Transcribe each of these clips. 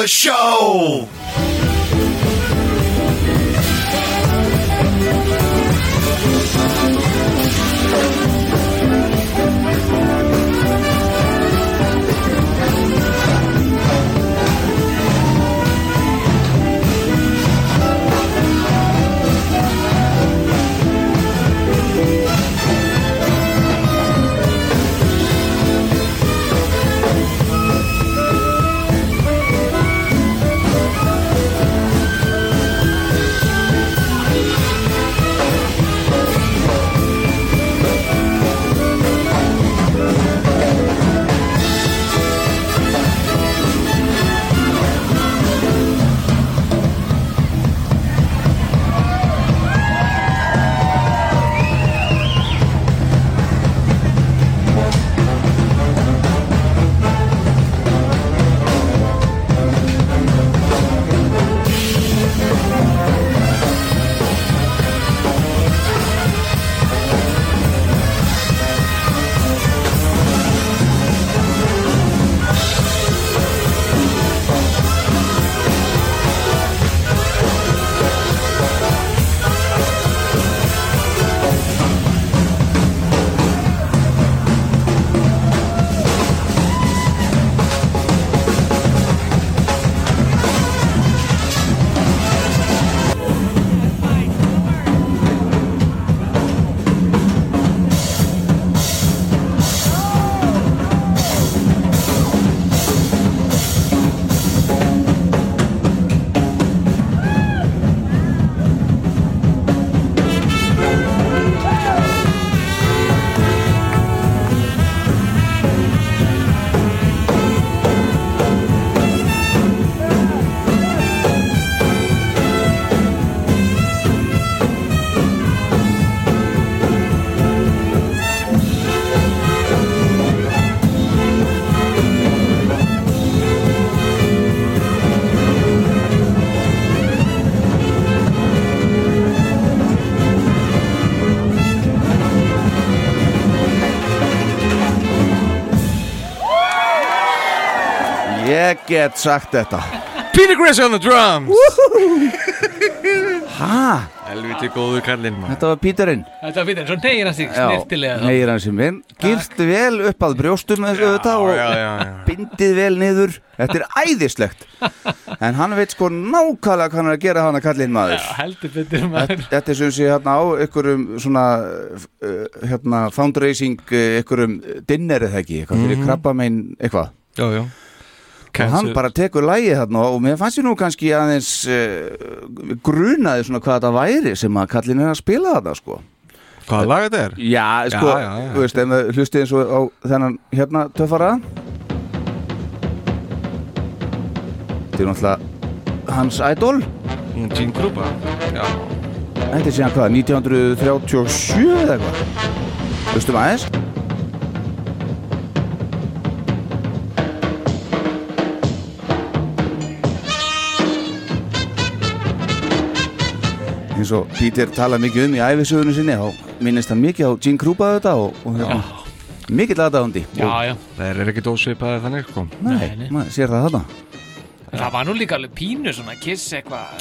The show. Get sagt þetta. Peter Chris on the drums. Hæ? Helviti góður kallinn maður. Þetta var Píterinn Þetta var fyrir, svo neyir hann sig snirtilega Neyir hann sem minn Girt vel upp að brjóstum þessu auðvitað og já, já, já. bindið vel niður. Þetta er æðislegt. En hann veit sko nákvæmlega hvað hann er að gera hann að kallinn maður. Já, heldur betur maður. Þetta er sem sé hérna á ykkurum svona uh, hérna fundraising uh, ykkurum dinner eða ekki? Eitthvað fyrir Mhm. krabbamein eitthvað? Já, já og hann bara tekur lægið þarna og mér fannst ég nú kannski aðeins uh, grunaði svona hvað þetta væri sem að kallin er að spila þetta sko. Hvaða lag þetta er? Já, sko, Já, já, já. þú veist, hlustið eins og á þennan hérna töffara. Þetta er náttúrulega hans idol. Gene Krupa. Þetta er síðan hvað, 1937 eða eitthvað? Hlustum aðeins eins og Peter tala mikið um í æfisögunum sinni þá minnist hann mikið á Gene Krupa þetta og, og hérna, Já, já. Það er ekki dósvipaði þannig sko. Nei, maður sér það þarna. Það var nú líka alveg pínu svona kiss eitthvað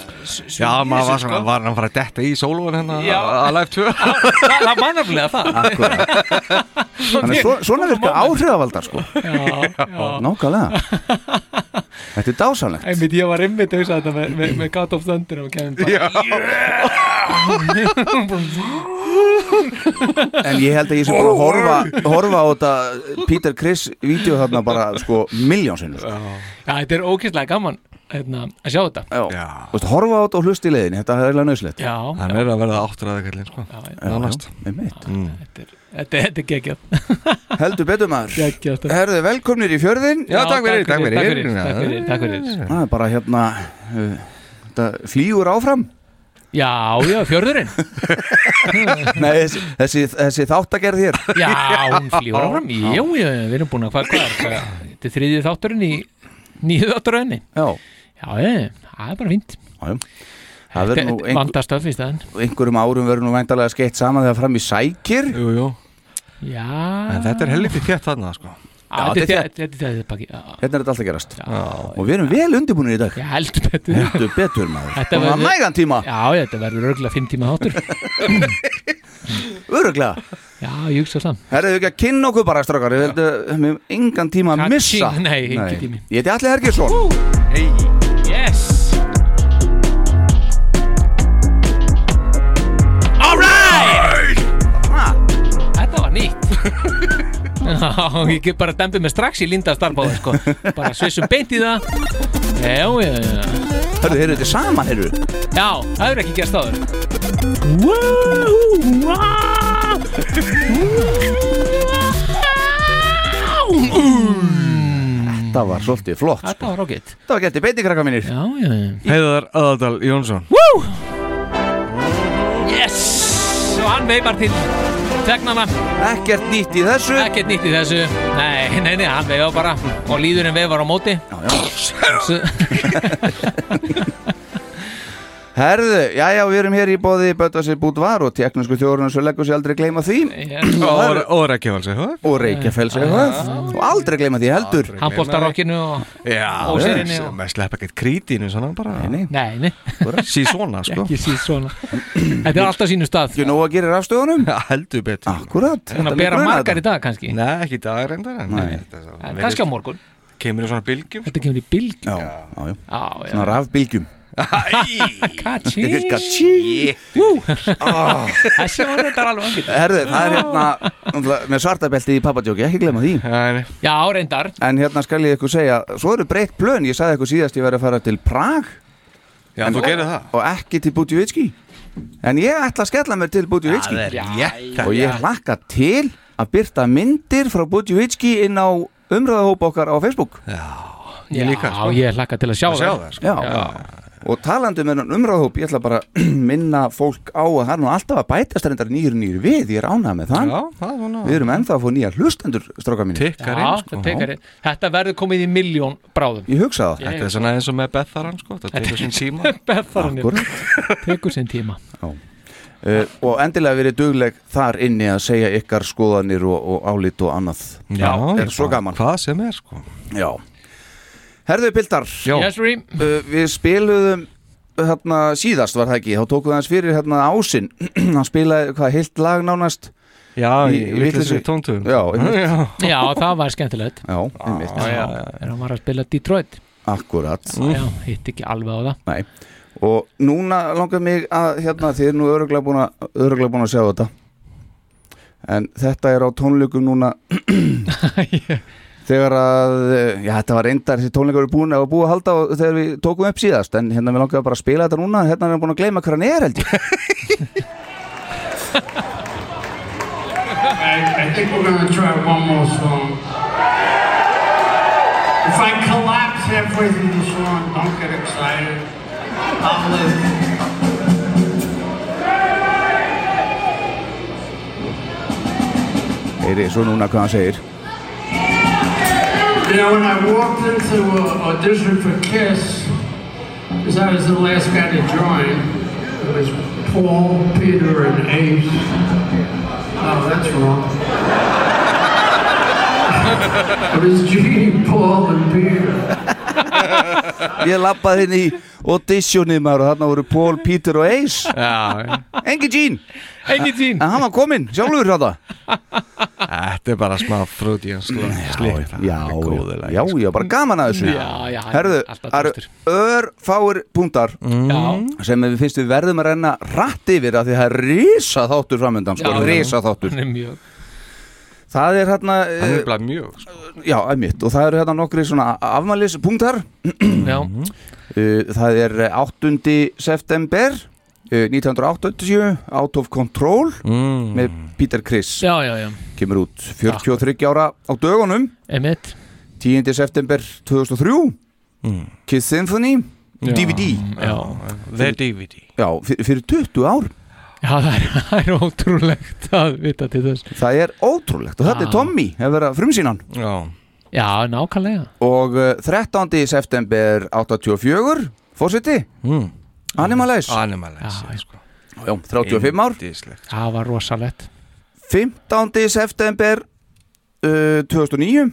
Já, maður var sko. svona, var hann fara að detta í sólun hérna Já. að live 2 Það það var nefnilega það. Svona virka áhrifavaldar sko. Já, já. Nákvæmlega Þetta er dásanlegt Einmitt, ég var einmitt að hugsa þetta með, með, með God of Thunder og kemur bara. En ég held að ég sé bara að horfa, horfa á þetta Peter Criss vídeo þarna bara sko miljónsinnur Já, Já, þetta er ókýrslega gaman hérna, að sjá þetta. Já. Þú veist, horfa á þetta og hlusta í leiðinni, þetta er eiginlega nöðslegt Hann er að verða áttræða kallinn sko. Já, já, Nánast. Einmitt. þetta er, þetta, þetta er geggjað. Heldur betur maður. Herðu, velkomnir í fjörðin Já, takk fyrir, takk fyrir Takk fyrir, takk fyrir, takk fyrir. Það er bara hérna uh, Þetta flýgur áfram. Já, já, fjörðurinn. Nei, þessi, þessi, þessi þáttagerð hér. Já, hún flýgur áfram. Já, já, við erum búin að hvað, hvað er hvað, Þetta er þriðið þátturinn í nýju þátturöðinni Já, Já, það er bara fínt. Já, já. Það verður nú einhver, einhverjum árum verður nú væntalega skeitt saman þegar fram í sækir. Jú, jú. Já. En þetta er helviti þétt þarna sko. Já, þetta Þetta er er þetta er þetta Já, Hérna er þetta alltaf gerast. Já, Og við erum vel undirbúinir í dag. Ég held betur. Heldur betur maður. Þetta verður- nægan tíma, Já, já, þetta verður örgulega fimm tíma þáttur. Öruglega Já, ég hugsa það Herðu ekki að kynna okkur bara strákar. Við heldum engan tíma að missa. Nei, ekki tími. Ég heiti Alli Hergersson Yes Já, ég get bara dempið mig strax í linda starfbáði sko. bara svissum beint í það. Já, já, já. Herðu, heyrðu þetta saman, heyrðu. Já, það hefur ekki gerst áður. Þetta var svolítið flott sko. Þetta var ágætt. Þetta var getið beiti krakka mínir. Já, já, já. Heiðar Aðaldal Jónsson. Yes! Og hann veifar til tegnana Ekkert nýtt í þessu. Ekkert nýtt í þessu. Nei, nei, nei, hann veifar bara. Og líðurinn veifar á móti. Já, já. Herðu, já, já, við erum hér í bóði Böttasir Búdvar og teknísku þjórun svo leggur sér aldrei gleyma því. Og og Reykjavík og Reykjafells EHF og aldrei gleyma því heldur. Rockinu og Já, Og serinni og- Með slepp ekkert krítinu svona bara Nei, nei, Nei, nei, Sí svona sko. Ekki síð svona. Þetta er alltaf sínu stað. Ekki nóg að gera rafstöðunum? Já, heldur betur. Akkurat Hún að bera margar í dag kannski. Nei, ekki í dag reyndar en Nei. þetta svo- En Kannski á morgun. Kemur í svona bylgjum Þetta kemur í bylg Já, já, já, Já, já. Svona rafbylgjum Kachi Gatsi Þessi var þetta alveg angið Herðu, það er hérna með svartabelti í pappatjóki, ekki gleyma því. Nei, Já, reyndar. En hérna skal ég ykkur segja, svo eru breytt plön. Ég sagði ykkur síðast ég verið að fara til Prag. Já, þú gerir það. Og ekki til Budjovitski En ég ætla að skella mér til Budjovitski rétt og ég hlakka til að byrta myndir frá Budjovitski inn á umræðahóp okkar á Facebook. Ég líka, sko. Já, ég hlakka til að sjá Að sjá það það sko Já. Og talandi með um umræðahóp, ég ætla bara að minna fólk á að það er nú alltaf að bætast reyndar nýjur nýjur við, ég er ánægð með það. Já, það er svona. Við erum ennþá að fá nýja hlustendur, stráka mínu Tikkar Já, inn sko. þetta tekar inn. Þetta verður komið í miljón bráðum. Ég hugsa það. Þetta er svona eins og með Betharan sko. Það tekur sín tíma. Akkurat. Tekur sinn tíma. Uh, Og endilega verið dugleg þar inni að segja ykkar skoðanir og, og álit og annað. Já, er svo gaman. Hvað sem er sko. Já Herðu Pildar, Já. Yes, uh, við spiluðum hérna síðast var það ekki, þá tókum við hans fyrir hérna ásinn, hann spilaði hvað, heilt lag nánast? Já, Í- í vitleysu- tóntugum Já, einmitt. já. Já, það var skemmtilegt. Já, einmitt, já. Er hann var að spila Detroit. Akkurat. Já, hitt ekki alveg á það. Nei. og núna langar mig að hérna, þið er nú öruglega búin að öruglega búin að sjá þetta. En þetta er á tónleikum núna þegar að eh, já, þetta var reyndar, þessi tónleikar eru búin að búið að halda og þegar við tókum upp síðast en hérna við langar bara að spila þetta núna hérna er hann búin að gleyma hver hann er held ég I, I think we're to try one more song. If I collapse halfway through the song, don't get excited. I'll live. Heyri, svo núna hvað hann segir You know, when I walked into an audition for Kiss, because I was the last guy to join, it was Paul, Peter, and Ace. Oh, that's wrong. It was Gene, Paul, and Peter. Ég lappaði inn í auditionið maður og þarna voru Paul, Peter og Ace. Já, Engi Gene, Engin tín en hann var kominn, sjálfur þetta þetta er bara smá frúti en slík Já, já, já, já, bara gaman að þessu. Já, já, Herðu, alltaf það eru örfáir punktar Já, sem við finnst við verðum að renna rætt yfir af því það er risa þáttur framöndan sko, risa þáttur er mjög Það er hérna, Það er bara mjög sko. já, einmitt og það eru hérna nokkri svona afmælis punktar Já, Uh, Það er 8. september uh, 1980 Out of Control mm. með Peter Criss já, já, já kemur út 43 ára á dögunum Einmitt 10. september 2003 Mm. Kiss Symphony. DVD Já, The DVD Já, fyr- fyrir 20 ár já það, er, það er ótrúlegt að vita til þess Það er ótrúlegt og þetta er. Tommy hefur verið að frumsýnan Já, Já, nákvæmlega og uh, 13. september 84 fórseti mm. Animalize Animalize Já, sko. Já, 35 ár Yndislegt. Það var rosalegt 15. september uh, 2009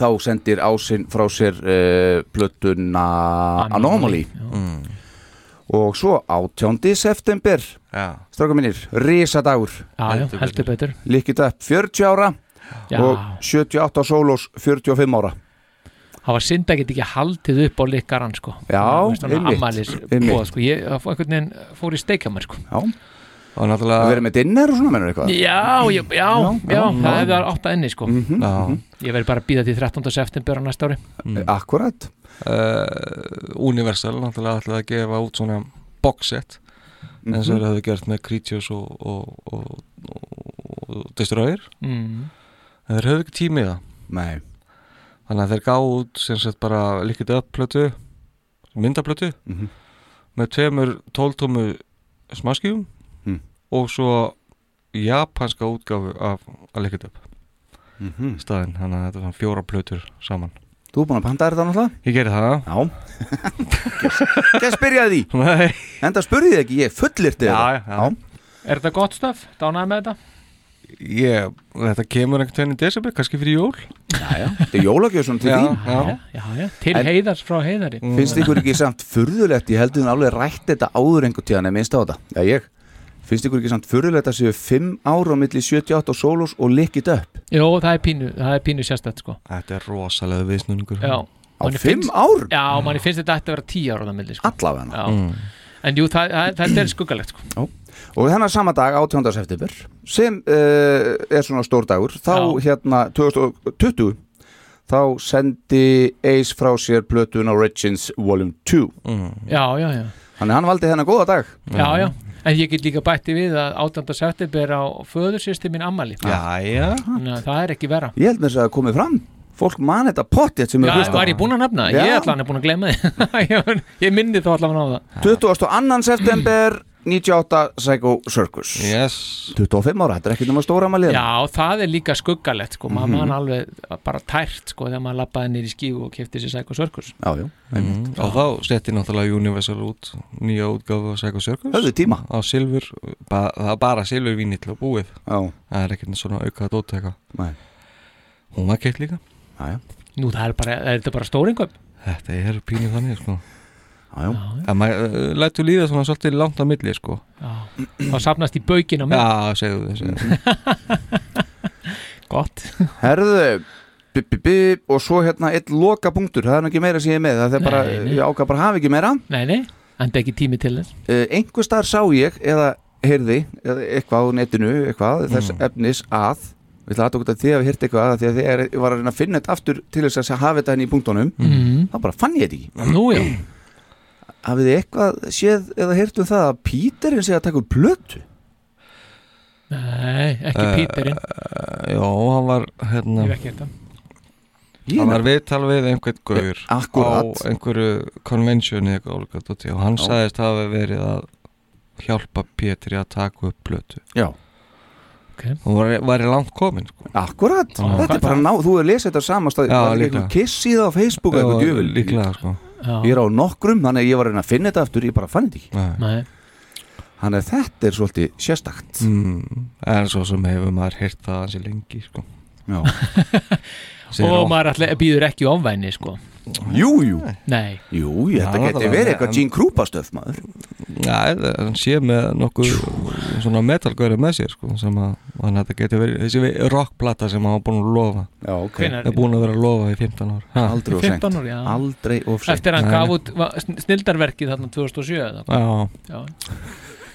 þá sendir ásinn frá sér uh, plötuna Anomaly já. mm. Og svo 18. september Já, stráka mínir, risadagur. Já, já, Heldur betur. líkit upp 40 ára Já, og 78 sólós 45 ára. Það var synd að geta ekki haldið upp á likkarann sko. Já, einmitt, sko. Ég veginn fór í steikjamær sko. Já, og náttúrulega vera með dinner og svona mennur eitthvað? Já, já, já, já, það hefði átt að enni sko. Mhm, Já, Ég verði bara að býða til 13. september á næsta ári. Mm. Akkurat uh, Universal náttúrulega ætlaði að gefa út svona boxset eins og Mhm. þeir hefðu gert með Creatures og, og, og, og, og Destroyer mm. en þeir höfðu ekki tími í það Nei, þannig að þeir gáðu út sem sagt bara líkit upp plötu myndaplötu Mhm. með tveimur tóltómu smaskjum Mm. og svo japanska útgáfu af að líkit upp Mhm. staðinn, þannig að þetta er svona fjóra plötur saman þú er búin að panta þetta náttúrulega? Ég geri það. Já. Gæst spyrjaði því. Nei. En það spurði þið ekki, ég fullirti Já, þetta. já. Er þetta gott stöf? Dánaði með þetta? ég, þetta kemur einhvern veginn í desember, kannski fyrir jól. Já, já. Þetta er jólagjöf svona til Já, þín. já. Já, já, til En- heiðars frá heiðari. Finnst ykkur ekki samt furðulegt? Ég heldur hún alveg rætt þetta áður einhvern tíðan En minnst á þetta, já ég Finnst ykkur ekki samt furðulegt að séu 5 ára á milli 78 og Solos og Lick It Up Jó, það er pínu, það er pínu sérstætt sko þetta er rosalega viðsnunningur Já, Á manni 5 finnst, árum? já, manni finnst þetta ætti að vera 10 ára á það milli sko. Allavega Já, mm. en jú, það, það, þetta er skuggalegt sko. Og þennan sama dag, 18. september Sem uh, er svona stór dagur Þá Já. hérna 2020 Þá sendi Ace frá sér plötun Origins Volume 2 Mm. Já, já, já Þannig hann valdi þennan góða dag Já, já, en ég get líka bætti við að 18. september á föðursýsti mín ammali Jæja það er ekki vera Ég held með þess að það komið fram Fólk man þetta pottið sem er Já, hlusta var ég búinn að nefna það? Já. Ég ætla hann er búinn að gleyma því Ég- Ég minni þá allavega á það 22. september 98 Psycho Circus. Yes. 25 ára, þetta er ekki nema stóra malið Já, það er líka skuggalegt sko. maður Mhm. man alveg bara tært sko, þegar maður lappaði nýr í skíu og kefti sér Psycho Circus. Já, já. mm. og þá setti náttúrulega Universal út nýja útgáfu á Psycho Circus. Höfðu tíma. Á silfur, ba það er bara silfur vínill og búið. Já, það er ekkert svona aukað dótteka Nei. hún var keitt líka. Já, já, Nú, það er, bara, er þetta bara stóringöp þetta er pínu þannig sko já, já. að maður uh, lætur líða svona svolítið langt á milli sko. Þá sapnast í baukinn á mig já, segðu þið, segðu þið Gott. Herðu bi, bi, bi, og svo hérna eitt loka punktur það er nú ekki meira sem ég er með það er bara, Nei, ég ákvað bara hafa ekki meira. Nei, nei, en það er ekki tími til þess. Uh, einhver staðar sá ég eða heyrði eða eitthvað á netinu eitthvað þess efnis að við ætla að þetta því að við hýrt eitthvað að því að að ég var að reyna að finna þetta aftur til þess að hafa þetta henni í punktunum mm. þá bara fann ég þetta ekki. Nú, hafið þið eitthvað séð eða heyrt um það að Píterinn sé að taka upp plötu Nei, ekki Eh, Píterinn uh, já, hann var hérna, Ég hef ekki Ég hann var viðtal við einhvern gaur Akkurat. á einhverju konvensjoni og hann Já. sagðist hafa verið að hjálpa Pétri að taka upp plötu Já, hún var, var í langt komin sko. akkurat, Já. þetta er bara ná þú er lesið þetta á sama stað Já, Það er líklega. eitthvað kiss í það á Facebook eitthvað djöful líklega sko. Já. Ég er á nokkrum, þannig að ég var að finna þetta aftur ég bara fann þetta ekki Nei. Þannig að þetta er svolítið sérstakt mm, en svo sem hefur maður heyrt það hansi lengi sko. Og maður alltaf býður ekki ofvæni sko. Jú, jú. Nei, Jú, ég, þetta náttúrulega. verið eitthvað Gene Krupa stöf maður. Já, hann sé með nokkuð svona metalgöri með sér sko, sem að hann þetta getur verið þessi rockplata sem hann var búin að lofa. Já, ok. Hvenær? er búin að vera að lofa í 15 ár. Ha, Aldrei of seint. 15 ára, já. Aldrei of seint. Eftir að hann gaf út va- sn- snildarverkið þarna 2007 eða? Já, Já.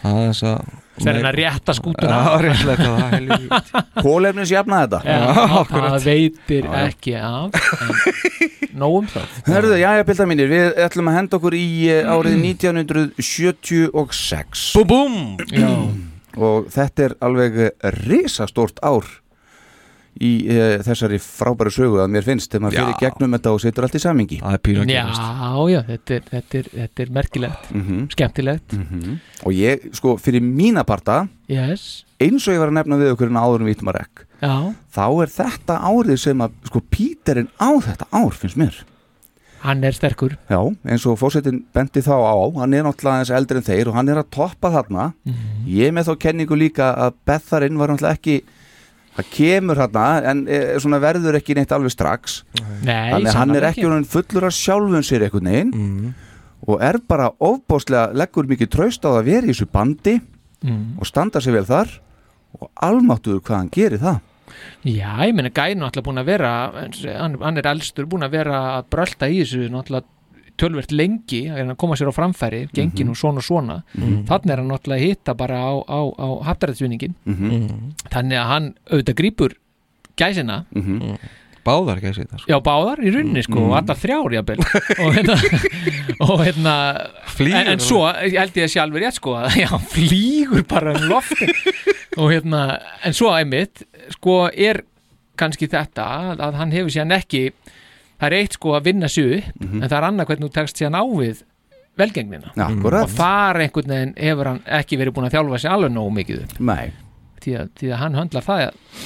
Það er þess að þegar hann að rétta skútuna. Já, réttlega það helvíti. Kólefnis jafna þetta. Já, það veitir ekki af en nóg um það. Hörðu, já, já, pilda mínir, við ætlum að henda okkur í eh, árið 1976 Búm! Búm og þetta er alveg risastórt ár í uh, þessari frábæru sögu að mér finnst þegar maður fyrir gegnum þetta og setur allt í samingi já, já þetta, er, þetta, er, þetta er merkilegt. Mm skemmtilegt. Og ég, sko, fyrir mína parta yes. eins og ég var að nefna við okkur en áður um Vítmarek Já, þá er þetta árið sem að sko Píterinn á þetta ár finnst mér. Hann er sterkur. Já, eins og fórsetin benti þá á hann er náttúrulega eins eldri en þeir og hann er að toppa þarna. Ég er með þá kenningu líka að Betharinn var náttúrulega ekki það kemur þarna en e, svona verður ekki neitt alveg strax Nei, þannig að hann er ekki orðinn fullur af sjálfun sér einhvern veginn mm. og er bara ofbóðslega leggur mikið traust á að vera í þessu bandi mm. og standa sér vel þar og almáttuður hvað hann gerir það Já, ég meina Gæn er náttúrulega búin að vera hann er elstur búin að vera að brölda í þessu náttúrulega tölvert lengi að reyna að koma sér á framfæri gengi nú svona og svona þannig er hann náttúrulega að hitta bara á, á, á haftarætsvinningin Mm. þannig að hann auðvitað grípur gæsina. Báðar að setja sko. Já, báðar í runni sko og allar þrjár jafnvel. Og hérna, og hérna en, en svo ég held ég að sjálfur rétt sko að hann flýgur bara um lofti og hérna, en svo einmitt sko er kannski þetta að, að hann hefur síðan ekki það er eitt sko að vinna sig upp en það er annað hvernig þú tekst síðan á við velgengnina Já, akkurat. Og þar einhvern veginn hefur hann ekki verið búin að þjálfa sig alveg nógu mikið upp. Nei, því að, því að hann höndlar það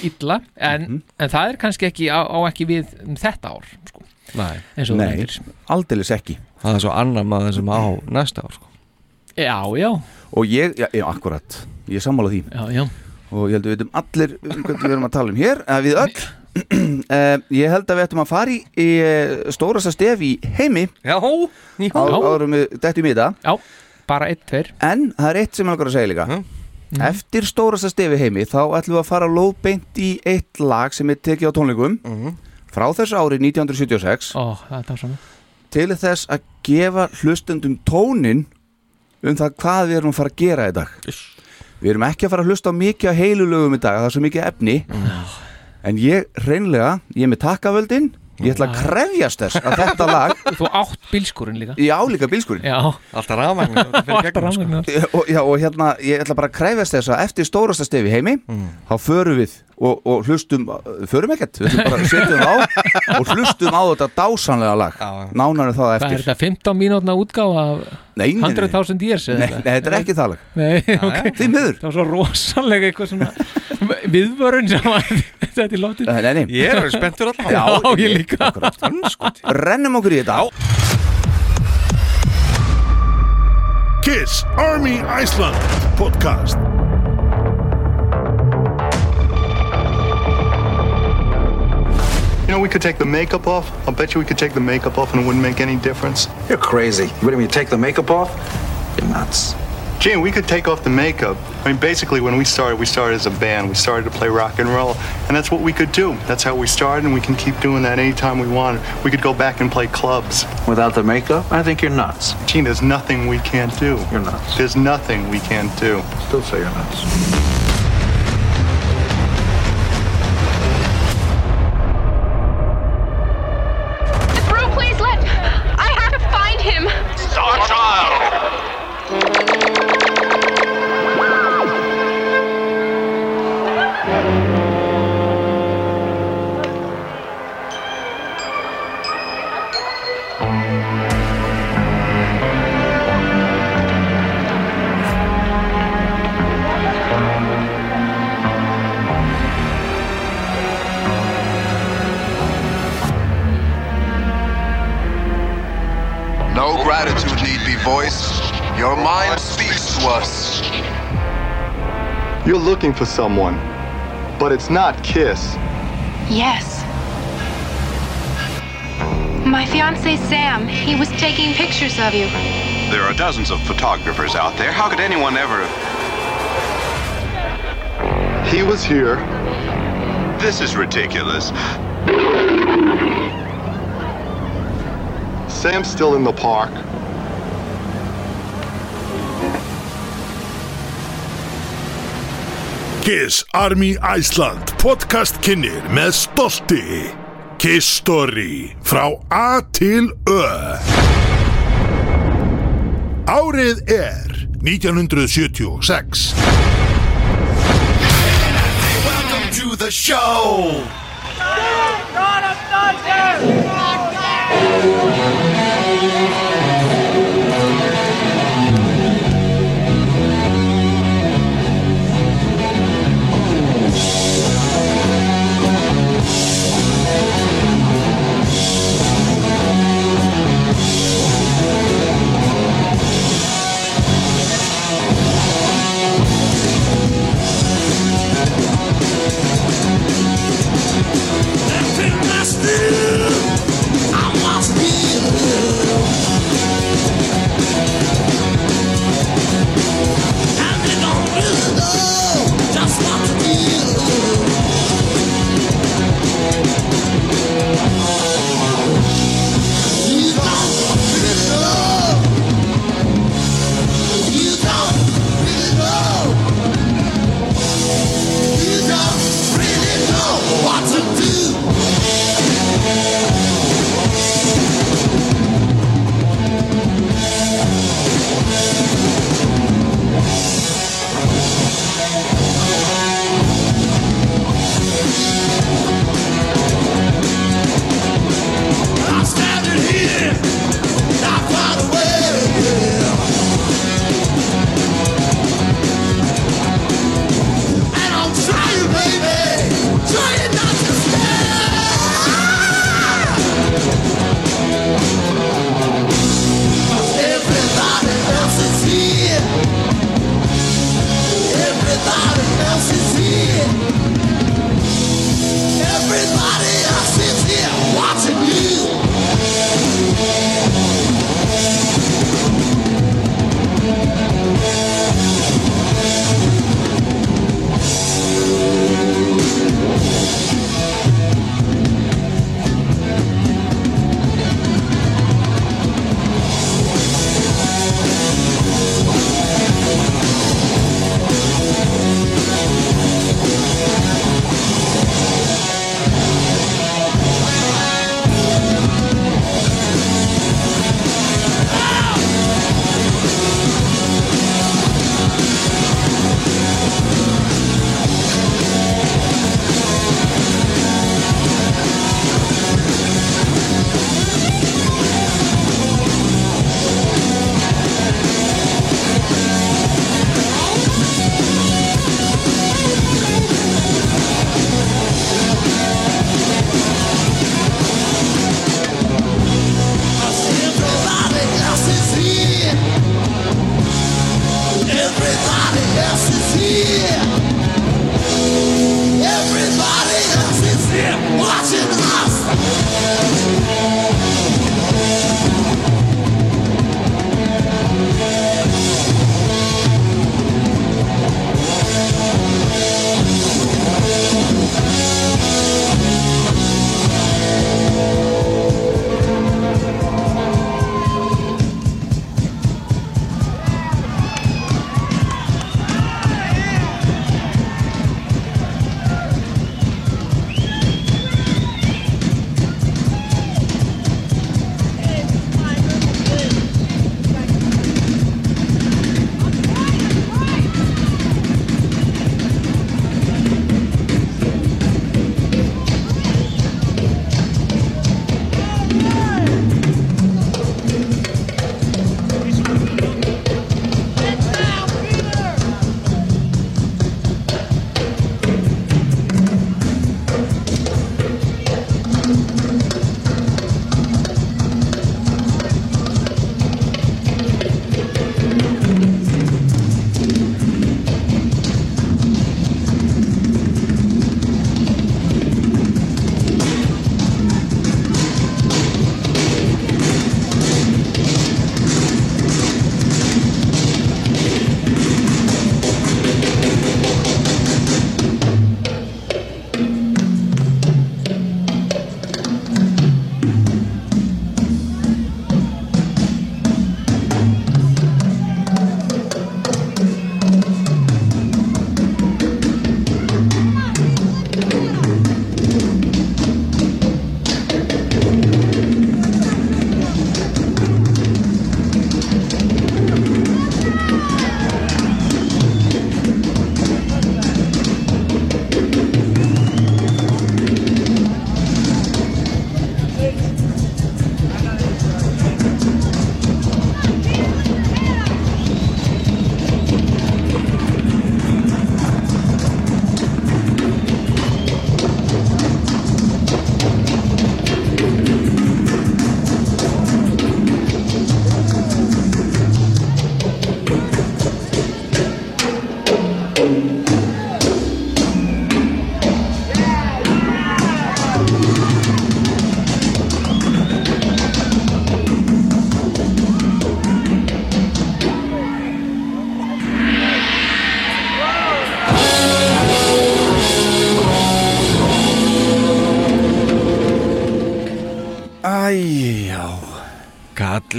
illa en, en það er kannski ekki á, á ekki við um þetta ár sko, Nei, aldeilis ekki. Það er svo annar maður sem á næsta ár sko. Já, já, og ég, já, já akkurat. Ég er sammála því. Já, já. Og ég held að við veitum allir um hvað við erum að tala um hér að við öll uh, ég held að við ættum að fara í, í uh, stórasta stef í heimi. Já, á, árum við dettum í þetta Já, bara eitt, tveir. En það er eitt sem ég langar að segja líka. Mhm. eftir stórasta stefi heimi þá ætlum við að fara lóðbeint í eitt lag sem er tekið á tónleikum. Frá þessu ári 1976 Ó, það er til þess að gefa hlustendum tónin um það hvað við erum að fara að gera í dag. Við erum ekki að fara að hlusta á mikið á heilu lögum í dag það er svo mikið efni en ég reynlega, ég er með takkavöldin. Ég ætla að krefjast þess að þetta lag Þú átt bílskurinn líka. Ég álíka bílskurinn Já, alltaf rafmagn átt rafmagnar og, og hérna, ég ætla bara að krefjast þess að eftir stórasta stefi í heimi þá förum við og, og hlustum förum ekkert, við ætlum bara að setjum á og hlustum á þetta dásanlega lag. Já. nánar en það Hvað er eftir þetta, 15 mínútna útgáfa af nei, nei, nei, 100.000 years nei, þetta er ekki það lag. Nei, ok. því miður. Það var svo rosalega eitthvað svona viðvörun sem að þetta er látið nei, nei, nei. Ég er alveg spenntur alltaf Já, ég líka Akkurat. rennum okkur í þetta Kiss Army Iceland podcast. You know, we could take the makeup off. I'll bet you we could take the makeup off and it wouldn't make any difference. You're crazy. What do you mean, take the makeup off? You're nuts. Gene, we could take off the makeup. I mean, basically, when we started, we started as a band. We started to play rock and roll, and that's what we could do. That's how we started, and we can keep doing that anytime we want. We could go back and play clubs. Without the makeup? I think you're nuts. Gene, there's nothing we can't do. You're nuts. There's nothing we can't do. Still say you're nuts. Your mind speaks to us. You're looking for someone, but it's not Kiss. Yes. My fiance Sam, he was taking pictures of you. There are dozens of photographers out there. How could anyone ever. He was here. This is ridiculous. Sam's still in the park. Kiss Army Iceland podcast kynir með stolti. Kiss Story frá A til Ö. Árið er 1976 Welcome to the show. Æjá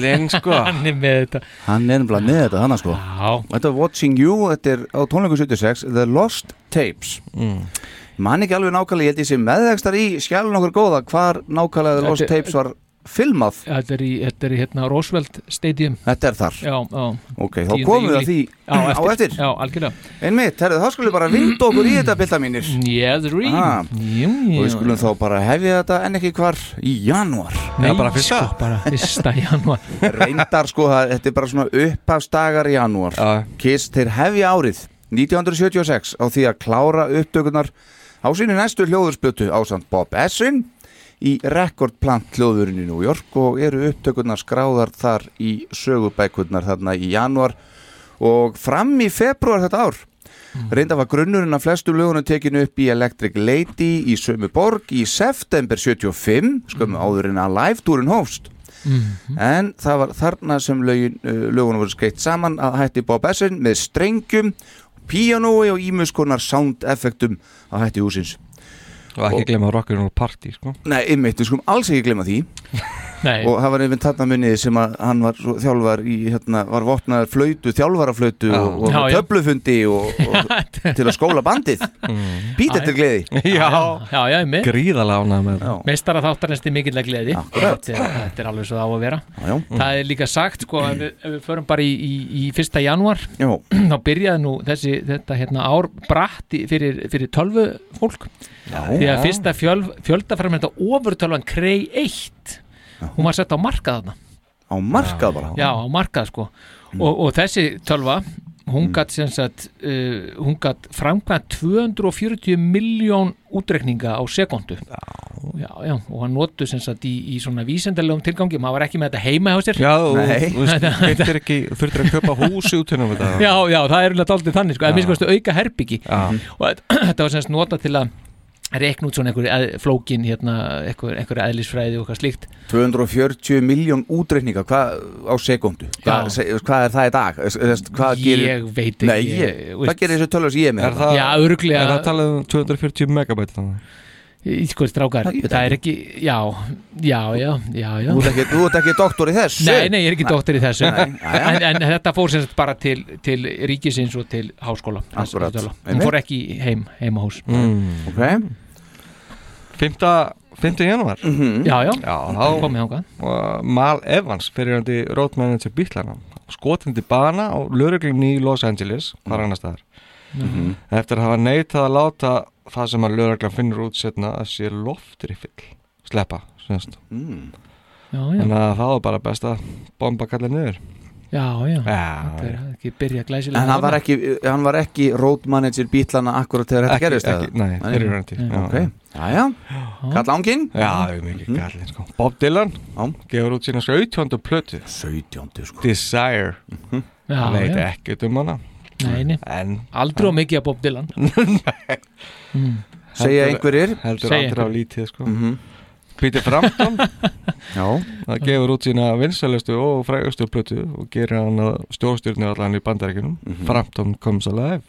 Kallinn sko. Hann er með þetta. Hann er nefnilega með þetta þannig sko. Já. Þetta er Watching You, þetta er á tónleikum 76 The Lost Tapes. Mm. Man ekki alveg nákvæmlega, ég held ég sé meðvegstar í skjálun okkur góða hvar nákvæmlega The Lost Þetta- Tapes var filmað? Þetta er í, þetta er í hérna Roosevelt Stadium. Þetta er þar? Já, já. Ok, þá 10. komum við að því á eftir, eftir. Já, algjörlega. Einmitt, herðu, þá skulum við bara vinda okkur í þetta bylta mínir. Yeah, the dream. Ah, Jú, Og við skulum þá bara hefja þetta en ekki hvar í janúar. Nei, sko, bara fyrsta janúar. Reyndar sko, það- þetta er bara svona upphafsdagar í janúar. Kiss, þeir hefja árið 1976 á því að klára upptökunar á sínu næstu hljóðurspötu á samt Bob Essin í rekordplant hljóðurinn í New York og eru upptökunar skráðar þar í sögubækurnar þarna í janúar og fram í februar þetta ár. Reynda var grunnurinn að flestu lögunum tekinu upp í Electric Lady í sömu borg í september 75 skömmu áður en að live-túrin hófst. En það var þarna sem lögin, uh, lögunum voru skreitt saman að hætti Bob Essin með strengjum píanói og ímuskonar sound effektum að hætti húsins Og ekki glemma rockin' og party sko Nei, einmitt, við skulum alls ekki glemma því Nei. og það var einmitt þarna munnið sem að hann var svo þjálfar í, hérna, var vopnaður flöytu, þjálfaraflöytu Já. og, og Já, já. töflufundi og, og til að skóla bandið Pít eftir gleði Já, já, já, með Gríðalega ánægð með Já. Meistara þáttarins til mikillega gleði þetta er, þetta er alveg svo það á að vera Já, já. Það er líka sagt, sko, ef við, ef við förum bara í, í, í fyrsta janúar Já. þá byrjaði nú þessi, þetta hérna ár bratt í- fyrir, fyrir tölvu fólk Já. því að Já. fyrsta fjöl, fjöldafræmenda ofurtölvan Krei 1 hún var sett á markað þarna. Á markað bara? Já, á markað sko. Og, og þessi tölva hún gatt sem sagt uh, hún gatt framkvæmt 240 miljón útrekninga á sekundu já. já, og hann notu sem sagt í, í svona vísendalegum tilgangi. Maður var ekki með þetta heima hjá sér. Já, veist, getur ekki þurftir að köpa húsi út hérna þetta. Já, já, það er alveg aldrei þannig sko, að minnst kostu auka herbyggi. Já. og þetta- þetta var semst notað til að reikna út svona einhver eð, flókin hérna, einhver, einhver eðlisfræði og eitthvað slíkt. 240 miljón útreikninga á sekundu se, hvað er það í dag? Hvað Ég gerir, veit ekki, Nei, ég- ég, veist- hvað gerir þessu tölvur sem ég er með Er það, Já, örugglega- Er það talað um 240 megabæti þannig? Sko strákar, veit það er ekki já, já, já, já, já. Þú ert ekki, þú ert ekki doktor í þessu. Nei, nei, ég er ekki doktor í þessu. Nei, en, en þetta fór sem sagt bara til, til ríkisins og til háskóla hún fór ekki heim, heimahús Mm. Ok. 5. 5. januar Mhm. já, já, Já, þá komið þangað. og Mal Evans fyrirhandi roadmanager bílana skotin til bana á lögreglunni í Los Angeles var annar staðar. Mhm. eftir að hafa neitað að láta það sem að lögreglan finnur út setna að sé loftrifill sleppa semst. mm. já, já, að það var bara best að bomba kallið niður já, já. Já, þetta er ekki byrja glæsilega En hann var ekki, hann var ekki road manager bítlana akkurat þegar þetta eða? ekki- nei, eru reyndi, já. Já, Kall ángin Já, það mikið kallið sko. Bob Dylan Já. gefur út sína 17. plötu 17. sko Desire já, Það veit ekkert um hana Nei, nei. En aldrei á mikið að Bob Dylan. Segja heldur- einhverjir. Heldur Segja aldrei á lítið sko. Mhm. Peter Frampton. Já, Það gefur út sína vinsælustu og frægustu plötu og gerir hann að stjórnstjórnu allan í bandarækjunum Frampton Comes Alive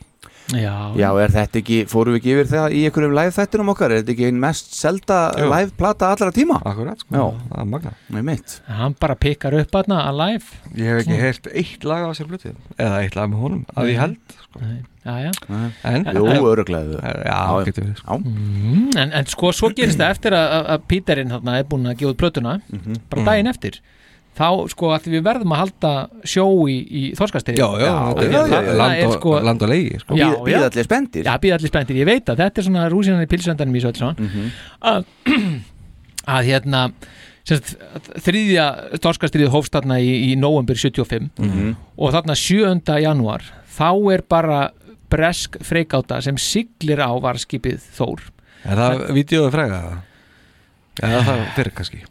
já, já, er þetta ekki, fórum við ekki yfir það í einhverjum live þættinum okkar, er þetta ekki einn mest selda live plata allra tíma? Akkurat, sko, Já. það er magna Nei, mitt hann bara pikkar upp aðna alive Ég hef ekki heyrt eitt lag á sér plötu eða eitt lag með honum, að ég held sko. Nei, já, já. En, Jú, öruglega já, Já, getur við sko. Já, Mm, en, en sko svo gerist það eftir að, að- að Píterinn þarna er búin að gefa út plötuna. Mhm. bara daginn eftir þá sko að við verðum að halda sjó í, í Já, já, Já, já, já, já. land og- sko, land og leiði sko. Já, Bíð- bíða allir spenntir Já, býða allir spenntir, ég veit að þetta er svona rúsinan í pilsöndanum í svo alls Mhm. að, að hérna semst, þriðja þorskastriðið hófst þarna í, í november 75 Mhm. og þarna 7. janúar þá er bara bresk freikáta sem siglir á varskipið Þór Er það vídeoðu fræga? Eða það fyrir kannski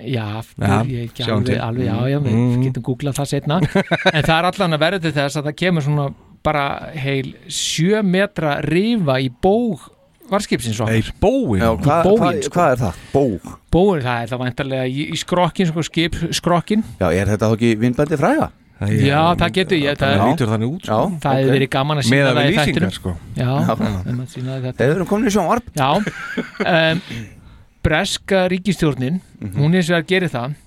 Já, Já, ég ekki sjáum alveg, til. alveg, já, já, við Mm. getum googlað það setna en það er allan að verða til þess að það kemur svona bara heil sjö metra rifa í bóg varskipsins okkar. Ei, bóin Já, hvað Bóginn, hva, sko. hva er það? Bóg Bóin, það er það væntarlega í, í skrokkin, sko, skip, skrokkin Já, er þetta þá ekki vinnbændi fræga? Já, það getur ég, Það það, lítur þannig út Já, sko. það hefur ok. verið gaman að sína Með að það við í þættinum lýsingar sko Já, Já. þeim að sína það Þeir eru komin í sjónvarp Já um, breska ríkistjórnin hún eins og að gera það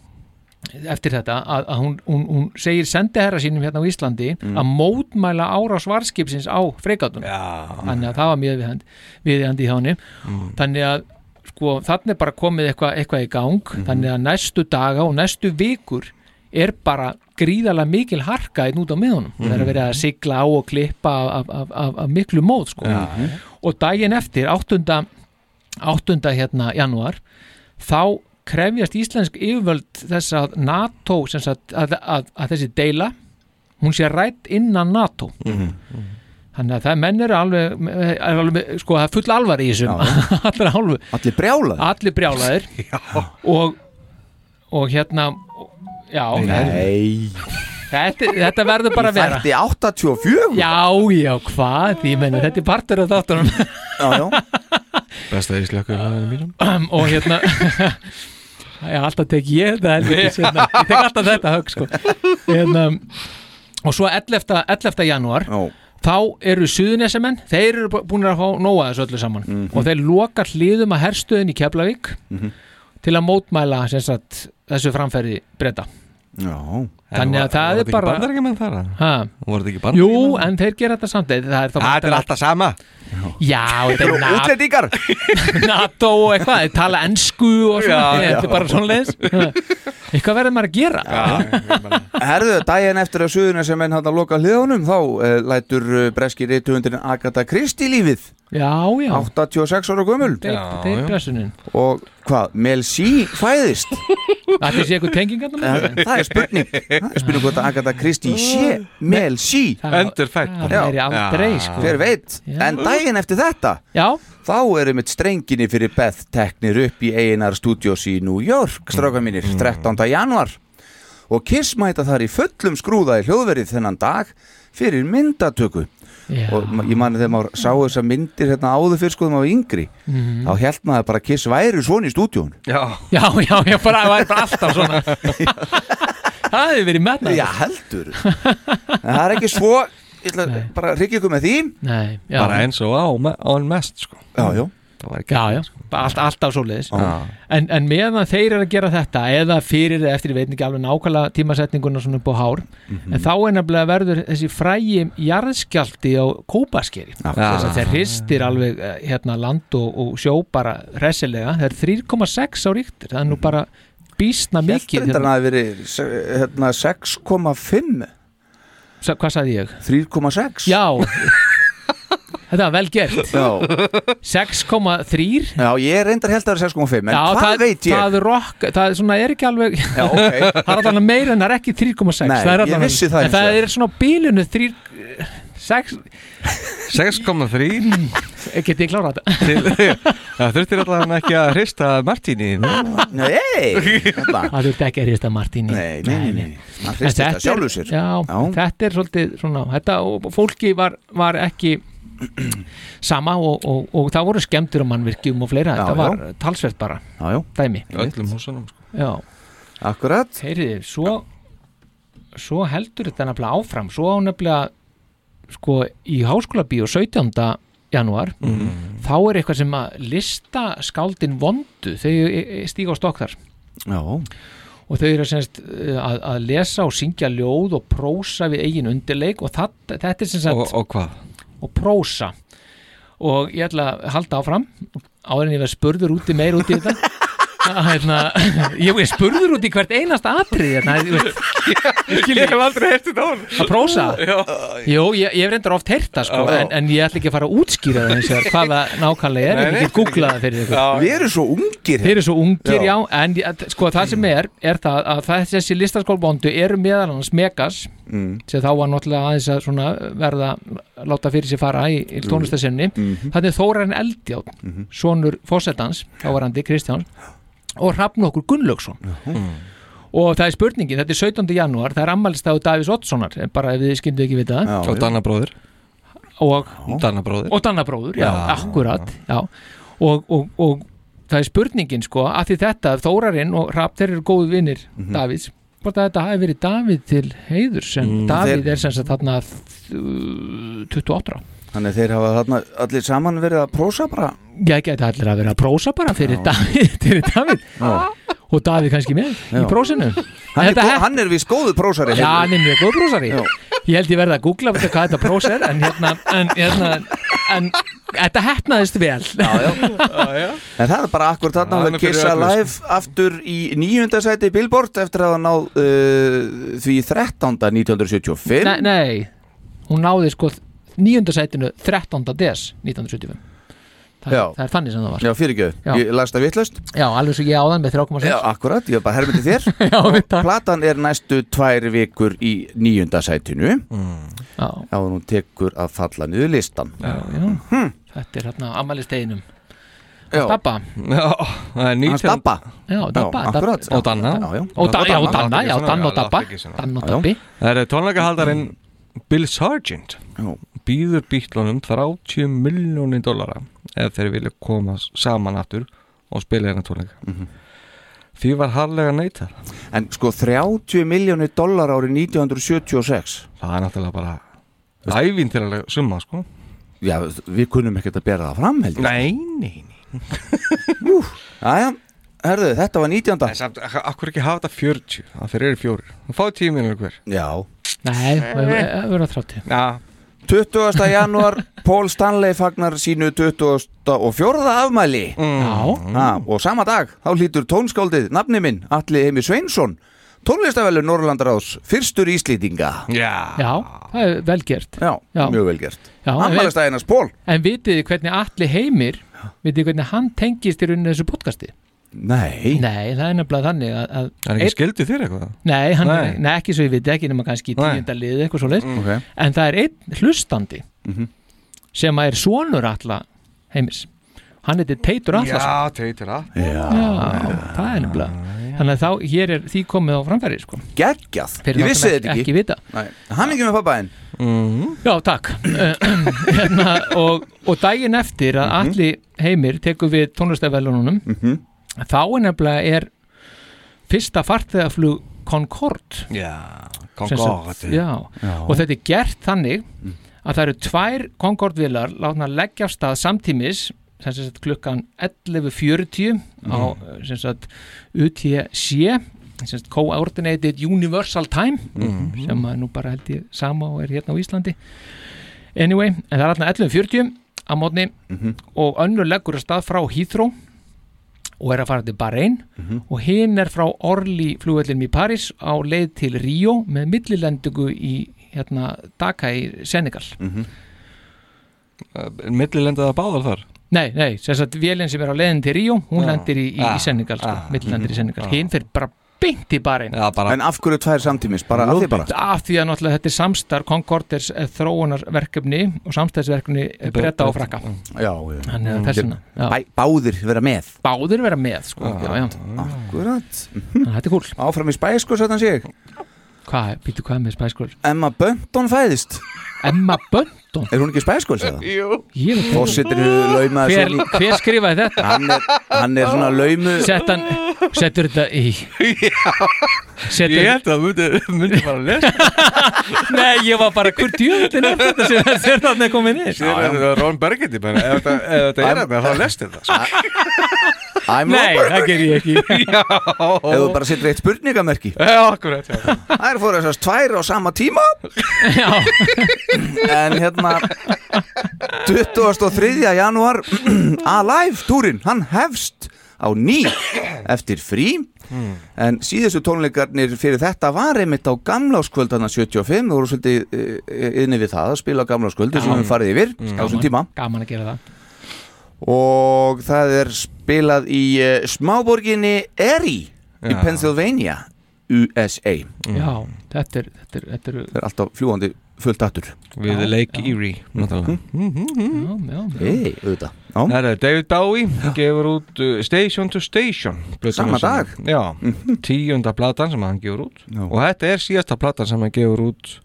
eftir þetta að, að hún, hún, hún segir sendiherra sínum hérna á Íslandi að mótmæla ára svarskipsins á freikátunum þannig að það var mjög viðhand í hjáni þannig að sko þannig er bara komið eitthvað eitthva í gang. Þannig að næstu daga og næstu vikur er bara gríðarlega mikil harka einn út á miðunum. Það er að vera að sigla á og klippa af, af, af, af miklu mót sko. og daginn eftir 8. 8. hérna janúar þá krefjast íslensk yfirvöld þess að NATO sagt, að, að, að þessi deila hún sé rætt innan NATO. Þannig að það menn eru alveg, er alveg sko það er full alvar í þessum allir, alveg, Allir brjálaðir? allir brjálaðir. Og, og hérna já, Nei. Þetta, þetta verður bara að vera. Þetta er 84 já, já, hvað, ég menna þetta er partur af þáttunum. Já, já Besta í slökkur mínum og hérna já, alltaf tek ég þetta ég tek alltaf þetta högg sko. hérna, og svo 11. 11. janúar Já. þá eru suðunesamenn þeir eru búin að fá nóa þessu öllu saman og þeir loka hliðum að herstöðin í Keflavík til að mótmæla sem sagt, þessu framferði breyta Já Þannig að það er bara Bandar ekki með það Ha? Voru þetta ekki bandar Jú, en þeir gera þetta samt Það er, Það er alltaf sama. Já, þetta er Útlendingar? NATO og eitthvað, þeir tala ensku og svona, þetta er bara svona leis Eitthvað verður maður að gera. Herðu, daginn eftir að suðuna sem enn hann að loka hliðunum þá uh, lætur uh, breski reytuundurinn Agatha Christie lífið. Já, já. 86 ára blessunin Og hvað, Mel C fæðist? Það er sé eitthvað tengingarna Eh, Það er spurning Er spurning hvort að Agatha Christie sé Mel C Endur fætt Það er aldrei, sko. Hver veit, en daginn eftir þetta Já. Þá erum við strenginni fyrir Beth teknir upp í A&R Studios í New York, stráka mínir, 13. januar og Kiss mæta þar í fullum skrúða í hljóðverið þennan dag fyrir myndatöku. Já. og ég mani þegar maður sá þessar myndir hérna áður fyrir skoðum á yngri Mhm. þá held maður bara að Kiss væri svona í stúdíun Já, Já, já, bara, bara alltaf svona Það hefur verið metnað Já, heldur. En það er ekki svo ég ætla bara ríkja ykkur með því. Nei, já. Bara eins og á, á en mest sko. Já, já. Það var ekki Já, já, bara allt, alltaf svoleiðis. Já. en, en meðan þeir eru að gera þetta eða fyrir eða eftir, ég veit ekki alveg nákvæmlega tímasetninguna svona upp á hár en þá er nefnilega verður þessi frægi jarðskjaldi á kópaskeri þess að þeir hristir alveg eh, hérna land og, og sjó bara hressilega, það er 3,6 á ríktir. Það er nú bara býstna mikið Hérna hafi verið hérna, 6,5 Sa- Hvað sagði ég? 3,6 Já Þetta var vel gert Já. 6,3 Já, ég reyndar held að það er 6,5 en Já, hvað það, veit ég? það er rock, það er svona er ekki alveg Já, ok. það er alveg meira en það er ekki 3,6 Nei, er ég vissi það en það er svona bílunu 3 6 6,3 Getið ég klárað þetta? Það þurftir alltaf ekki að hrista Martíni Nei. Það þurfti ekki að rista Martíni Nei, nei, nei, En hristir þetta það sjálfur sér. Já, Já. þetta er svolítið svona þetta, og fólki var, var ekki sama og, og, og það voru skemmtir og mannvirkjum og fleira, Já, þetta var já. talsvert bara Já, já. dæmi Öllum húsunum sko. Já Akkurat Heyriði, svo svo heldur þetta nefnilega áfram svo á nefnilega sko í háskóla bíó 17. janúar þá er eitthvað sem að lista skáldin vondu þau stíga á stokk þar Já og þau eru semst uh, að, að lesa og syngja ljóð og prósa við eigin undirleik og það, þetta er sem sagt og, og hvað? og prósa og ég ætla að halda áfram áður en ég verð spurður úti meir út í þetta hérna, ég er spurður út í hvert einasta atrið hérna, þú veist, Ég hef aldrei hert þetta á hann að prósa. Jú, ég, ég hef reyndar oft heyrt það sko, en, en ég ætla ekki að fara að útskýra það eins og hvað það nákvæmlega er, Nei, ég nei. get googlað það fyrir ykkur. Við erum svo ungir Þeir eru svo ungir, Já. já, en ég- sko það sem er, er það að þessi listaskólbóndu eru meðal hans Megas Mm. sem þá var náttúrulega aðeins að svona verða láta fyrir sér fara í, í tónlistasinni Mhm. þannig er Þórarinn Eldjátt sonur fósettans, ávarandi Kristjáns og Hrafn okkur Gunnlaugsson. Og það er spurningin, þetta er 17. janúar það er ammælistæðu Davís Oddssonar bara ef þið skyndu ekki vita það. Og bróðir og, Danna bróðir og Danna bróður, já, Já. akkurat já. Og, og, og það er spurningin sko, að því þetta, Þórarinn og Rapp, þeir eru góðu vinnir Mhm. Davíðs, hvort að þetta hafi verið Davíð til heiður sem Mm, Davíð þeir- er sem sagt þarna uh, 28 ára Þannig að þeir hafa þarna allir saman verið að prósa bara Já, geta allir að vera að prósa bara fyrir Davíð. og Davíð kannski með í Já. prósinu Hann er, hann er við skóðu prósari Já, hann er mjög góð prósari Já. Ég held ég verði að googla hvað þetta prós er en hérna, en, hérna en þetta hefnaðist vel Já, já. En það er bara akkur þarna að kissa live aftur í nýjunda sæti Billboard eftir að hafa náð uh, því 13. 1975 Nei, nei, hún náði sko nýjundasætinu 13. des 1975 það, Já. það er þannig sem það var. Já, fyrirgjöð, ég las það vitlaust. Já, alveg svo ég áðan með 3,6 Já, akkurat, ég er bara hermyndi þér. Já, við takk Platan er næstu tvær vikur í nýjunda sætinu. Já, Já, hún tekur að falla niður listan. Já, já. Þetta er hérna ammælisteginum Já. Dabba Já, það er 19 Hans Dabba Já, Dabba Já, akkurat. Og Danna. Og Danna, já, Danna og Dabba. Danna og. Dabbi Það er tónleikahaldarinn Bill Sargent. Já. Býður bítlunum 30 miljónir dollara ef þeir vilja koma saman aftur og spila hérna tónleika Mhm. Því var harlega neitað. En sko 30 miljónir dólar árið 1976 Það er náttúrulega bara ævintýralega summa sko. Já, við kunnum ekkert að bera það fram heldur Nei, nei, nei. Jæja, herðu, þetta var 19. En samt, akkur ekki hafa þetta 40 Það fyrir eru fjórir. Það fá 10 miljónir hver? Já. Nei, það verður að 30 Já 20. januar, Paul Stanley fagnar sínu 24. afmæli Já ha, og sama dag þá hlýtur tónskáldið nafni minn Alli Heimi Sveinsson tónlistavelu Norrlandaráðs fyrstur íslýtinga Já Já, það er vel gert Já, Já. mjög vel gert Já, en- Afmælistæðinars Pól En vitið þið hvernig Alli Heimir vitið þið hvernig hann tengist í rauninni þessu podcasti? Nei Nei, það er nefnilega þannig að, að Það er ekki skildið þér eitthvað Nei, hann, Nei. nei. ekki svo ég viti ekki nema kannski í Nei. tíunda liði eitthvað svo leið Ok. en það er einn hlustandi Mhm. sem er sonur alla heimis hann heitir Teitur Allarsson Já, teitur að Já, það er nefnilega þannig að þá, hér er því komið á framfæri sko. Geggjað, Fyrir ég vissi þetta ekki ekki vita. Nei. Hann ekki með pappaðinn Já, takk hérna, og, og daginn eftir að allir heimir tekur við tónlistafælunum Mhm. Þá er nefnilega er fyrsta farþegaflug Concorde. Já, Sem sagt, já. og þetta er gert þannig að það eru tvær Concorde-vilar látna að leggja af stað samtímis sem sagt klukkan 11.40 á sem sagt UTC sem Coordinated Universal Time sem að nú bara held ég sama og er hérna á Íslandi. Anyway, en það er alltaf 11.40 á mótni og önnur leggur að stað frá Heathrow og er að fara til Bahrein og hinn er frá Orly flugvellinum í Paris á leið til Rio með millilendingu í hérna Dhaka í Senegal. Millilendaða báðar þar? Nei, nei, sem sagt vélinn sem er á leiðin til Ríó hún Já. lendir í, í, Ah, í Senegal sko, ah, millilendir í mhm, Senegal. Ah. hinn fyrir bara beint í barinn. Já, bara En af hverju tvær samtímis, bara af því bara? Af því að náttúrulega þetta er samstar Concorders eh, þróunarverkefni og samstæðsverkefni bretta og frakka. Já, Þannig vegna já. Bæ, Báðir vera með. Báðir vera með sko, já, já. Akkurat. Þannig þetta er cool Áfram í spæsku, svo þann sé. ég Hvað, býtu hvað með spæskól? Emma Bunton fæðist Emma Bunton? Er hún ekki spæskól, segða? Jú Ég veit Fósittir laumaði hver, sér í hver skrifaði þetta? Hann er, hann er svona laumu Sett hann, settur þetta í Settur Ég held að það myndi, myndi bara að lesa Nei, ég var bara, hver djöfnir er þetta sem þér þarna komin inn? Sér er þetta Ron Bergetti bara Ef þetta- þetta er þetta, þá lest þetta. I'm Nei, Robert það ger ég ekki. Já. Ef þú bara setur eitt spurningamerki. Já, akkurat já. Það er fór þessast tvær á sama tíma. Já, En hérna 23. januar Alive túrin, hann hefst á ný eftir frí. En síðustu tónleikarnir fyrir þetta var einmitt á gamláskvöld þarna 75, þú voru svolítið inni við það að spila á gamláskvöldi sem við farið yfir á þessum tíma. Gaman að gera það. Og það er spilað í uh, smáborginni Erie í Já. Pennsylvania USA Já, þetta er, þetta er, þetta er það er alltaf fljúandi fullt aftur Við Lake Erie náttúrulega. Já, já, já Já. Það er David Bowie gefur út uh, Station to Station Sama dag? Mhm. Já, tíunda platan sem hann gefur út Já. og þetta er síðasta platan sem hann gefur út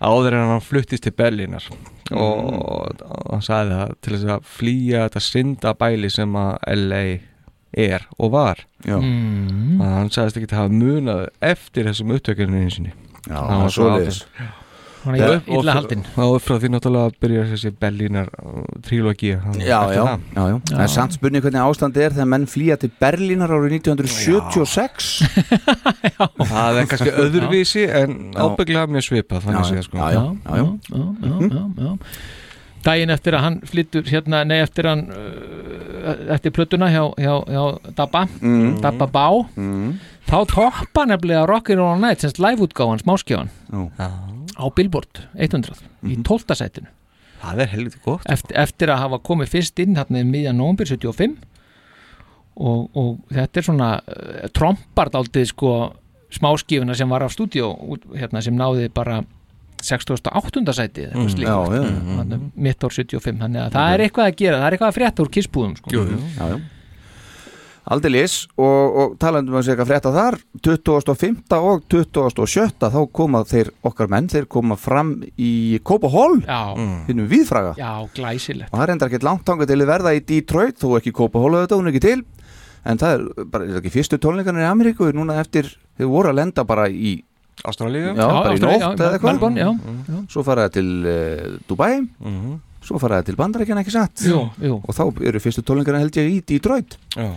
áður en hann fluttist til Berlínar. Mm. og hann sagði það til þess að flýja þetta syndabæli sem að LA er og var. Já, mm. hann sagðist ekki að hafa munað eftir þessum upptökunum einu sinni. Já Hann var svo leiðis Svona ég er illa haldinn. Og frá því náttúrulega byrjar þessi Berlínar trílogi Já, já, já, já. Það er samt spurning hvernig ástand er þegar menn flýja til Berlínar árið 1976 Það er kannski öðruvísi en ábygglega mjög svipað Já, þannig séð sko. Já, já, já, já. já, já, já. Daginn eftir að hann flyttur hérna, nei eftir hann uh, eftir plötuna hjá, hjá, hjá Dabba Mm. Dabba Bá Mm. þá toppa nefnilega Rockin' All Night semst live-útgáfan, smáskjáfan Já. á Billboard 100 í 12. sætinu Það er helviti gott eftir, eftir að hafa komið fyrst inn hérna í miðjan nóvambir 75 og, og þetta er svona uh, trompart aldrei sko smáskífuna sem var af stúdíó út- hérna, sem náði bara 68. sæti Mm, slíkt já, já, já. Mm, þarna mitt ár 75 þannig að það er eitthvað að gera, það er eitthvað að frétta úr kissbúðum sko. Já. Aldeilis og, og talandum að segja frétta þar 25. og 27. þá koma þeir okkar menn þeir koma fram í Kópahól Já. hinnum viðfraga Já, glæsilegt og það er enda ekki langt tanga til að verða í Detroit þó ekki Kópahól auðvitað, hún er ekki til en það er bara er ekki fyrstu tónleikarnir í Ameríku núna eftir, þeir voru að lenda bara í Ástralíu? Já, bara í nótt eða eitthvað. Melbourne, já, já. Svo fara það til uh, Dubai. Svo fara það til Bandarækjana ekki satt? Jú, jú. Og þá eru fyrstu tónleikarna held ég í Detroit. Já.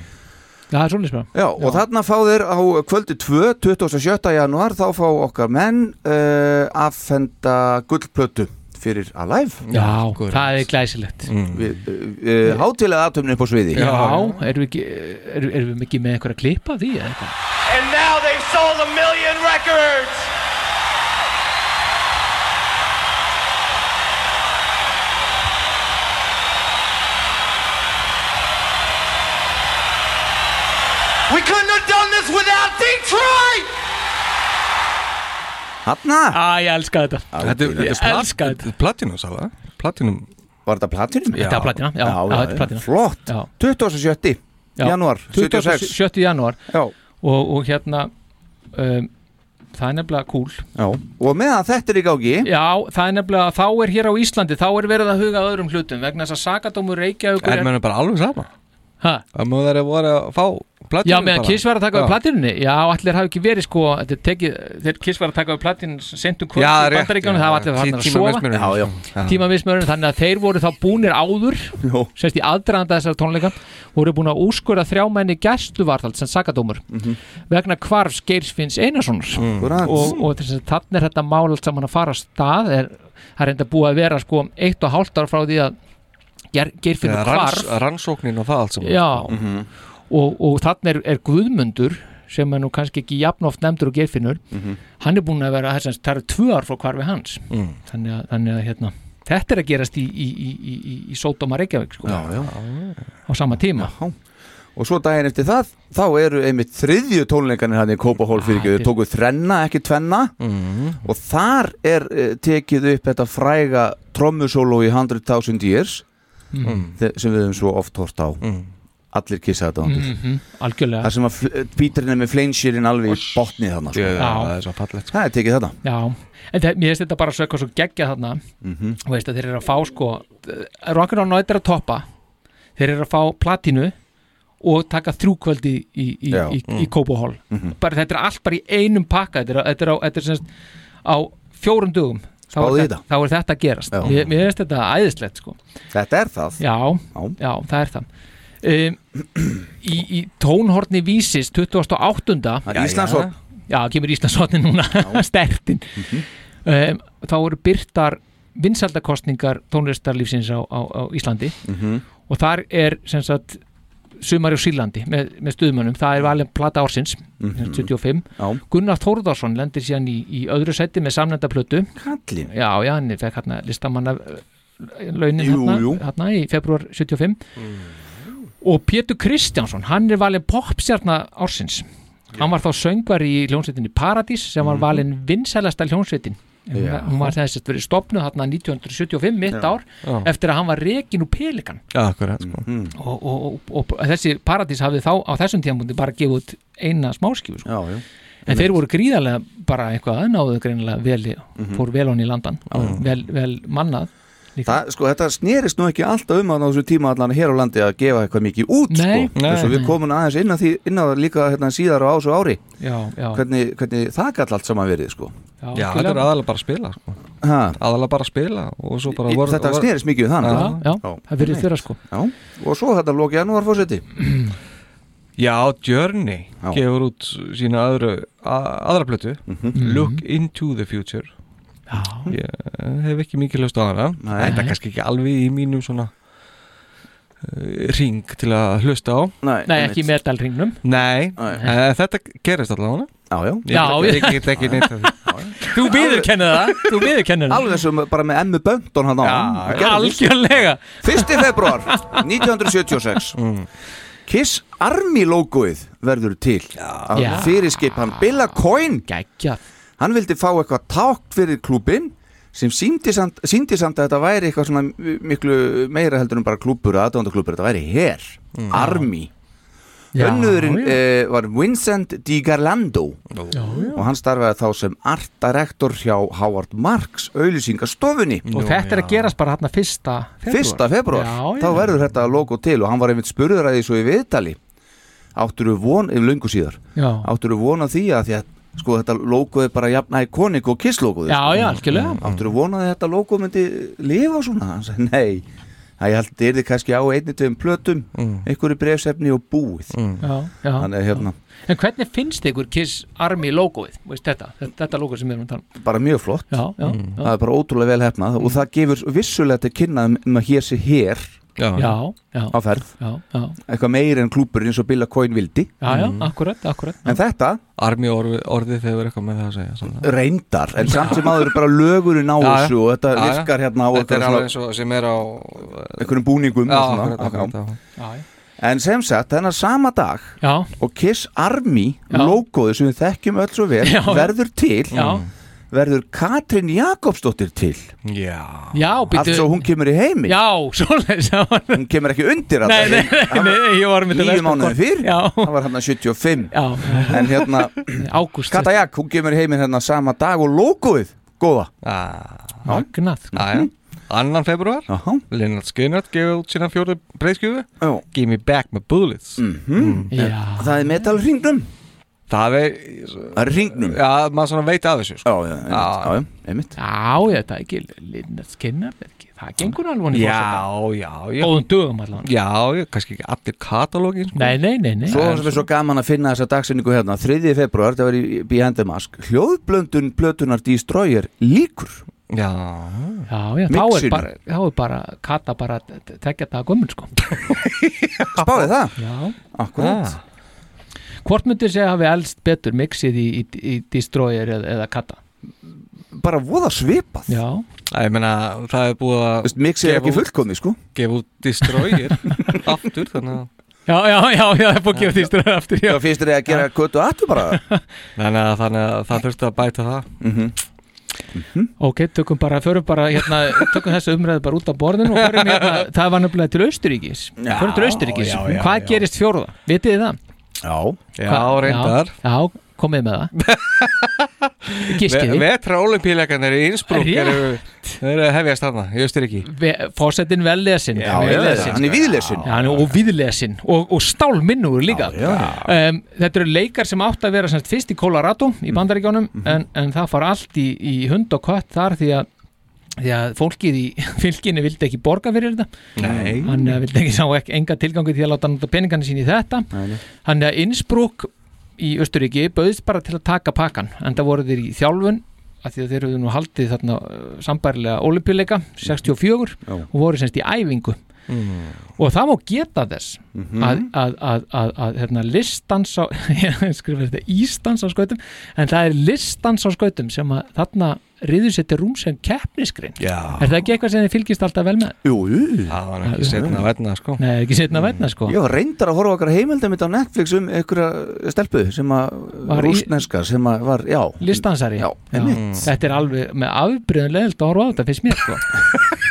Já, það er svolítið spara Já, og þarna fá þeir á kvöldi 2, 27. januar, þá fá okkar menn uh, aðfenda gullplötu fyrir Alive. Já, það er glæsilegt. Við, uh, hátilega aðtöfni upp á sviði. Já, erum við ekki erum, erum við ekki með eitthvað að klippa því eða eitthvað? And now they've sold a million records. We couldn't have done this without Detroit. Hanna? Á, ég elska þetta Þetta er- Ég er elska plat- þetta er platinum sala Platinum Var þetta platinum? Þetta er platinum, já, já, þetta er platinum. Flott. Já. 27. Já, januar 76. 27. januar Já. og, og hérna um, það er nefnilega cool Já, og meðan þetta er í gági Já, það er nefnilega, þá er hér á Íslandi þá er verið að huga að öðrum hlutum vegna þess að Sakadómur Reykjavíkur Er mennum bara alveg sama Ha? Það má þeirra voru að fá platinum Já, meðan. Kiss var að taka Já. við platinunni Já, allir hafi ekki verið sko þegar Kiss var að taka við platinun sentum kvöld í bandaríkjónu það var allir hann að sofa. Tímamismörun, þannig að þeir voru þá búnir áður Jó. semst í aðdraðanda þessar tónleika voru búin að úrskurða þrjá menni gæstuvarðald sem sakadómur vegna hvarfs Geirsfinns Einarssonar Akkúrat. og, og þess að þannig er þetta mál allt saman að fara stað er, það er enda búið að vera sko eitt og hálft ár frá því að Geir, Geirfinnur hvarf Rannsóknin og það allt saman Já, Mhm. Og, og þannig er, er Guðmundur sem er nú kannski ekki jafn oft nefndur og Geirfinnur Mhm. hann er búin að vera, þess að það eru tvö ár frá hvarfi hans Mm. þannig, að, þannig að hérna, þetta er að gerast í, í, í, í, í, í Sódóma Reykjavík sko, Já, já. á sama tíma Já. Og svo daginn eftir það, þá eru einmitt þriðju tónleikarnir hann í Kópahól fyrir ekki, þau tóku þrenna, ekki tvenna Mhm. og þar er uh, tekið upp þetta fræga trommusólo í 100.000 Years Mm. sem við höfum svo oft hort á allir kissa þetta Mhm, algjörlega. það sem að Peterinn er með fleinshýrin alveg í botnið þarna sko. Það er svo fallegt það er tekið þetta Já, en það, mér finnst þetta bara svo eitthvað svo geggja þarna. Mhm. og veist að þeir eru að fá sko Rock'n'Roll Night er að toppa. Þeir eru að fá platínu og taka þrjúkvöldi í, í, í, í, í Mm. Bara þetta er allt bara í einum pakka. Þetta er, þetta er, á, þetta er semst, á fjórum dugum þá er, þetta, þá er þetta að gerast. Já. mér, mér finnst þetta æðislegt sko. Þetta er það. Já, já, það er það um, í, í tónhorni vísis 2008 Það er Íslandshorn. já, kemur Íslandshorni núna stertin Mhm. um, þá eru byrtar vinsaldakostningar tónlistarlífsins á, á, á Íslandi Mhm. og þar er sem sagt sumari á Sílandi með, með stuðmönnum, það er valin plata ársins Mhm. 75, Já. Gunnar Þórðarsson lendir síðan í, í öðru seti með samnenda plötu Kallinn já, já, hann fekk hérna listamanna launin hérna, jú. hérna í februar 75 og Pétur Kristjánsson hann er valin popstjarnar ársins hann var þá söngvar í hljónsveitinni Paradís sem var Mhm. valin vinsælasta hljónsveitin hún, Já. hún var þess að verið stopnuð hérna 1975 mitt Já. ár Já. eftir að hann var rekin úr Pelikan akkurat sko og, og, og, og þessi Paradís hafði þá á þessum tíðanbúndi bara gefið út eina smáskífu sko. já, já. en þeir voru gríðarlega bara eitthvað aðnáðu greinilega vel, í- Mhm. fór vel honni í landan Já. vel, vel mannað Það, sko, þetta snerist nú ekki alltaf um að á þessu tíma allan hér á landi að gefa eitthvað mikið út Nei. sko. þess að Nei. við komum aðeins inn á því inn á það líka hérna, síðar á ásu ári Já, já. Hvernig, hvernig það gall allt saman verið sko. Já, þetta er aðalega bara að spila sko. Ha. aðalega bara að spila og svo bara Í- voru, Þetta snerist mikið við þann Já, já, það virðist vera, sko. Já, og svo þetta loki janúar fórseti Já, Journey Já. gefur út sína öðru, að, aðra plötu Mhm. Look into the future Já. Ég hef ekki mikið löst á hana. Nei. Þetta er kannski ekki alveg í mínum svona uh, ring til að hlusta á. Nei, Nei, ekki í metalringnum. Nei, uh, þetta gerist allavega Já, já. Já, Ég get- ekki neitt af því. Þú býður kennið það, þú býður kennið það. Alveg sem bara með Emmu Böndon hann á. Algjörlega. 1. februar 1976 Mm. Kiss Army logoið verður til. Já. að fyrirskipan Billa Coyne. Gækja Hann vildi fá eitthvað tákt fyrir klúbin sem síndi samt, síndi samt að þetta væri eitthvað svona miklu meira heldur en bara klúbur eða aðdóndaklúbur, þetta væri her Mm. Army. Önnurinn eh, var Vincent Di Garlando. Já, já. og hann starfaði þá sem art director hjá Howard Marks auðlýsingastofunni Og þetta er að gerast bara hérna fyrsta februar Fyrsta februar, Já, já. þá verður þetta logo til og hann var einmitt spurður að því svo í viðtali. Áttur við von, yfir löngu síðar. Já. áttur við von að því að því að sko þetta logo er bara jafn ikonik og Kiss logoði Já, já, algjörlega. áttur við von að þetta logo myndi lifa svona, hann sagði nei það ég held þetta er þið kannski á einni tveim plötum Mm. einhverju brefsefni og búið Já, já. þannig að hérna En hvernig finnst ykkur Kiss Army logoið, veist þetta, þetta, þetta logo sem við erum að tala um? bara mjög flott Já, já, Mm. já. það er bara ótrúlega vel hefnað og það gefur vissulega til kynna um að hér sé hér Já, Já, já, á ferð. Já, já, eitthvað meir en klúpur eins og Billa Coyne vildi. Já, já, Mm. akkurat, akkurat. En þetta? Armi orðið, orðið þegar eitthvað með það að segja svona. reyndar en samt sem aður er bara lögurinn á þessu og þetta virkar hérna á Þetta er alveg eins og sem er á einhverjum búningum Já, og svona. akkurat, akkurat, en sem sagt þennan sama dag Já. og Kiss Army logoðu sem við þekkjum öll svo vel Já. verður til Já. Verður Katrin Jakobsdóttir til? Já. Já, allt svo hún kemur í heimi? Já, svoleiðis hún kemur ekki undir Nei, nei, nei, nei, ég var með nýju mánuði fyrr? Já, það var hérna 75 já. En hérna Ágúst. Kata Jak, hún kemur í heiminn hérna sama dag og logoið góða. Magnað sko. Aja. Annan februar Aha. Leonard Skinner gefið út sína fjóru breyðskjöfu Já. Give me back my bullets. Mhm. Já. það er metal hringnum Það er það er hringnum? Já, maður svona veit af þessu sko. já, já, einmitt, já, já, einmitt. Já, þetta er ekki er ekki, það gengur alveg í Já, já, Góðum dögum allan. Já, já, kannski ekki allir katalógin sko. Nei, nei, nei, nei. Svo sem er svo gaman að finna þessa dagsinningu hérna. 3. februar, það var í Behind the Mask. Hljóðblöndun plötunar Destroyer líkur. Já. Já, já, þá er bara, þá er bara Kata bara að tekja það gömul sko. Spáði það? Já. Akkurat Hvort myndir segja hafi elst betur mixið í, í, í Destroyer eða, eða Kata? Bara voða svipað. Já. Æ, ég meina, það er búið að Mixið er ekki fullkomi, sko. Gefa út Destroyer aftur, þannig að Já, já, já, já, það er búið að gefa Destroyer aftur já. Það finnst þér að gera köttu aftur bara? Þannig að, þannig að það þurfti að bæta það. Mhm. Ok, tökum bara, förum bara hérna, tökum þessu umræðu bara út af borðinu og förum hérna, það var nefnilega til Austuríkis Já, förum til já, hvað já. gerist fjórða? Vitið þið það? Já. Já, reyndar Já, já, komið með það. Vetra olimpíuleikarnir í Innsbruck eru, þeir eru að hefjast þarna í Östuríki Fósettin vel lesin Já, já, hann er Já, er og viðlesin og, og stálminnugur líka. Já, um, Þetta eru leikar sem átt að vera semst, fyrst í Colorado í bandaríkjónum en, en það far allt í, í hund og kött þar því að því að fólkið í fylginni vildi ekki borga fyrir þetta Nei. hann eh, vildi ekki sá ekki enga tilgangi til að láta peningarnir sín í þetta hann er Innsbruck í Östuríki bauðist bara til að taka pakkan en það voru þeir í þjálfun að því að þeir eru nú haldið þarna uh, sambærilega olimpíuleika 64 Já. og voru semst í æfingu og það má geta þess Mhm. að, að, að, að, að hérna, listans á ég skrifa þetta ístans á skautum en það er listans á skautum sem að þarna riður sér til rúm sem keppniskrin Já. er það ekki eitthvað sem þið fylgist alltaf vel með? Jú, jú. Það var ekki setna að verna sko. Nei, ekki setna vætna sko. Ég var reyndar að horfa okkar heimildamitt á Netflix um einhverja stelpu sem að rústneska sem að var, já. Listansari. Já, einmitt. þetta er alveg með afbreyðan leðilt að horfa á þetta finnst mér sko.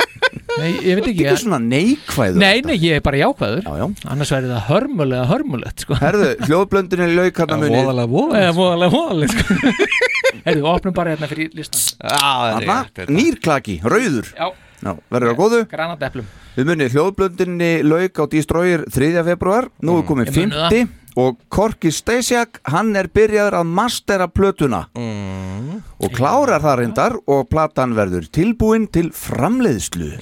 Nei, ég veit ekki Þetta er svona neikvæður Nei, nei, ég er bara jákvæður. Já, já. Annars verður það hörmulega hörmulegt sko. Herðu, hljóðblöndunni lauk hann að muni Voðalega voðalega Eða voðalega voðalega sko Herðu, opnum bara hérna fyrir listan Þarna, nýrklaki, rauður. Já, Já, verður það góðu. granateplum Við munið hljóðblöndunni lauk á Destroyer 3. februar Nú er komið Ég muni 50 og Korki Stasiak hann er byrjaður að mastera plötuna. Og klárar það reyndar og platan verður tilbúin til framleiðslu.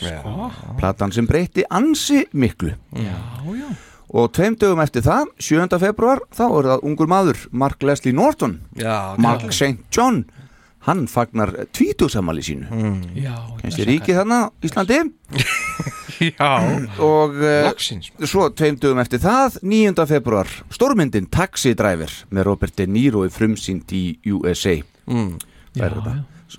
Platan sem breytti ansi miklu. Já, já og tveim dögum eftir það, 7. februar þá er það ungur maður, Mark Leslie Norton Já, Mark já. St. John hann fagnar tvítugsamali sínu Mm. Já, kennst ég ríkið þarna Íslandi Já og uh, Loksins. svo tveim dögum eftir það 9. februar, stórmyndin Taxi Driver með Robert De Niro í frumsýnd í USA mm. Fær þetta.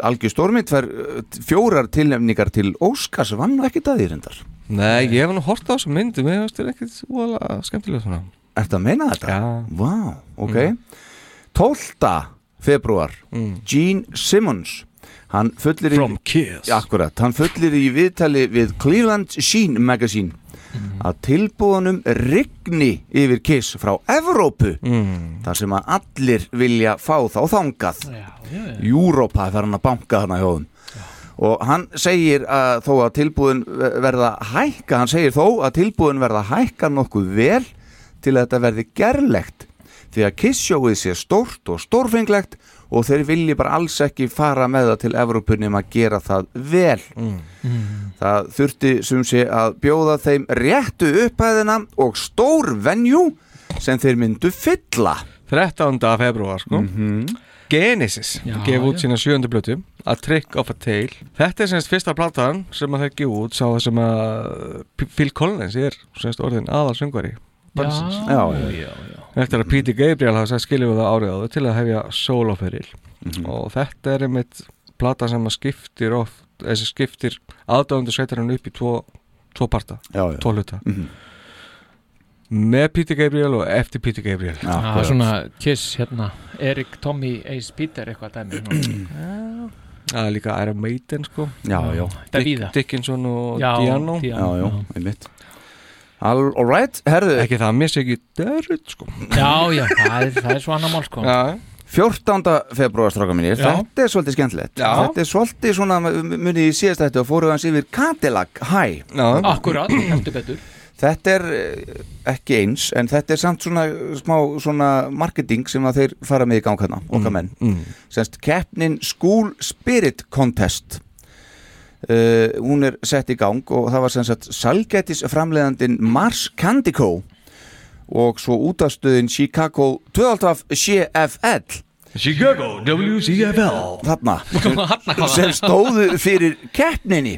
Algjör stórmynd fær uh, fjórar tilnefningar til Óskars vann nú ekki það í reyndar Nei, ég hef nú hort á þessu myndi Mér finnst þetta ekkert úalega skemmtilega svona Ertu að meina þetta? Já Vá, ok 12. februar Gene Simmons hann fullir í From Kiss. Akkurat, hann fullir í viðtali við Cleveland Sheen Magazine að tilbúðunum rigni yfir Kiss frá Evrópu mm. þar sem að allir vilja fá þá þangað. Júrópa er hann að banka þarna þeim. Og hann segir að þó að tilbúðin verða hækka hann segir þó að tilbúðin verða hækka nokkuð vel til að þetta verði gerlegt. Því að kissjóið sé stórt og stórfenglegt og þeir vilji bara alls ekki fara með það til Evrópunum að gera það vel það þurfti sem sé að bjóða þeim réttu upphæðina og stór venjú sem þeir myndu fylla 13. februar sko Genesis Já, gef út já. sína sjöndu blötu A Trick of a Tale Þetta er semst fyrsta platan sem að þeir gefa út sá það sem að P- Phil Collins er semst orðin aðalsöngvari bandsins. Já, já, já. Eftir að Peter Gabriel hafa sagt skiljum við það árið áður til að hefja soloferil og þetta er einmitt plata sem að skiptir oft, þessi skiptir aðdáðundu sveitar hann upp í tvo, tvo parta, Já, já. tvo hluta. Mhm. með Peter Gabriel og eftir Peter Gabriel. Það er svona Kiss hérna Erik, Tommy, Ace, Peter eitthvað dæmi. Það er líka Iron Maiden sko. Já, víða. Dickinson og Já, Diano. Já, já, einmitt All, all right, herðu. Ekki það, mér sé ekki Derrit sko. Já, já, það er, það er svo annar mál sko. Já, 14. februar stráka mínir, Já. þetta er svolítið skemmtilegt. Já. Þetta er svolítið svona, munið í síðast þetta og fóruð hans yfir Cadillac High já. Akkurat, heldur betur. Þetta er eh, ekki eins en þetta er samt svona smá svona marketing sem að þeir fara með í gang hérna, okkar menn. mm. Semst keppnin School Spirit Contest uh, hún er sett í gang og það var sem sagt salgætis framleiðandin Mars Candy Co og svo útastöðin Chicago 12 CFL Chicago WCFL þarna. Sem stóðu fyrir keppninni.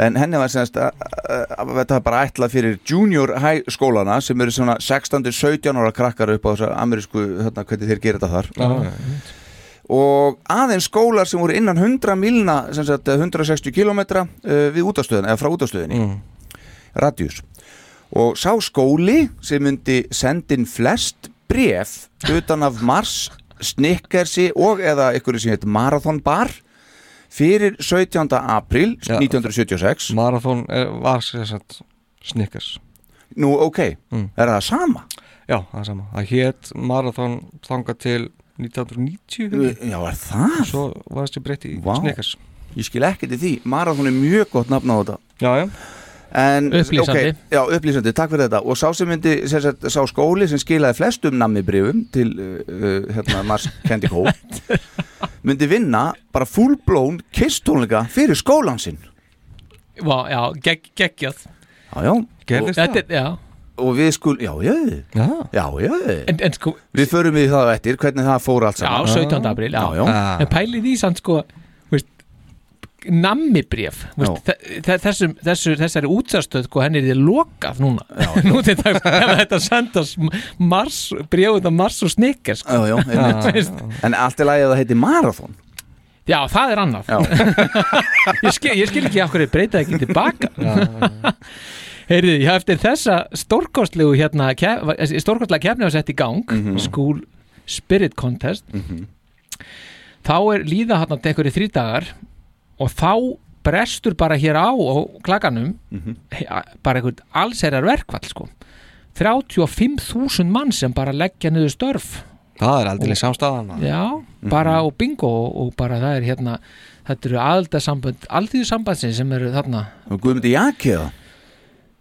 En henni var semst að, að, að þetta var bara ætlað fyrir junior high skólana sem eru svona 16-17 ára krakkar upp á þessar amerísku hérna, hvernig þeir gera þetta þar. Já, og aðeins skólar sem voru innan 100 milna sem sagt 160 km uh, við útastöðin eða frá útastöðinni Mm. radjus og sá skóli sem myndi sendin flest bref utan af Mars Snickersi og eða ykkur sem heit Marathon Bar fyrir 17. april Já. 1976 Marathon er, var sér sagt Snickers nú ok, Mm. er það sama? Já, það er sama Það hétt Marathon þangað til 1990 já, er það? Svo var þessi breytti í Vá. Snickers. Ég skil ekkert í því, Marathon er mjög gott nafn á þetta. Já, já. En, Upplýsandi. ok, Já, upplýsandi, takk fyrir þetta. Og sá sem myndi, sem sagt, sá skóli sem skilaði flestum nammibrifum til uh, uh, hérna, Mars Candy Co myndi vinna bara fullblown kistónleika fyrir skólan sinn. Vá, Já, gegg, geggjað. Já, já, Gerðist Þetta það? já og við skul, já, já, Já, já, já. En, en sko, Við förum við það eftir, hvernig það fór allt já, saman 17. april Já, Já, já. En pælið í samt sko veist, Nammibref Þessari útsastöð sko, henni er þið lokað núna. Nú til þetta þetta sendast Mars, bréfut af Mars og Snickers sko. Já, já, En allt er lagið að það heiti Marathon. Já, það er annað. Já. ég, skil, ég skil ekki af hverju breyta ekki tilbaka Heyrðu, ég eftir þessa stórkostlegu hérna, stórkostlega kefni var sett í gang Mhm. School Spirit Contest. Þá er líða hann að einhverju þrý dagar og þá brestur bara hér á á klaganum Mhm. he- bara einhvern allserjar verkvall sko. 35.000 mann sem bara leggja niður störf. Það er aldrei samstæðan Já, bara og bingo og, og bara það er hérna þetta eru aðaldasambönd, alþýðusambandsinn sem eru þarna. Og Guðmundi Jakið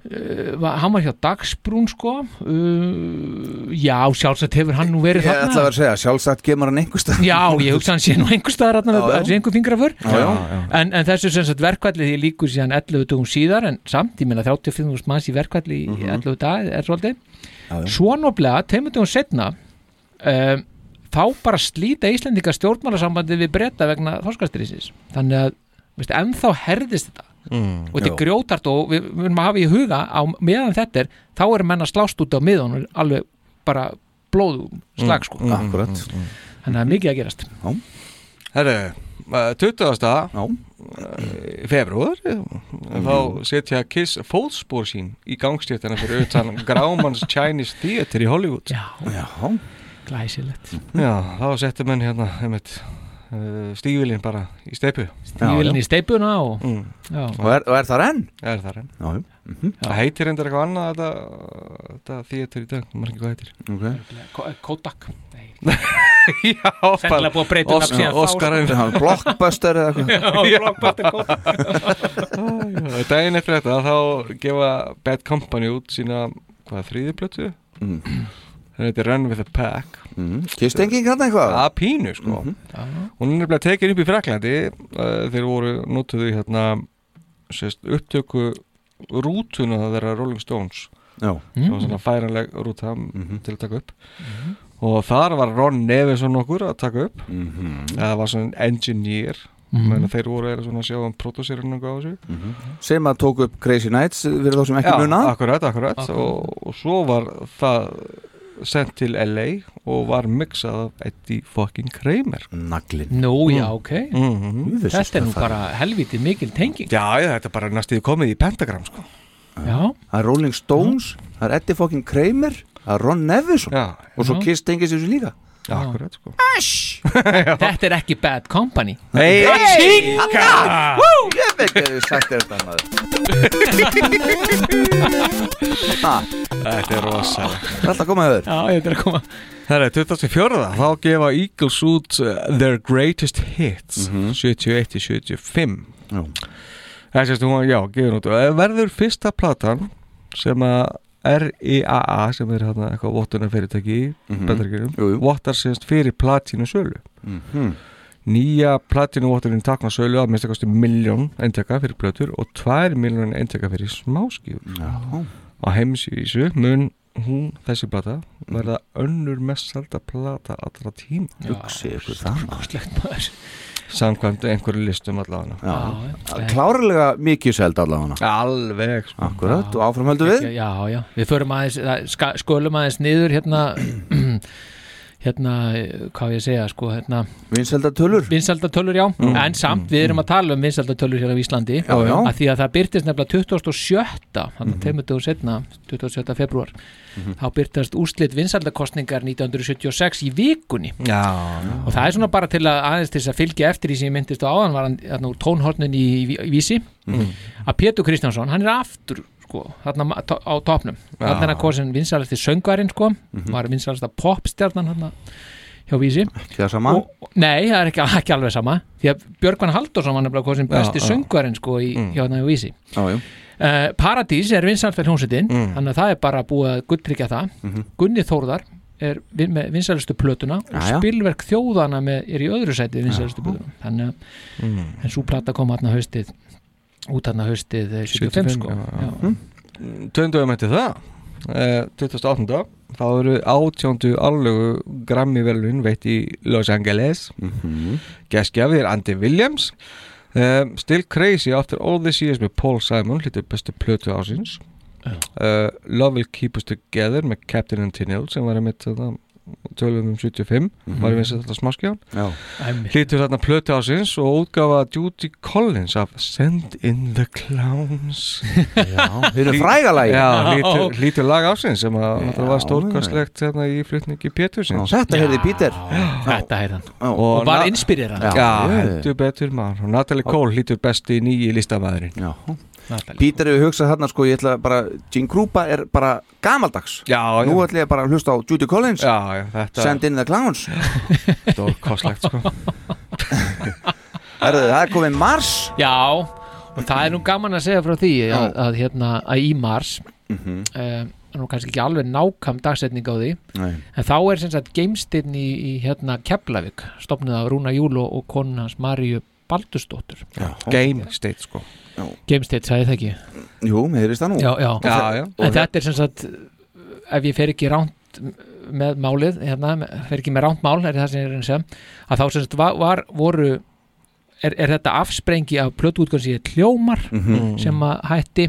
uh, var- hann var hjá Dagsbrún sko uh, já, sjálfsagt hefur hann nú verið Ég ætla að þarna vera að segja, sjálfsagt kemur hann einhver stað Já, ég hugsa hann sé nú einhver staðar þarna Já, já. þessi einhver fingraför Já, já. en, en þessu sem sagt verkvalli því líkur síðan 11 dugum síðar en samt, ég meina 35.000 manns í verkvalli í 11 dag er svolítið. Já, já. svo noblega, teimur dugum setna um, þá bara slíta Íslendinga stjórnmálasambandi við breyta vegna þorskastriðsins þannig að, veist, ennþá herðist þetta Mm, og þetta er grjótart og við, erum að hafa í huga á meðan þetta er, þá erum menn að slást út á miðunum alveg bara blóðum slag sko. Mm, mm, Akkúrat. þannig að það er mikið að gerast. Herru, uh, 20. uh, februar þá setja Kiss fótspór sín í gangstéttina fyrir utan Grauman's Chinese Theatre í Hollywood. Já, já. glæsilegt. Já, þá setja menn hérna einmitt, stígvilin bara í steipu Stígvélin í steipuna og mm. Og er, og er það enn? Er það enn. Já, já. Það heitir endur eitthvað annað þetta, þetta theatre í dag, maður ekki hvað heitir. Okay. Ko- Kodak. Já, Sennilega búið að breyta um nafn síðan þá, Óskarinn sko. Blockbuster eða eitthvað. Daginn eftir þetta þá gefa Bad Company út sína hvað þriðiplötu mm. Það heitir Run with a Pack. Mm. Kist enginn kannan eitthvað? Að pínu sko. Hún er nefnilega tekin upp í Fraklandi uh, þeir voru notuðu hérna sérst, upptöku rútuna það þeirra Rolling Stones. Já. sem var svona færanleg rúta til að taka upp. Og þar var Ron Nevison okkur að taka upp. Mhm. það var svona engineer. Mhm. menn þeir voru að sjá um pródúsirinn og á þessu. Sem að tók upp Crazy Nights fyrir þá sem ekki Já, muna. akkurat, akkurat, Akkurat. Og, og svo var það sendt til LA og var mixað af Eddie fucking Kramer. Naglin Nú, já, ok. Mm Þetta er nú bara helviti mikil tenging. Já, já, þetta er bara næstíð komið í pentagram sko. Já. Það er Rolling Stones, það er Eddie fucking Kramer Það er Ron Nevison. Já. Og svo Já. Kiss tengið sér líka akkurat sko. Þetta er ekki Bad Company. Nei, Ég veit ekki að þið sagt þetta Þetta er rosalega Það er alltaf komað höfður Já, þetta er að koma. Það er 2004. Þá gefa Eagles út uh, Their Greatest Hits 71-75 Já. Það er sérst, hún var, já, gefur út. Og verður fyrsta platan sem að RIAA sem er hérna eitthvað vottunar fyrirtæki í Mhm. Bandaríkjunum, Jú, jú. vottar sérst fyrir platínu sölu Mhm. Nýja platínu votturinn takna sölu að minnst kosti miljón eintaka fyrir plötur og tvær miljón eintaka fyrir smáskífur Já. á heimsvísu mun hún, þessi plata verða önnur mest selda plata allra tíma Hugsi ykkur það maður. Slegt maður samkvæmt einhverju listum allavega. Já. Klárlega mikið seld allavega. Alveg sko. Akkurat, og áfram höldum við. Já, já, við förum aðeins skölum aðeins niður hérna hérna, hvað ég segja sko, hérna Vinseldatölur Vinseldatölur, já, Mm. en samt við erum að tala um vinseldatölur hér á Íslandi Já, já. að því að það byrtist nefnilega 27. þannig að teimur dögur setna 27. februar þá byrtast úrslit vinsaldakostningar 1976 í vikunni já, og það er svona bara til að aðeins til þess að fylgja eftir í sem ég myndist á áðan var hann úr tónhornin í, í, í vísi Mhm. að Pétur Kristjánsson, hann er aftur sko, þarna to- á topnum þarna er hann kosin vinsalasti söngvarinn sko, Mhm. var vinsalasta popstjarnan hann hjá vísi og, Nei, það er ekki, ekki alveg sama því að Björgvann Halldórsson var nefnilega kosin besti já. söngvarinn sko í, Mm. hjá hann hjá vísi Uh, Paradís er vinsalfell hljómsveitin Mm. þannig að það er bara búið að gulltryggja það Mhm. Gunni Þórðar er vin, með vinsalistu plötuna og Jæja. spilverk þjóðana með, er í öðru sæti vinsalistu plötuna þannig að Mm. en svo plata kom hann haustið út hann haustið eh, 75 sko já, já. Já. Töndum eftir það eh, 2008. þá eru átjóndu allögu Grammy velun veitt í Los Angeles mm -hmm. Geskjafið er Andy Williams um, Still Crazy After All This Years með Paul Simon hlýttur bestu plötu ásins uh, Love Will Keep Us Together með Captain and Tennille sem var einmitt þarna, tölum um 75 Mhm. var einmitt þetta smáskján Já. Einmitt. hlýttur þarna plötu ásins og útgafa Judy Collins af Send in the Clowns. Já, þeir eru frægalagi Já, hlýtur, hlýtur lag ásins sem að var stórkastlegt hérna í flutningi Pétursins Já, þetta heyrði Þetta hann. Já. og var inspirerað Já, ég- heldur betur maður. Og Natalie Cole hlýtur besti nýji listamæðurinn Já Peter hefur hugsað þarna sko, ég ætla bara Gene Krupa er bara gamaldags. Já, Nú ætla ég bara að hlusta á Judy Collins. Já, já, þetta Send in the Clowns. Stórkostlegt sko. Herðu, það er komið Mars. Já, og það er nú gaman að segja frá því að, að, hérna, að í mars Mhm. um, nú kannski ekki alveg nákam dagsetning á því Nei. en þá er sem sagt geimstinn í, í hérna Keflavík stopnið af Rúna Júl og, Maríu Baldursdóttur. Game State sko Geimstinn, sagði það ekki Jú, með heyrist það nú já, já. Já, já. En þetta er sem sagt ef ég fer ekki ránt með málið, hérna, fer ekki með ránt mál er það sem ég er að segja að þá sem sagt var, var voru er, er þetta afsprengi af plötuútgáðsíði hljómar Mhm. sem að hætti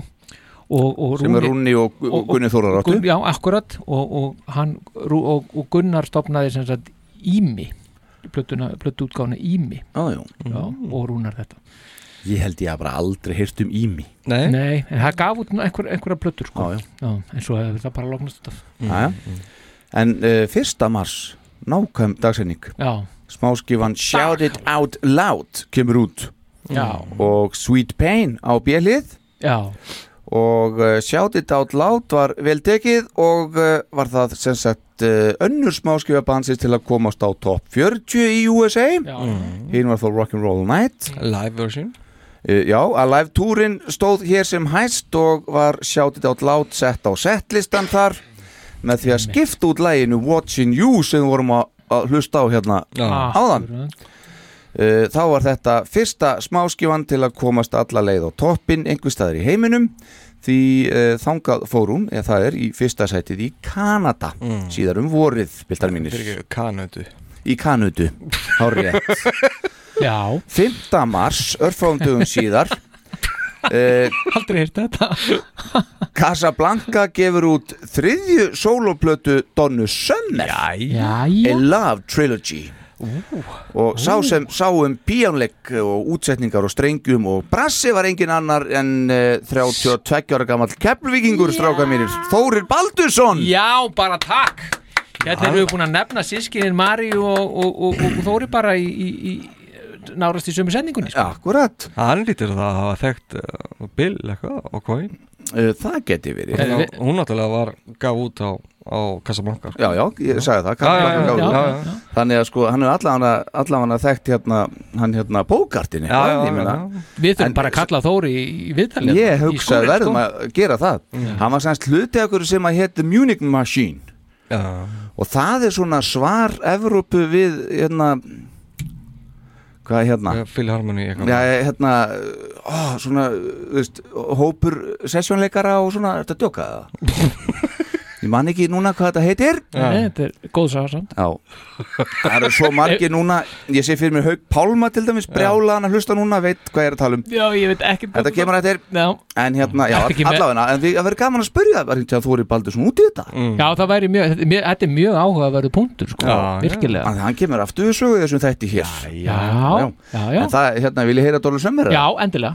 og, og Sem er Rúni og, og Gunni Þórar áttu Gun, Já, akkurat og, og, hann, Rú, og, og Gunnar stopnaði sem sagt Ími plötuútgáðuna Ími Já, já. já, og Rúnar þetta Ég held ég að bara aldrei heyrt um Ími Nei, Nei, en það gaf út einhver, einhverja plötur sko. Já, já. en svo hefur það bara loknast af Jæja. En uh, fyrsta mars nákvæm dagsetning Já. Smáskifan Shout It Out Loud kemur út Já. og Sweet Pain á bjellið Já. og uh, Shout It Out Loud var vel tekið og uh, var það sem sagt önnur smáskifabansins til að komast á top 40 í USA hinn var þá Rock'n'Roll Night Live version já, að live túrin stóð hér sem hæst og var Shout It Out Loud sett á settlistan þar með því að skipta út læginu Watching You sem við vorum að, að hlusta á hérna áðan. Uh, þá var þetta fyrsta smáskifan til að komast alla leið á toppin einhver staðar í heiminum. Því uh, þangað fór hún eða það er í fyrsta sætið í Kanada Mm. síðar um vorið, bildar mínir. Kanödu í Kanudu, hárið Já. 5. mars, örfáum dögum síðar uh, Aldrei heyrt þetta. Casablanca gefur út þriðju sóloplötu Donnu Summer Jæja. A Love Trilogy. Og sá sem sá um píjónleik og útsetningar og strengjum og brassi var engin annar en uh, 32 ára gammal keppluvíkingur stráka mínir, Þórir Baldursson. Já, bara takk. Hérna erum við búin að nefna sískinin Mari og, og, og, og Þóri bara í, í nárast í sömu sendingunni sko. Akkurat Hann lítur það að hafa þekkt uh, Bill eitthvað og Coin uh, Það geti verið Hún, hún náttúrulega var gaf út á, á Casablanca sko. Já, já, ég sagði það Já, já, já, já, já. Þannig að sko, hann er allavega allavega þekkt hérna, hann hérna bókartinni Já, já, ég meina. já. Við þurfum bara að kalla Þóri í, í viðtalið Ég í hugsaði skúrinn, verðum sko. að gera það Hann var semst hluti okkur sem að hétt Munich Machine Já. Og það er svona svar Evrópu við hérna Hvað er hérna? Eitthvað Já, hérna ó, svona, þú veist, hópur sessjónleikara og svona, er þetta djóka það? Ég man ekki núna hvað þetta heitir. Nei, þetta er góð saga samt. Já, það eru svo margir núna Ég sé fyrir mér Haug Pálma til dæmis Brjála hann að hlusta núna, veit hvað ég er að tala um. Já, ég veit ekki Þetta kemur eftir. Já. En hérna, já, allavega En því að vera gaman að spyrja það þú eru baldur svona út í þetta? Já, það væri mjög, þetta er mjög, þetta er mjög áhugaverðu punktur sko, virkilega. Að Hann kemur aftur við sögu þessum þætti hér. Já, já, já. En það, hérna, vil ég heyra Dólu Sömmur? Já, endilega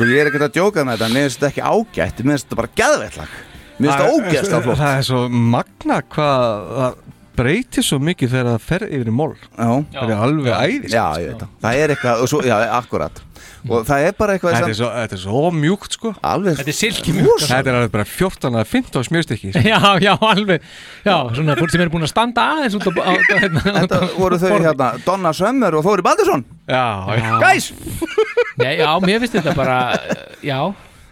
Sko, ég er ekkert að djóka með þetta Mér finnst þetta ekki ágætt Mér finnst þetta bara geðveitt lag. Mér finnst þetta ógæst flott. Það er svo magna hvað það breytir svo mikið þegar það fer yfir í mól Já. Það er alveg æðist Já, ég veit það. Það er eitthvað, og svo, já, akkurat. Og það er bara eitthvað Þetta er svo, þetta er svo mjúkt sko. Alveg Þetta er silki mjúkt Þetta er alveg bara 14 að 15 smjörstykki Já, já, alveg. Já, svona fólk sem er búin að standa aðeins út á, á, á, hérna, Þetta voru þau hérna Donna Sömmur og Þóri Baldursson. Já, Já. Gæs Nei, já, mér finnst þetta bara Já,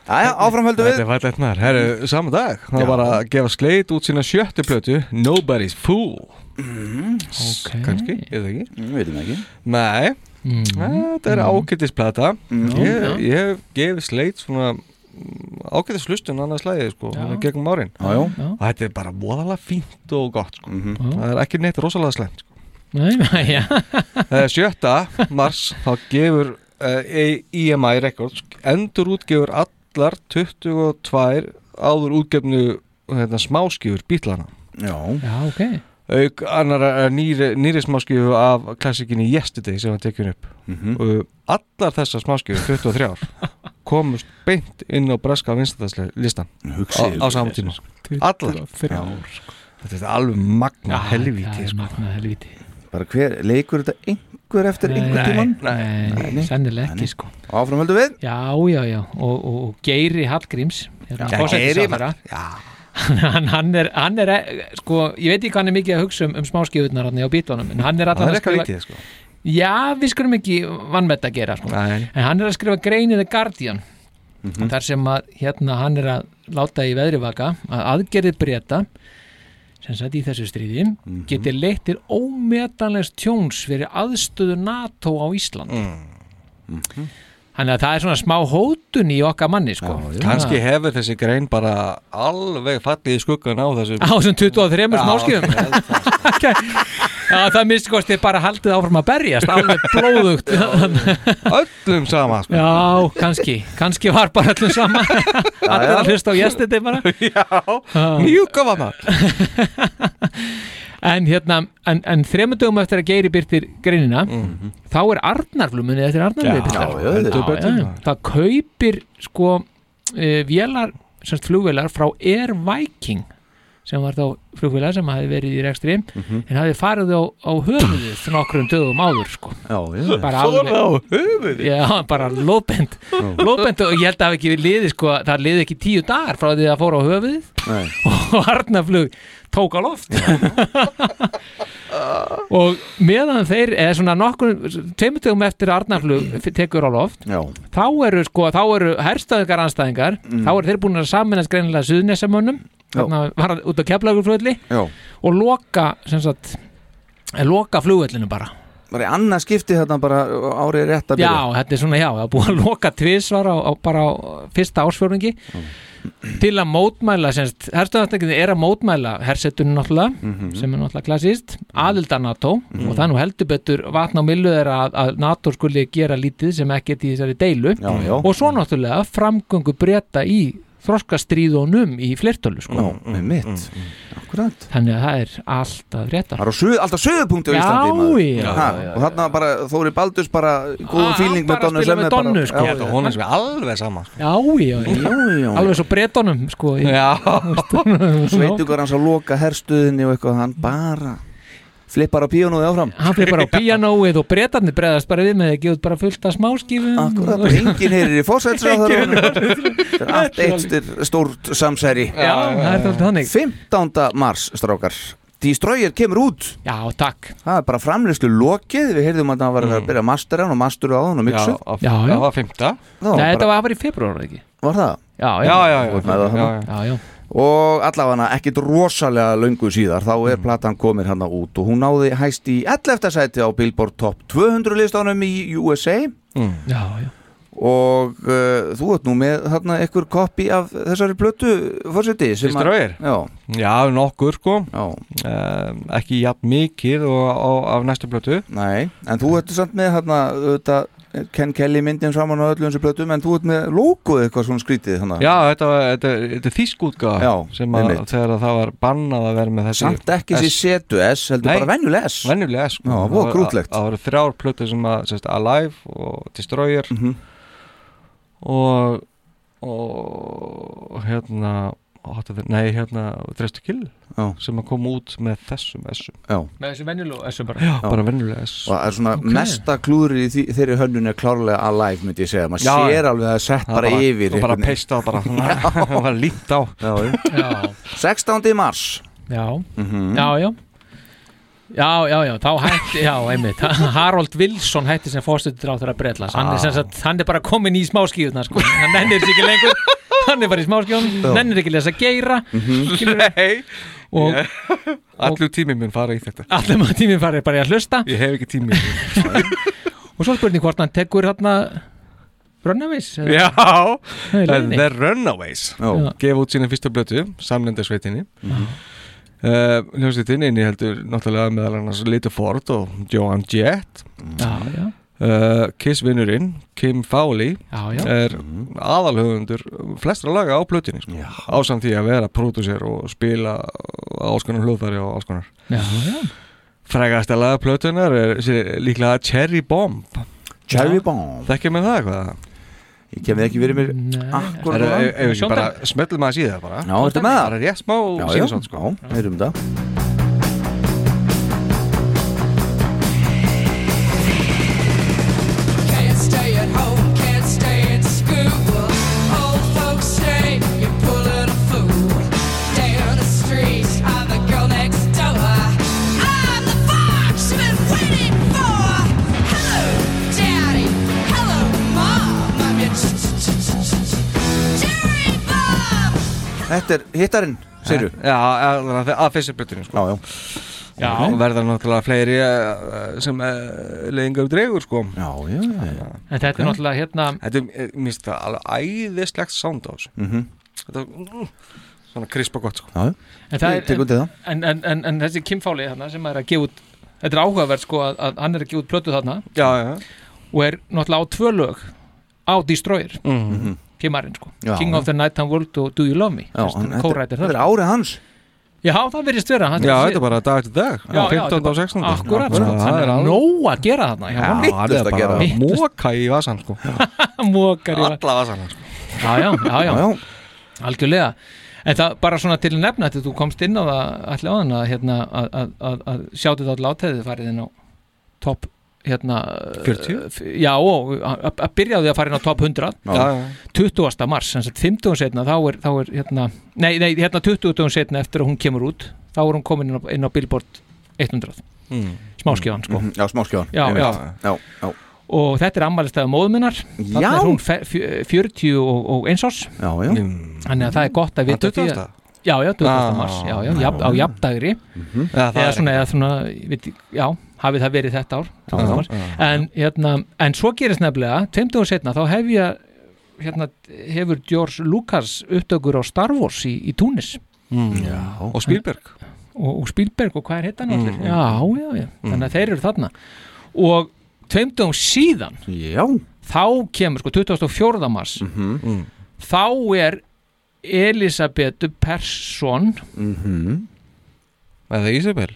Jæja, áfram höldum við Þetta er fællegt maður, herru, saman dag Það var bara að gefa sleit út sína sjöttu plötu Nobody's Fool Ok Kanski, ég veit ekki Við veitum ekki Nei, Mm. þetta er ágættisplata Mm. Ég ég hef gefið sleit svona ágættis hlustun annars slæðið sko, Já. svona gegnum árin Já, já. Já. og þetta er bara voðalega fínt og gott sko. Mhm. það er ekki neitt rosalega slemt sko. Nei, já Eh, 7. mars þá gefur EMI Records endur útgefur allar 22 áður útgefnu hérna, smáskifur bítlana Já, Já, ok. Auk annar uh, nýri, nýri smáskifu af klassikinni Yesterday sem var tekjun upp. Mhm. og allar þessar smáskifur 23 ár komust beint inn á breska vinstæðslistan á, á saman tíma. Allar. Þetta er alveg magna helvíti sko. magna helvíti. Bara hver, leikur þetta einhver eftir einhver tíman? Nei, nei, sennilega ekki sko Áfram höldum við Já, já, já og, og, og Geiri Hallgríms hérna. Geiri, já. hann, hann er, hann er sko, ég veit ekki hvað hann er mikið að hugsa um, um smáskjöfurnar á bítunum en hann er er að skrifa lítið sko. Já, við skulum ekki vannmett að gera sko. Nei. en hann er að skrifa grein í The Guardian þar sem að hérna hann er að láta í veðrivaka að aðgerðið breyta sem sagt í þessu stríði geti leitt til ómetanlegs tjóns fyrir aðstöðu NATO á Ísland Þannig að það er svona smá hótun í okkar manni sko. kannski hefur þessi grein bara alveg fallið í skuggan á þessu. Á þessum 23 Já, smáskjöfum það minnst kosti bara haldið áfram að berjast alveg blóðugt. Öllum sama sko. Já, kannski, kannski var bara öllum sama. Allir að hlusta á jestiti bara. Já, mjög gaman. En hérna, en, en þremur dögum eftir að Geiri byrtir greinina þá er Arnarflumunni eftir Arnarflumunni. Það kaupir sko uh, vélar, semst flugvélar frá Air Viking sem var þá flugvélar sem hafi verið í rekstri Mhm. en hafi farið á, á höfuðið nokkrum dögum áður sko. Já, já. Bara alveg á höfuðið? Já, bara lóðbend lóðbend og ég held að það hafi ekki liðið sko, það liði ekki tíu dagar frá því að það fór á höfuðið. Nei. og Arnarflug tók á loft. Og meðan þeir eða svona nokkur, tveimutugum eftir að Arnarflug tekur á loft Já, þá eru sko, þá eru herstaðingar anstæðingar, þá eru þeir búin að saminast greinilega suðnesamönnum þarna var hann út á keflagurflöðli já. og loka sagt, eh, loka flugvöllinu bara. Bara í annað skipti þarna bara árið rétt að Já, byrja þetta er svona, já, það búið að loka tvisvar á, á bara á fyrsta ásfjörningi til að mótmæla semst, herstöðarteknið er að mótmæla hersetunum náttúrulega, Mhm. sem er náttúrulega klassíst aðilda NATO og það nú heldur betur vatn á millu er að, að NATO skuli gera lítið sem ekkert í þessari deilu. Já, já. og svo náttúrulega framgöngu breyta í þroskastríðunum í flertölu sko. Með mitt Akkurat þannig að það er alltaf rétta Það er á suð, alltaf söðupunkti á Íslandi já, já, já. Og þarna bara Þóri Baldurs bara góðum fíling með Donnu sem með er bara Donnu, sko. Hún er sem alveg sama sko. Já, já, já, já, já. alveg svo breytonum sko, í- Já, Sveitugar hans að loka herstuðinni og eitthvað Hann bara flippar á píónuði áfram. Hann bara á píanóið og breytarnir breyðast bara við með að gefa út bara fullt af smáskífum Akkurat, og enginn heyrir í fósætsráður Þetta er allt eitt stórt samsæri. Já, það er þetta þannig. 15. mars, strákar. Destroyer kemur út. Já, takk. Það er bara framleyslu lokið. Við heyrðum að það var að byrja masteran og masteru á hann og já, mixu á- Já, já. það var fymta Það Nei, var, þetta var bara í februar, ekki? var það? Já, Já, já, já, já, já. Og allavega ekkit rosalega löngu síðar Þá er platan komin hann út Og hún náði hæst í 11. sæti á Billboard Top 200 listanum í USA Mm. já, já. Og uh, þú ert nú með þarna einhver koppi af þessari plötu fórseti sem að-? Já, Já, nokkur sko já, um, Ekki jafn mikið og, og, af næstu blötu nei En þú ert samt með þarna auðvitað, Ken Kelly myndin saman á öllu þessu plötum En þú ert með logoð eitthvað svona skrítið þarna. Já, þetta, þetta, þetta er þýskútga sem að þegar að það var bannað að vera með þessi Samt ekki þessi setu S Heldur Nei. bara venjuleg S Venjulega sko Já, Það. Það voru þrjár plötu sem að sérst, Alive og Destroyer Mhm. og og hérna nei, hérna Drestu Kill Já. sem að koma út með þessum S-um. Já. Með þessu venjulegu, þessu bara. Já, bara venjulega S. Og það er svona Ok. mesta klúður í því, þeirri hönnun er klárlega alive myndi ég segja, maður Já, sér já. alveg að það er sett bara, bara- yfir og bara peista bara var líkt á. Já, já. Já, 16. mars. Já, Mhm. já, já. Já, já, já, þá hætti, já, einmitt. Harold Wilson hætti sem fórstutur á þeirra Bretlands. Hann, er sem sagt, hann er bara komin í smáskíðuna sko. hann nennir sér ekki lengur hann er bara í smáskjón Já. nennir ekki lesa geira Nei. Og, Ég- Allur tími mun fara í þetta. Allir maður tíminn farið bara í að hlusta. Ég hef ekki tími. Og svo spurning hvort hann tekur hérna Runaways Já, The Runaways. Gefa út sína fyrstu blötu, samlendasveitinni mm Mhm. Hljómsveitin inni heldur náttúrulega meðal annars Lita Ford og Joan Jett. Já, já Uh, Kiss vinnurinn, Kim Fowley Já, já. er aðalhöfundur flestra laga á plötinni sko. ásamt því að vera pródúser og spila áskonar hljóðfæri og áskonar Já, já. Frægasta laga plötunar er líklega Cherry Bomb. Cherry Bomb. Þekkir með það eitthvað? Ég kemur ekki verið mér akkur Er það ekki bara, Já, ertu með það? Bara rétt smá síðan sko. Já, heyrum það Er hittarinn, segir Já, að, að, að fyrstu plötunni sko. Já, já. Já, Ok. verða náttúrulega fleiri uh, sem uh, leiðingar dregur sko. Já, já, já. En þetta er náttúrulega hérna Þetta er, eh, mér finnst það alveg æðislegt sound á þessu. Mhm. Þetta er mm, svona krisp og gott sko. Já, það. en, en, en, en þessi Kim Fowley þarna sem er að gefa út Þetta er áhugavert sko að, að hann er að gefa út plötu þarna. Já, já. Og er náttúrulega á tvö lög Á Destroyer. Mhm. Kimarinn sko. Já, King of the Nighttime World og Do You Love Me? Já, hann- þetta er árið hans. Já, það verðist vera hann Já, þetta er bara dag eftir dag. Já, já, 15. og 16. Akkurat, sko, það er nóg að gera þarna Já, það er bara móka í vasan sko. Mókar í Alla vasan sko. Já, já, já, já, já. algjörlega. En það bara svona til að nefna þetta þú komst inn á það á að, hérna, að, að, að, að sjáttu þetta látæðið farið inn á topp hérna 40? f- Já, og að, að byrja á því að fara inn á topp 100 Já, já. 20. mars, sem sagt 50 setna þá er, þá er hérna, nei, nei, hérna 20 setna eftir að hún kemur út þá er hún komin inn á, inn á Billboard 100 Mm. smáskjáðan sko Mhm, Já, smáskjáðan Já, já. já, já. og þetta er ammælistæða móðminnar þannig er hún fe- fjö- 40 og, og eins árs Já, já þannig að það er gott að vita því 20. að já, já, 20. Ah, mars, já, já, á já. jafndagri Já, það eða er svona, eða svona veit, já, hafið það verið þetta ár Já, 20. já, en, hérna, en svo gerist nefnilega 20 og setna, þá hef ég hérna, hefur George Lucas upptökur á Star Wars í, í Túnis Mm. Og Spielberg og, og Spielberg og hvað er hittan allir Mm. já, já, já, þannig að þeir eru þarna og 20 síðan Já þá kemur sko 24. mars Mhm. þá er Elisabethu Persson Mhm. Eða Isabel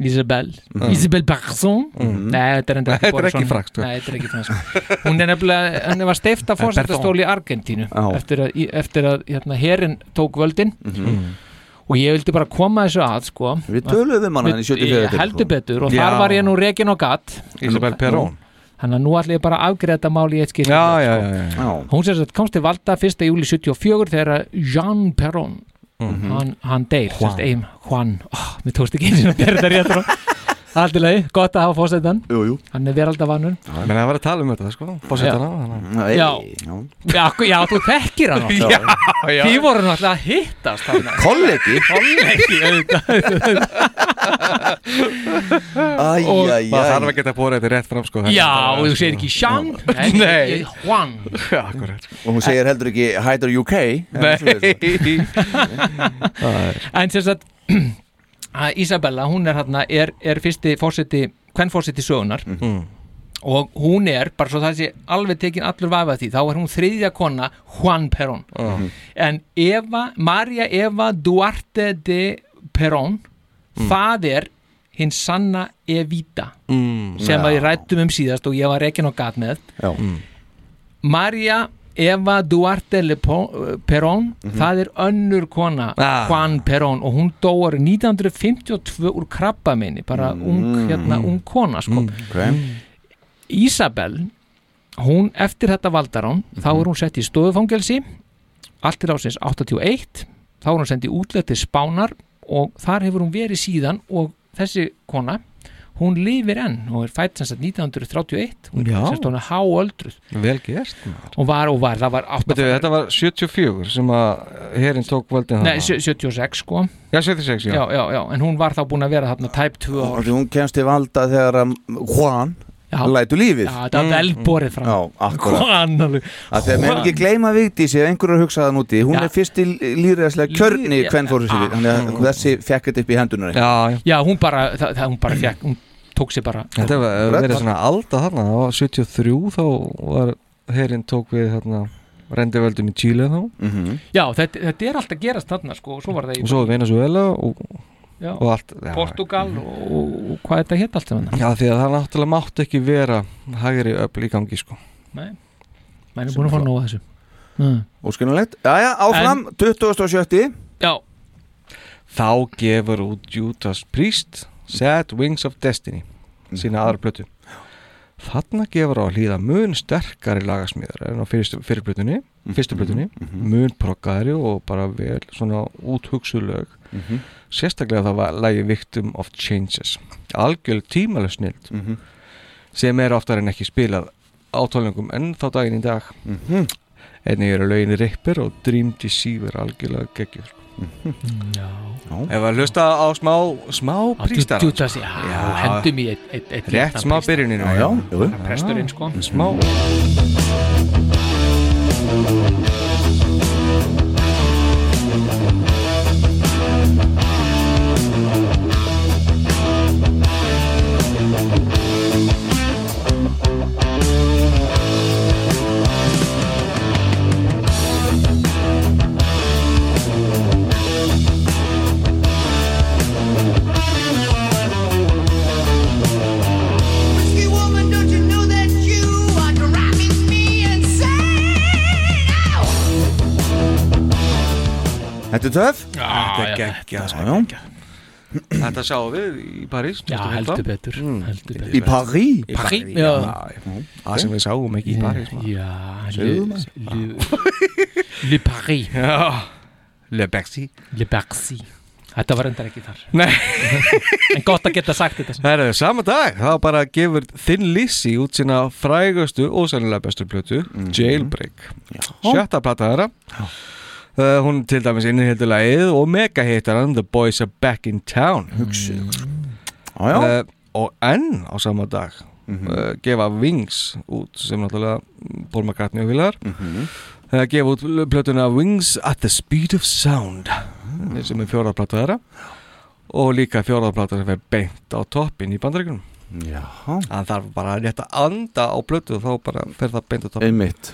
Isabel, Mhm. Isabel Persson Mhm. Nei, þetta er enda Þetta ekki franskt, sko. Nei, þetta er ekki franskt Hún er nefnilega, henni var steift að fórsetastóli í Argentínu Já. eftir að, eftir að hérna, herin tók völdin Mhm. og ég vildi bara koma þessu að sko Við töluðum um henni í 74 ég heldur betur og Já. þar var ég nú rekin og gatt Isabel Perón Þannig að nú ætla ég bara að afgreða þetta mál í eitt Já, sko. já, já, já. Já, Hún sem sagt komst til valda 1. júli 74 þegar Jean Perón Mhm. hann, hann deyr Juan. oh, mér tókst ekki eins og að bera þetta rétt frá Allt í lagi, gott að hafa jú Hann er veraldavanur Menni það var að tala um þetta sko Fórsetana Nei, Já. já. Já, já, þú þekkir hann Já, já. Því voru náttúrulega að hittast þarna. Kollegi? Kollegi, auðvitað. Æj, Og- æj, Það þarf ekki að bóra þetta rétt fram sko Já, og þú segir ekki Jean Nei. Akkurat. Og hún segir heldur ekki Hættur UK Nei. En sem sagt að Isabella, hún er hérna er, er fyrsti fórseti, hvern fórseti sögunar Mm. og hún er, bara svo það sé alveg tekin allur vafa því, þá er hún þriðja kona Juan Perón Mm. en Eva, Maria Eva Duarte de Perón það er hinn sanna Evita Mm. sem Já. að ég rættum um síðast og ég var rekin og gat með Já, Maria Eva Duarte Le Po- Perón það er önnur kona Ah. Juan Perón og hún dó árið 1952 úr krabbameini bara ung, hérna, ung kona sko. ok. Isabel hún eftir þetta valdarán þá er hún sett í stofufangelsi allt til ásins 81 þá er hún sendið útlega til Spánar og þar hefur hún verið síðan og þessi kona hún lifir enn og er fætt sem sagt 1931 hún Já. er sagt hún er háöldruð. Vel gert og var og var, var Betu, Þetta var 74 sem að herin tók völdin Nei, sjö- 76 sko. Já, 76, já, já, já, já, en hún var þá búin að vera þarna tæp 2 Og ár. því hún kemst til valda þegar að Juan Já. lætu lífið. Já, þetta var vel borið fram. Já, akkurat. Juan alveg. Að Þegar meðum ekki gleyma Vigdísi ef einhverju hugsa það núti. Hún Já. er fyrsti líðræðslega kjörni hvern fóru sér Þannig að þessi fekk þetta upp í hendunar Já, já. Já, hún bara, það, það, hún bara fekk, hún tók sér bara. Þetta var verið svona alda þarna. Það var 73 þá var herin tók við þarna rendi völdum í Chile þá. Mhm. Já, þetta, þetta er alltaf gerast þarna sko, og svo var það í og svo Venezuela og, Já. og allt já, Portugal og, og hvað þetta hétt allt saman? Já, því að það náttúrulega mátti ekki vera hægri öfl í gangi sko. Nei, maður er búin að fá nóg að þessu. Mm. Óskinnulegt Jæja, áfram, 2070 Já. Þá gefur út Judas Priest Sad Wings of Destiny sína aðra plötu. Þarna gefur á að hlýða mun sterkari lagasmíðar en á fyrstu, fyrir plötunni fyrstu plötunni, mun proggaðari og bara vel svona úthugsulög Mhm. Sérstaklega það var lægi Victim of Changes. Algjörl tímalega snild Mhm. sem er oftar en ekki spilað á tólingum enn þá daginn í dag. Mhm. einnig eru löginni Ripper og Dream Deceiver algjörlega geggjur Já. Ef að hlusta á smá smá prístar hendum í eitt, Rétt smá byrjuninu sko. Smá Þetta er töf Þetta er já, geggjað sko. Já, Þetta sáum við í París Já, heldur betur, heldur betur. Í Paris Í París, París, já. já. Það sem við sáum ekki í París. Já, le, maður. le, Paris. Já. Le Bercy. Le Bercy. Þetta var endar ekki þar. Nei. En gott að geta sagt þetta. Það er sama dag, þá bara gefur Thin Lizzy út sína frægustu og sennilega bestu plötu, Jailbreak. Sjötta plata þeirra uh, Hún til dæmis innihildi lagið og megahitaran The Boys Are Back in Town. Já. Uh, Og enn á sama dag uh, gefa Wings út sem náttúrulega Paul McCartney og Villar. Mhm. uh, gefa út plötuna Wings at the Speed of Sound sem er fjóraðplata þeirra. Og líka fjóraðplata sem fer beint á toppin í bandaríkunum Já Það þarf bara að rétt að anda á plötu og þá bara fer það beint á toppin Einmitt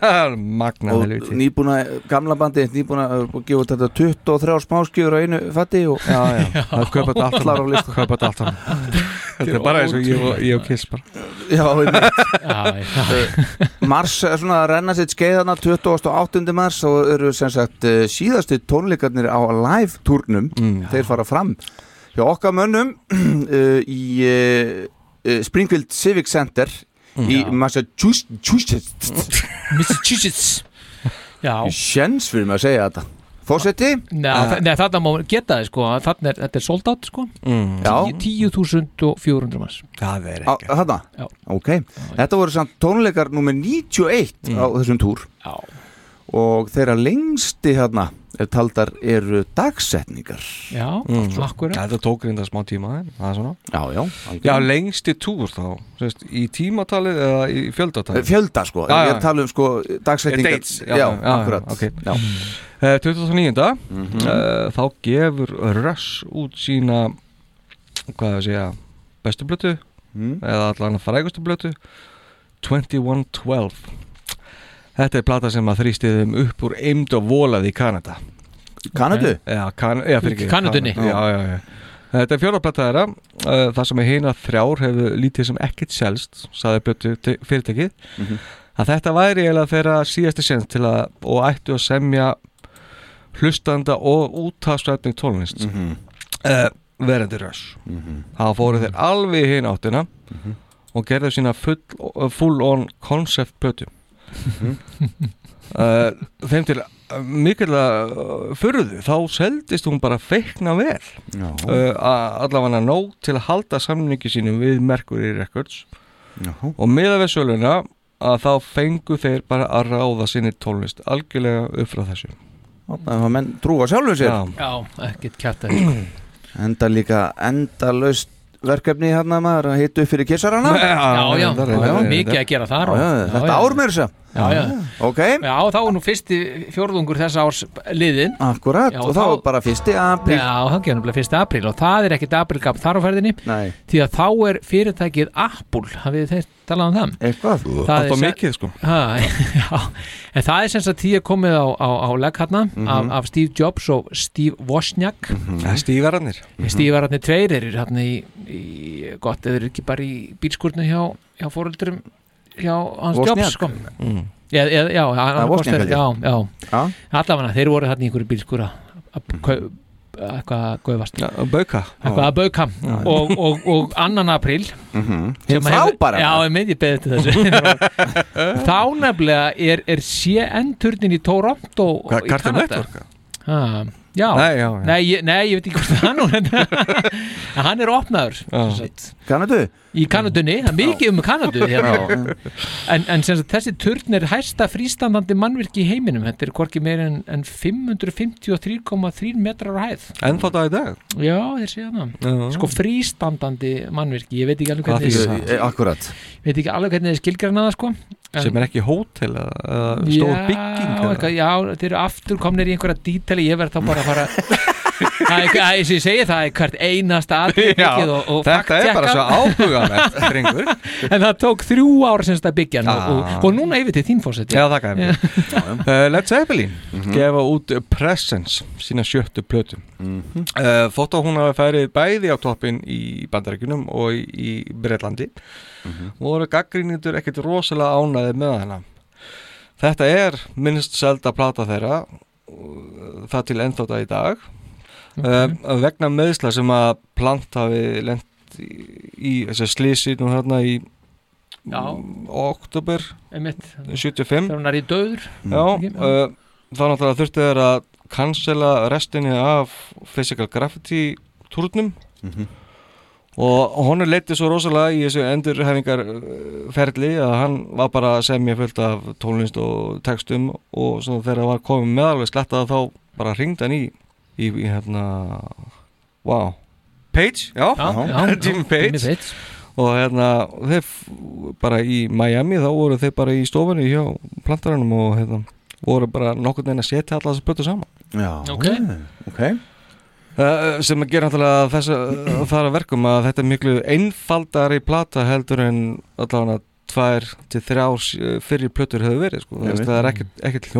Magna Og helviti nýbúna, gamla bandi Nýbúna að gefa út þetta 23 smáskjöður á einu fatti og Já, já, það kaupa þetta allt Allar á listu. Þetta allt saman. Þetta er bara eins og ég og- ég og Kiss bara Já, einmitt Já, já. Mars er svona að renna sitt skeiðana 28. mars og eru sem sagt eh, síðasti tónleikarnir á live turnum Mm. þeir fara fram hjá okkar mönnum uh, í uh, uh, Springfield Civic Center í Massachusetts Massachusetts. Já. Sjens fyrir mig að segja þetta. Fósetti? Nei, nei þarna má geta þið sko þarna er, þetta er sold out sko. Mm. Já. 10.400 manns. Það er Á, þarna? Já. Ok, þetta voru samt tónleikar nummer 91 á þessum túr. Já. Og þeirra lengsti hérna er taldar eru dagsetningar Já, Mm. akkurat Þetta tók reynda smá tíma það Já, já Já, lengsti túr þá sérst, Í tímatalið eða í fjöldatalið Fjölda sko, Já, ég er tala um sko dagsetningar Dates, Já, já, já, akkurat ok. já. Uh, 2009. Mhm. uh, þá gefur Rush út sína hvað að segja bestu blötu Mm. eða allan frægustu blötu 2112 Þetta er plata sem að þrýstiðum upp úr eimd og volað í Kanada Kanadu? Já, kan, já fyrir ekki Kanadunni? Já, já, já Þetta er fjóraplata þeirra uh, það sem er hina þrjár hefur lítið sem ekkert selst saði blötu fyrirtækið Mhm. að þetta væri eiginlega þeirra síðasti sens til að og ættu að semja hlustanda og útastrætning tónlist Mhm. uh, verandi röss Mhm. það fóru þeir alveg í hinn áttina og gerðu sína full, full on concept plötu uh, þeim til uh, mikilvæg furðu þá seldist hún bara feikna vel. Uh, allavega nóg til að halda samningi sínum við Mercury Records. Já. og meða við söluna að þá fengu þeir bara að ráða sinni tónlist algjörlega upp frá þessu. Það menn trúa sjálfum sér. Já. Já, ekkert að Enda líka endalaust verkefni hérna maður að hita upp fyrir kissarana Já, já, mikið að gera þar Þetta já, ár með þess Já, já. Ok, Já, þá er nú fyrsti fjórðungur þess árs liðin akkurat Já, og þá bara fyrsti apríl. Já, það gerur nefnilega fyrsti apríl og það er ekkit aprílgap þar á ferðinni Nei. því að þá er fyrirtækið Apple, hafið þið talað um það? Eitthvað? Það er mikið, sko. ha, já, En það er sem sagt því að komið á, á, á legg hérna Mhm. af, af Steve Jobs og Steve Wozniak. Það er stífararnir Stífararnir tveir eru hérna í, í gott eða eru ekki bara í bílskurnu hjá, hjá fóröldurum hjá hans. Jobs sko. Mm. Já, já, já, allavega þeir voru þarna í einhverju bílskura að kau- eitthvað bauka. Eitthvað að bauka. Og, og, og annan apríl Hinn sem hefur- frábæra já, ég meði beðið til þessu. Þá nefnilega er, er CN-turnin í Toronto Hvað, í Kanada. Ha, já. Nei, já, já. Nei, ég, nei, ég veit ekki hvort það nú en hann er opnaður sem Kanadu? Í Kanadunni, það er mikið um Kanadu hérna. en, en sem sagt, þessi turn er hæsta frístandandi mannvirki í heiminum. Þetta er hvorki meir en, en 553,3 metrar á hæð. En þá dag í dag? Já, þeir segja það. Sko frístandandi mannvirki, ég veit ekki alveg hvernig það? Eh, Akkurat. Veit ekki alveg hvernig þið skilgrænaða sko. En- sem er ekki hótel eða stór bygging já, þeir eru aftur komnir í einhverja dítali, ég verð þá bara að fara Það er, að, eins og ég segi það er hvert einasta atrið Já, byggið og, og þetta er bara svo áhugavert, drengur. En það tók þrjú ár semst að byggja hann og, og, Ah. og núna yfir til þín fórseti Já, þakka þér. Uh, Led Zeppelin. Gefa út Presence sína sjöttu plötu. Mhm. uh, Þótt að hún hafi færið bæði á toppin í Bandaríkunum og í, í Breitlandi voru gaggrínindur ekkert rosalega ánæði með hana. Þetta er minnst selda plata þeirra uh, það til ennþátt í dag Mhm. uh, vegna meðsla sem að plant hafi lent í, í þessi slísi nú hérna í Já. oktober Einmitt. 75 Þegar hann er í döður Já, Ekki? uh, þá náttúrulega þurftu þeir að cancela restinni af Physical Graffiti túrnum Mhm. og honum leiti svo rosalega í þessu endurhefingar ferli að hann var bara að semja fullt af tónlist og textum og þegar það var komið með alveg slettað þá bara ringdi hann í í, í hérna wow, Page, já, Já, já, Jimmy já, Page Jimmy Page. og hérna þeir bara í Miami þá voru þeir bara í stofunni hjá plantaranum og hérna voru bara nokkur neginn að setja alla þess að plötu saman. Já, Ok. ok. Uh, sem að gera náttúrulega þess að það er að verkum að þetta er miklu einfaldari plata heldur en allavega tvær til þrjár fyrir plötur hefur verið sko. Það er ekkert, ekkert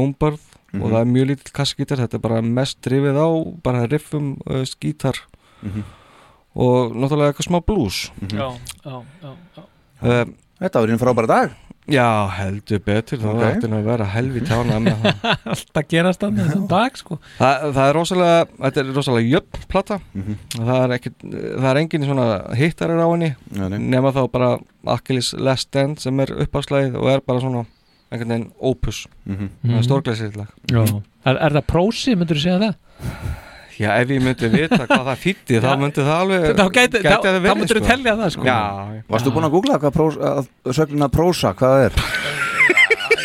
hljómbarð Mhm. og það er mjög lítill kassagítar þetta er bara mest drifið á bara riffum, uh, skítar Mhm. og náttúrulega eitthvað smá blues Já, já, já, já. uh, Þetta var einn frábæra dag Já, heldur betur þá Ok. ætti að vera helvi tána með það Alltaf gerast hann þennan dag sko Það, það er rosalega, þetta er rosalega jöfn plata Mhm. það, er ekkit, það er engin svona hittarir á henni nema þá bara Achilles Last Stand sem er uppáslæðið og er bara svona einhvern veginn opus Mhm. það er stórglæsið lag Já. Er, er það prósi, myndur þú segja það? Já, ef ég myndi vita hvað það þýtti þá Já. myndi það alveg Þá gæti- þá- það þá verið, myndirðu telja það, sko. Já, Varstu búinn að googla hvað prós, að, sögnuna prósa, hvað það er?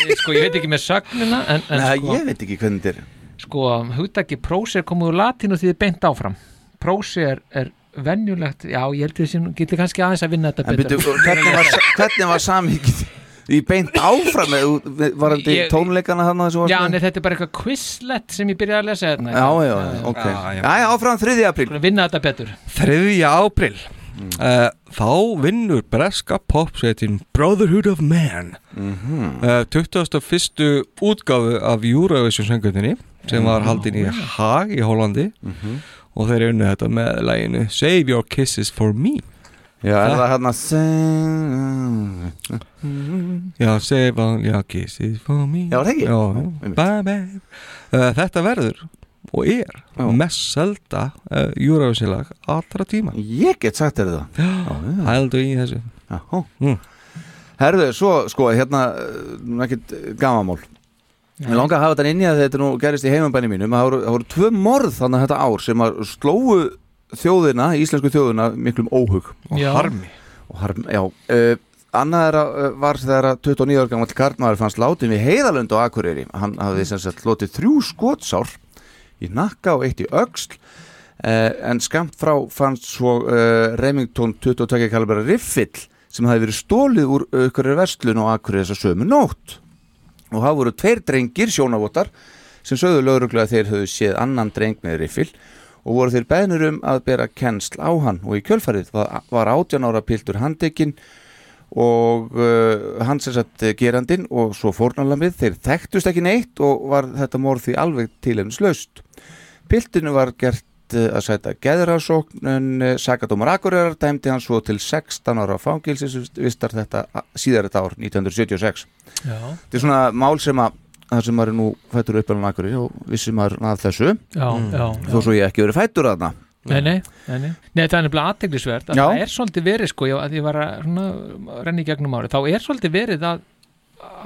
Ég, sko, ég veit ekki með sögnina en, en Nei, sko, ég veit ekki hvernig þetta er sko hugtaki prósi er komið úr latínu því þið er beint áfram Prósi er, er venjulegt Já, ég held því sem getur kannski aðeins að vinna þetta betur hvernig var, hvernig var samhengið í beint áfram eða var þetta Ég- tónleikana þarna þessu Já, en þetta er bara eitthvað quizlet sem ég byrjaði að lesa hérna Já, já, ok Já, já. Áfram 3. apríl Skulum vinna þetta betur 3. ápril uh, þá vinnur breska popsveitin Brotherhood of Man Mhm. uh, 21. útgáfu af Eurovision söngutinni sem var haldin í Haag í Hollandi Mhm. og þeir unnu þetta með læginu Save Your Kisses For Me Já, er Það- hérna Já, Save All Your Kisses For Me. Já, það ekki? Já, Já, einmitt. bye bye. Uh, Þetta verður og er Já. mest selda uh, Eurovision lag allra tíma. Ég get sagt þér það. Já, já. Hældu í þessu. Já, Mm. Herðu, svo, sko, hérna uh, ekkert gamamál Mér langar að hafa þetta inn í að þetta nú gerist í heimambænum mínum. Það voru, voru tvö morð þannig þetta ár sem að slóu þjóðina, íslensku þjóðina miklum óhug. Og Já. harmi. og harmi, já. Uh, Annað er að, uh, var þegar að 29 ára gammal karlmaður fannst látin við heiðalönd á Akureyri. Hann hafði sem sagt lotið þrjú skotsár í nakka og eitt í öxl. Uh, en skamt frá fannst svo uh, Remington 22 kalibra riffill sem hafði verið stólið úr ykkur verslun á Akureyri þessa sömu nótt. Og það voru tveir drengir sjónavotar sem sögðu lögreglu að þeir höfðu séð annan dreng með riffil og voru þeir beðnur um að bera kennsl á hann. Og í kjölfarið var, var 18 ára piltur handekinn og uh, hann sem sagt gerandinn og svo fórnalamið þeir þekktust ekki neitt og var þetta morð því alveg tilhemslaust piltinu var gert uh, að sæta geðrásókn en uh, sakadómar Akureyrar dæmdi hann svo til 16 ára fangilsisvistar þetta síðar þetta ár 1976 Já. Þetta er svona mál sem að það sem maður er nú fættur upp alveg nakkur og vissi maður að þessu Já, já, þó svo ég ekki verið fættur að það Nei, nei, nei, nei. nei, það er nefnilega aðteglisvert að það er svolítið verið sko, ég, að ég var að svona, renni í gegnum árið, þá er svolítið verið að,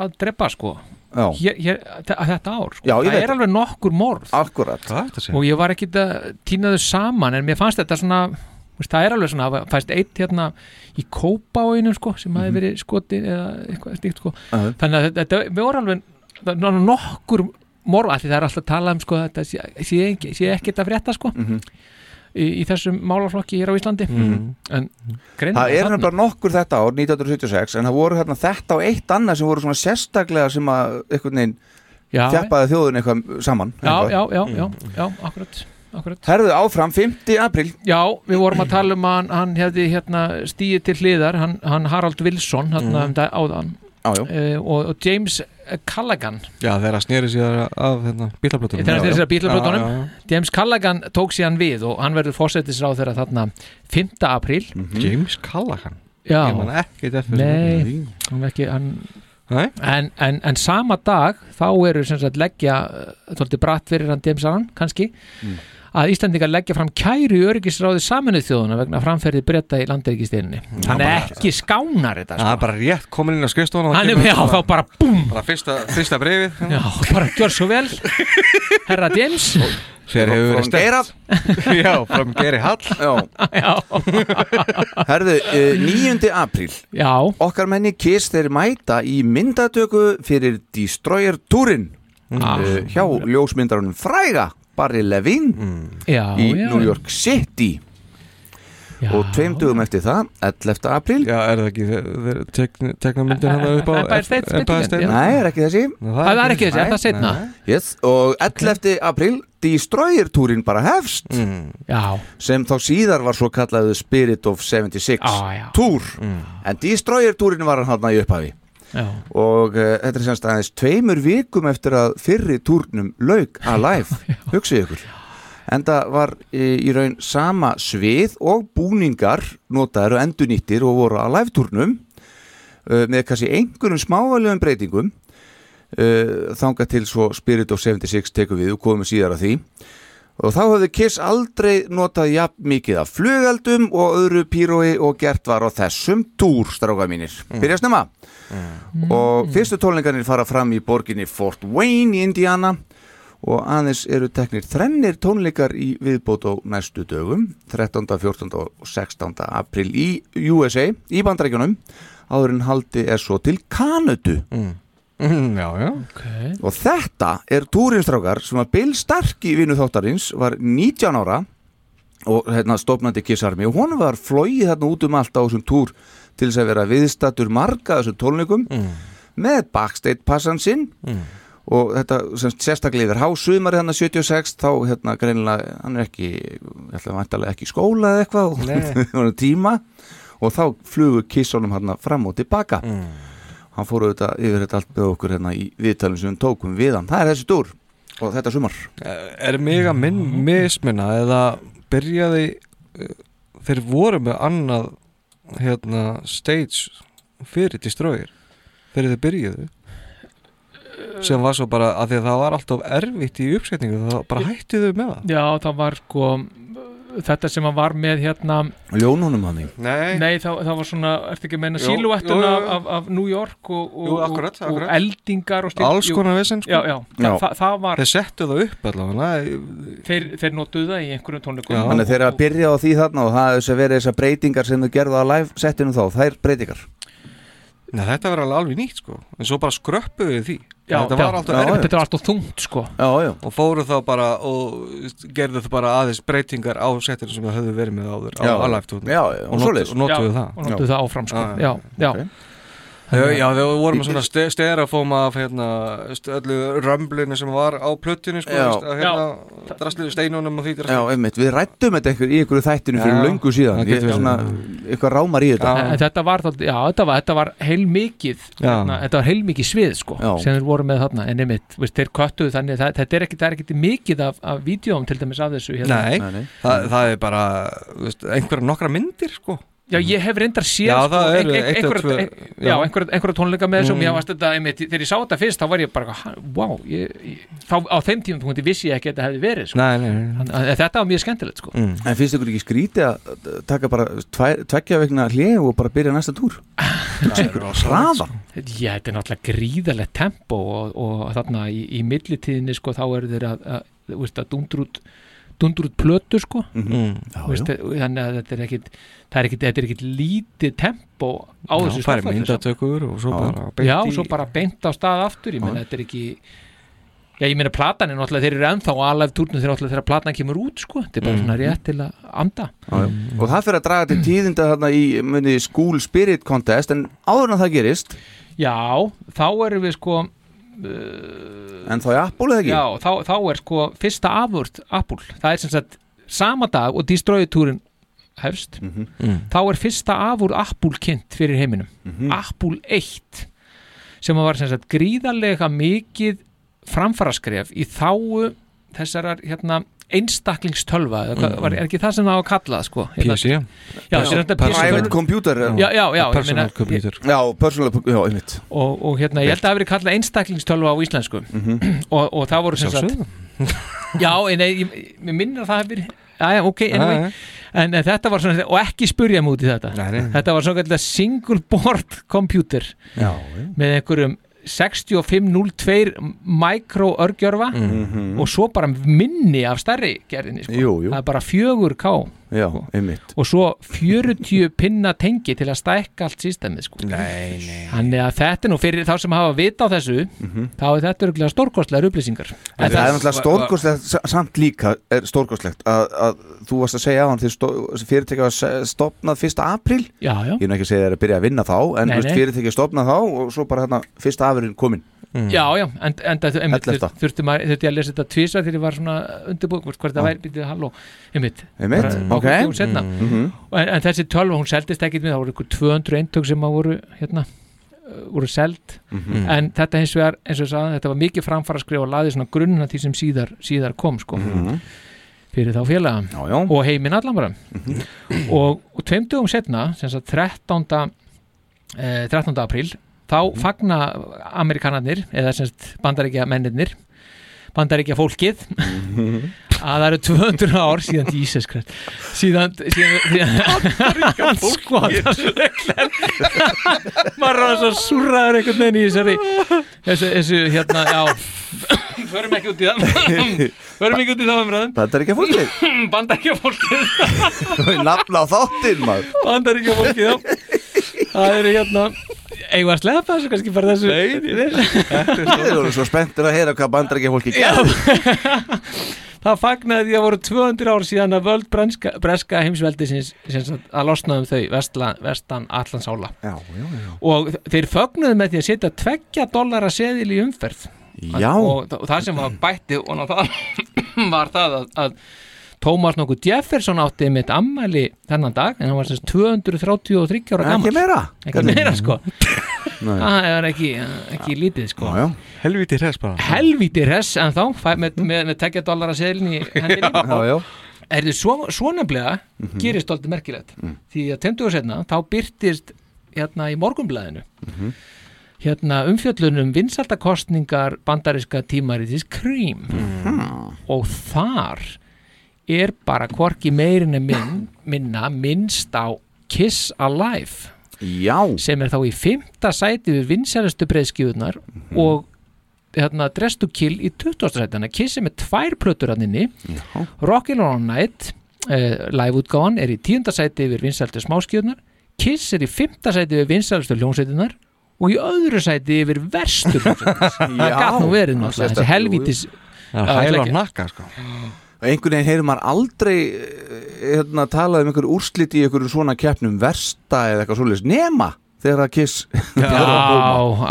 að drepa sko Já. hér, hér, þe- þetta ár sko. Já, það veit er alveg nokkur morð Akkurat og ég var ekki að týna þau saman en mér fannst þetta svona veist, það er alveg svona, það fæst eitt hérna í kópáinu sko, sem hafi verið skotið eða eitthvað slíkt sko Mhm. Já. þannig að þetta, er alveg nokkur morð, af því það er alltaf að tala um sko, þetta sé, sé, ekki, sé ekki þetta frétta sko Mhm. í, í þessum málaflokki hér á Íslandi Mhm. en greinilega Það er þarna- nefnilega nokkur þetta ár 1976 en það voru hérna þetta og eitt annað sem voru svona sérstaklega sem að einhvern veginn Já. þjappaði þjóðin eitthvað saman já, eitthvað. já, já, já, já, akkurat. Herðu áfram 5. april Já, við vorum að tala um að hann, hann hefði hérna stíið til hliðar, hann, hann Harald Wilson hérna Mhm. um áðan já. Eh, og, og James Callaghan Já, þegar að sneri sér af hérna, bílaplötunum þegar hann fyrir sér að Já, já, já. James Callaghan tók síðan við og hann verður fórsetisráð þeirra þarna 5. apríl James Callaghan Já, Nei, hann ekki hann, Nei. en, en, en sama dag þá eru sem sagt leggja uh, þóldi bratt fyrir hann James Allen kannski Mm. Að Íslandingar leggja fram kæru í öryggisráði saminuð þjóðuna vegna framferði breyta í landeríkistinni hann er ekki skánar þetta Það er bara rétt komin inn á skrifstofan Hann er- já, þá bara búm Bara fyrsta, fyrsta breyfið Já, bara gjör svo vel. Herra James. Sér hefur verið stefnt Já, from Geiri Hall. Já. Herðu, uh, 9. apríl. Já. Okkar menni Kiss þeir mæta í myndatöku fyrir Destroyer Tourin Ah. uh, hjá ljósmyndarunum fræga Barry Levine Já, í já. New York City og tveim dugum eftir það 11. apríl Já, er það ekki þeir tekna, tekna myndin hann upp á Empire State já. Nei, er ekki þessi Það er ekki þessi, er það seinna? yes. Og 11. apríl Destroyer túrin bara hefst Já. sem þá síðar var svo kallaðu Spirit of 76 Ah, já. túr en Destroyer túrin var hann hann í upphafi Já. og uh, þetta er semst aðeins tveimur vikum eftir að fyrri túrnum lauk alive, hugsið ykkur en það var í, í raun sama svið og búningar notaður og endurnýttir og voru að live túrnum uh, með kannski einhverjum smávalegum breytingum uh, þangað til svo Spirit of 76 tekur við og komum síðar að því og þá höfðu Kiss aldrei notað jafn mikið af flugaldum og öðru pírói og gert var á þessum túr, stráka mínir. Byrja snemma. Og fyrstu tónleikarnir fara fram í borginni Fort Wayne í Indiana og aðeins eru teknir þrennir tónleikar í viðbót á næstu dögum 13., 14. og 16. april í USA, í bandrækjunum áður en haldi er svo til Kanadu Mm, já, já okay. og þetta er túrinstrákar sem að Bill Starkey vinnu þáttarins var 19 ára og hérna stofnandi kissarmi og hún var flóið þarna út um allt á þessum túr til þess að vera viðstatur marga af þessum tónleikum með backstage passan sinn. Og þetta semst sérstaklega yfir hásumari hann 76 þá hérna greinilega hann er ekki, ég ætla vantarlega ekki í skóla eða eitthvað og það var tíma. Og þá flugu kissunum hann fram og tilbaka. Hann fór auðvitað yfir þetta allt með okkur hérna í viðtalum sem við tókum við hann, það er þessi túr og þetta sumar. Er mig að minn mismunna eða byrjaði uh, þeir voru með annað hérna stage fyrir Destroyer fyrir þeir byrjuðu sem var svo bara að því að það var alltaf erfitt í uppsetningu þá bara hættu þau með það. Já, það var sko þetta sem hann var með hérna Ljónunum hann Nei, Nei, það, það var svona, ertu ekki að meina jú. af, af, af New York og, og, Jú, akkurat, og, akkurat. og eldingar og Alls konar vesen, sko. Já, já, Já. Það, það, það var Þeir settu það upp allavega þeir, þeir notuðu það í einhverjum tónleikum Þannig þeir að byrja á því þarna og það er þess að vera þessar breytingar sem þau gerðu á live settinu þá, þær breytingar Nei, þetta var alveg nýtt sko En svo bara skröppuðu við því Já, Þetta var alltaf erfitt. Þetta var alltaf þungt sko. Já, já. Og fóru þá bara og gerðu það bara aðeins breytingar á setinu sem það höfðu verið með áður á já, og og, notuðu það. og notuðu það áfram, sko. Já, já. Já, já, við vorum svona ste sterafóma af hérna, öllu römblinu sem var á plöttinu sko, hérna, drastlið steinunum og því Já, einmitt, við rættum þetta einhver, í einhverju þættinu fyrir Já, löngu síðan. Ég, svona, eitthvað rámar í þetta. En þetta var, það, já, þetta var, þetta var heilmikið hérna, þetta var heilmikið svið sko sem þeir voru með þarna. En einmitt, veist, þeir köttuðu þannig að það, þetta er er ekki mikið af, af vídjóum til dæmis af þessu hérna. Nei, Það, það er bara veist, einhverja nokkra myndir sko Já, ég hef reyndar séð sko, það einhverja- tónleika með þessum, Mm. ég varst þetta einmitt, þegar ég sá þetta fyrst, þá var ég bara "Ha, wow, ég, ég, þá á þeim tímum punkti vissi ég ekki að þetta hefði verið sko. Nei, nei, nei. Að Þetta var mjög skemmtilegt sko. Mm. En finnst ykkur ekki skrítið að taka bara tvær- tveggja vegna hlið og bara byrja næsta túr? Hraða Já, þetta er náttúrulega gríðalegt tempo og, og þarna í, í millitíðinni sko, þá eru þeir að, að, veist, að dundur út dundur út plötu sko. Mhm. Já, Þú veist, þannig að þetta er ekkit það er ekkit, þetta er ekkit lítið tempo á Já, þessu stofnfæri, myndatökur og svo bara beint já, í- svo bara beint á stað aftur ég meina þetta er ekki já, ég meina platan er náttúrulega, þeir eru ennþá á alveg túrnum þegar náttúrulega þegar platan kemur út sko, þetta er bara svona Mhm. rétt til að anda. Já, já. Og það fyrir að draga til tíðinda þarna í muni, School Spirit Contest en áður en það gerist já, þá erum við sko En þá er Apple eða ekki? Já, þá, þá er sko fyrsta afvörd Apple, það er sem sagt sama dag og Destroyer-túrin hefst Mhm. Mm. þá er fyrsta afvörð Apple kynnt fyrir heiminum Mhm. Apple 1 sem var sem sagt gríðarlega mikið framfaraskref í þáu þessarar hérna einstaklingstölva Mm. var, er ekki það sem það á að kalla sko? Hérna, PC. já, sem þetta Private computer já, já, já, ég Personal meina- computer. Já, personal, já, einmitt. Og, og hérna, ég held að það hafi verið kallað einstaklingstölva á íslensku. Mhm. og, og það voru sem sagt já, en ég, ég, minnir að það hafi verið já, ok, Já, anyway. en, en þetta var svona, og ekki spurja mig út í þetta. Nei, nei. þetta var svona single board computer. Já, með einhverjum 6502 micro örgjörfa Mhm. og svo bara minni af stærri gerðinni sko. Jú, jú. það er bara 4K Já, einmitt. Og svo 40 pinna tengi til að stækka allt sístemið sko. Nei, nei. Þannig að þetta er nú fyrir þá sem hafa vita á þessu þá er þetta örgulega stórkostlegar upplýsingar. En það er náttúrulega stórkostlegt sa- samt líka er stórkostlegt að, að þú varst að segja á hann því fyrirtækja var se- stofnað 1. apríl. Já, já. Ég er nú ekki að segja þér að byrja að vinna þá en fyrirtækja stofnað þá og svo bara hérna fyrsta afurinn kominn Já, já, en, en það þur- þurfti, maður, þurfti að lesa þetta tvísvar þegar ég var svona undirbúið hvort það væri, býtið, halló, einmitt Einmitt, bara ok. nokkuð dögum seinna. Mhm. Og en, en þessi tölva, hún seldist ekkit með það voru ykkur 200 eintök sem að voru hérna, uh, voru seld Mhm. en þetta hins vegar, eins og ég sagði, þetta var mikið framfara að skrifa og laði svona grunnuna því sem síðar, síðar kom sko Mhm. fyrir þá félaga já, já. og heiminn allan bara og, og tveim dögum setna sem sagt 13. Eh, 13. apríl þá fagna amerikanarnir eða sem sagt bandaríkja mennirnir bandaríkja fólkið að það eru 200 ár síðan Jesus Christ síðan, síðan, síðan sko maður er svo surraður einhvern veginn í þessari þessu, þessu hérna, já. Förum ekki út í það. Förum ekki út í það umræðum Bandaríkja fólkið bandaríkja fólkið Nafna á þáttinn maður. Bandaríkja fólkið já. Það eru hérna eigum við að slepa þessu kannski bara þessu Þið eru svo spenntur að heyra hvað bandaríkja fólkið Já. gerði það fagnaði því að voru 200 ár síðan að völd breska, breska heimsveldi sinns, sinns að losna um þau vestla, vestan allansála já, já, já. og þeir fögnuðu með því að setja tveggja dollara seðil í umferð Já. og, og það sem var bætti og ná það var það að, að Tómas nokkuð Jefferson átti mitt ammæli þennan dag en hann var semst 233 ára gammal Ekki meira ekki meira sko. Nei. það er ekki, ekki lítið sko. Já, já. Helvíti hress bara. Helvíti hress en þá fæ, með, með, með tekja dollara seðilin í hendinni. Já, já. er þið svo, svo nefnilega gerist alltaf merkilegt. Því að 20 år setna þá byrtist hérna í morgunblæðinu hérna umfjöllunum vinsaldakostningar bandaríska tímaritis Cream. Og þar er bara hvorki meirin en minn, minna minnst á Kiss Alive Já. sem er þá í fymta sæti við vinsælustu breyðskjöðunar og hérna, Dress to Kill í 20. sæti að Kiss er með tvær plötur hann inni Rockin' All Night uh, live-útgáðan er í tíunda sæti yfir vinsælustu smáskjöðunar Kiss er í fymta sæti yfir vinsælustu hljónsætunar og í öðru sæti yfir verstu hljónsætunar það Já. gæt nú verið náttúrulega þessi helvítis Það er á ekki- hnakka sko. Og einhvern veginn heyrir maður aldrei eh, hérna, talað um einhver úrslit í einhverjum svona keppnum versta eða eitthvað svoleiðis nema þegar það kiss. Já,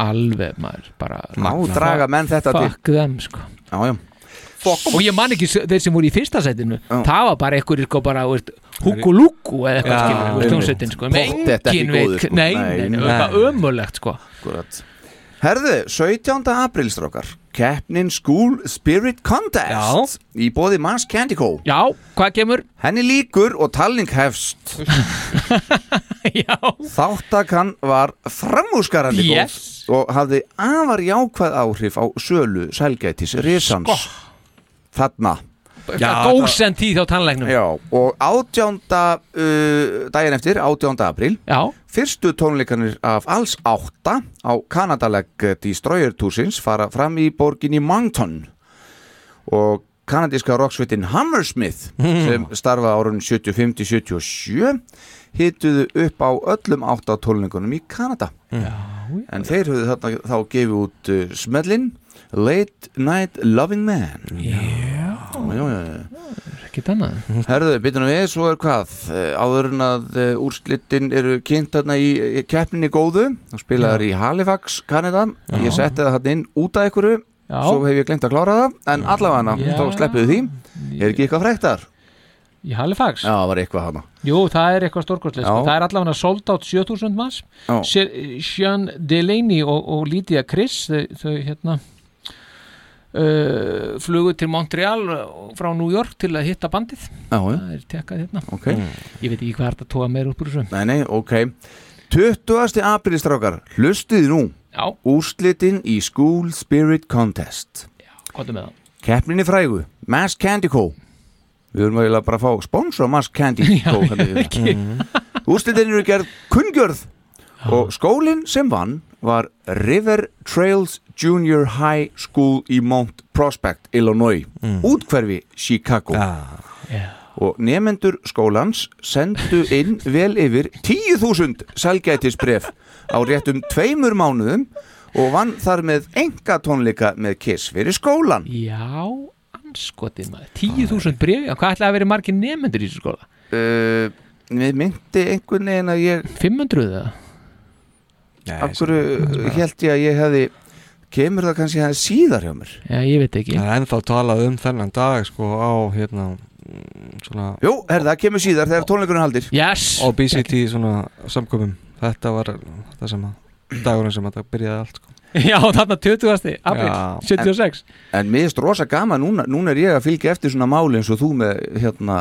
alveg maður bara Má draga menn þetta til. Fuck them sko. Já, já. Og ég man ekki þeir sem voru í fyrsta sætinu það var bara einhverjir sko bara húkulúku eða eitthvað Já, skilur einmitt. hljómsveitin sko. Með Pottþétt ekki engin góður, veit sko. nei, Nei, nei, nei, nei. eitthvað ömulegt sko. Akkurat. Herðu, 17. aprílstrókar Keppnin School Spirit Contest í bóði Mars Candy Co Já, hvað kemur? Henni líkur og talning hefst Já Þáttakann var framúskarandi Yes. góð og hafði afar jákvæð áhrif á sölu sælgætis risans Sko. Þarna góðsend tíð á tannleiknum Já, og átjánda uh, daginn eftir, átjánda apríl Já. Fyrstu tónleikanir af alls átta á Kanadaleg Destroyer Tours fara fram í borginni Moncton. Og kanadíska rocksveitin Hammersmith sem starfa árun 75-77 hituðu upp á öllum átta tónleikunum í Kanada. Já, en þeir höfðu þarna þá gefið út uh, smellin Late Night Loving Man. Já, já, já, já. Ekkert annað Herðu, byttunum við, svo er hvað eh, áður en að eh, úrslitin eru kynnt þarna í í keppninni góðu og spilaðar í Halifax, Kanada Já. ég setti það þarna inn út af Já. svo hef ég glemt að klára það en allavega Já. þá sleppuðu því er ekki eitthvað frektar? Í Halifax? Já, það var eitthvað hana Jú, það er eitthvað stórkostlega sko. Það er allavega sold out 7000 manns Sean Delaney og, og Lydia Chris þau, þau hérna uh, flugu til Montreal frá New York til að hitta bandið Já, það er tekkað hérna Ok. Ég veit ekki hvað er þetta að tóa meir upp úr þessu Nei, nei, ok 20. aprílstrákar, hlustuði nú Já. Úrslitin í School Spirit Contest Hvað með það? Keppninni frægu, Mass Candy Co Við erum eiginlega bara að fá sponsor Mass Candy Co hérna. ekki. Úrslitin eru gerð kunngjörð og skólinn sem vann var River Trails Junior High School í Mount Prospect, Illinois. Útkverfi Chicago. Og nefendur skólans sendu inn vel yfir 10.000 selgætisbref á réttum tveimur mánuðum og vann þar með enga tónleika með Kiss fyrir skólan Já, anskotið maður. 10.000 brefi, hvað ætlaði að vera margir nefnendur í þessu skóla? uh, Við myndi einhvern veginn að ég 500 eða? Af hverju held ég að ég hefði kemur það kannski aðeins síðar hjá mér? Já, ég veit ekki. Það er ennþá talað um þennan dag sko á hérna svona Jú, herði, það kemur síðar þegar tónleikurinn haldir Yes. Obesity svona samkomum. Þetta var það sem að dagurinn sem þetta byrjaði allt sko. Já, þarna 20. april, Já. 76 En mér finnst rosa gaman, núna, núna er ég að fylgja eftir svona máli eins og þú með hérna,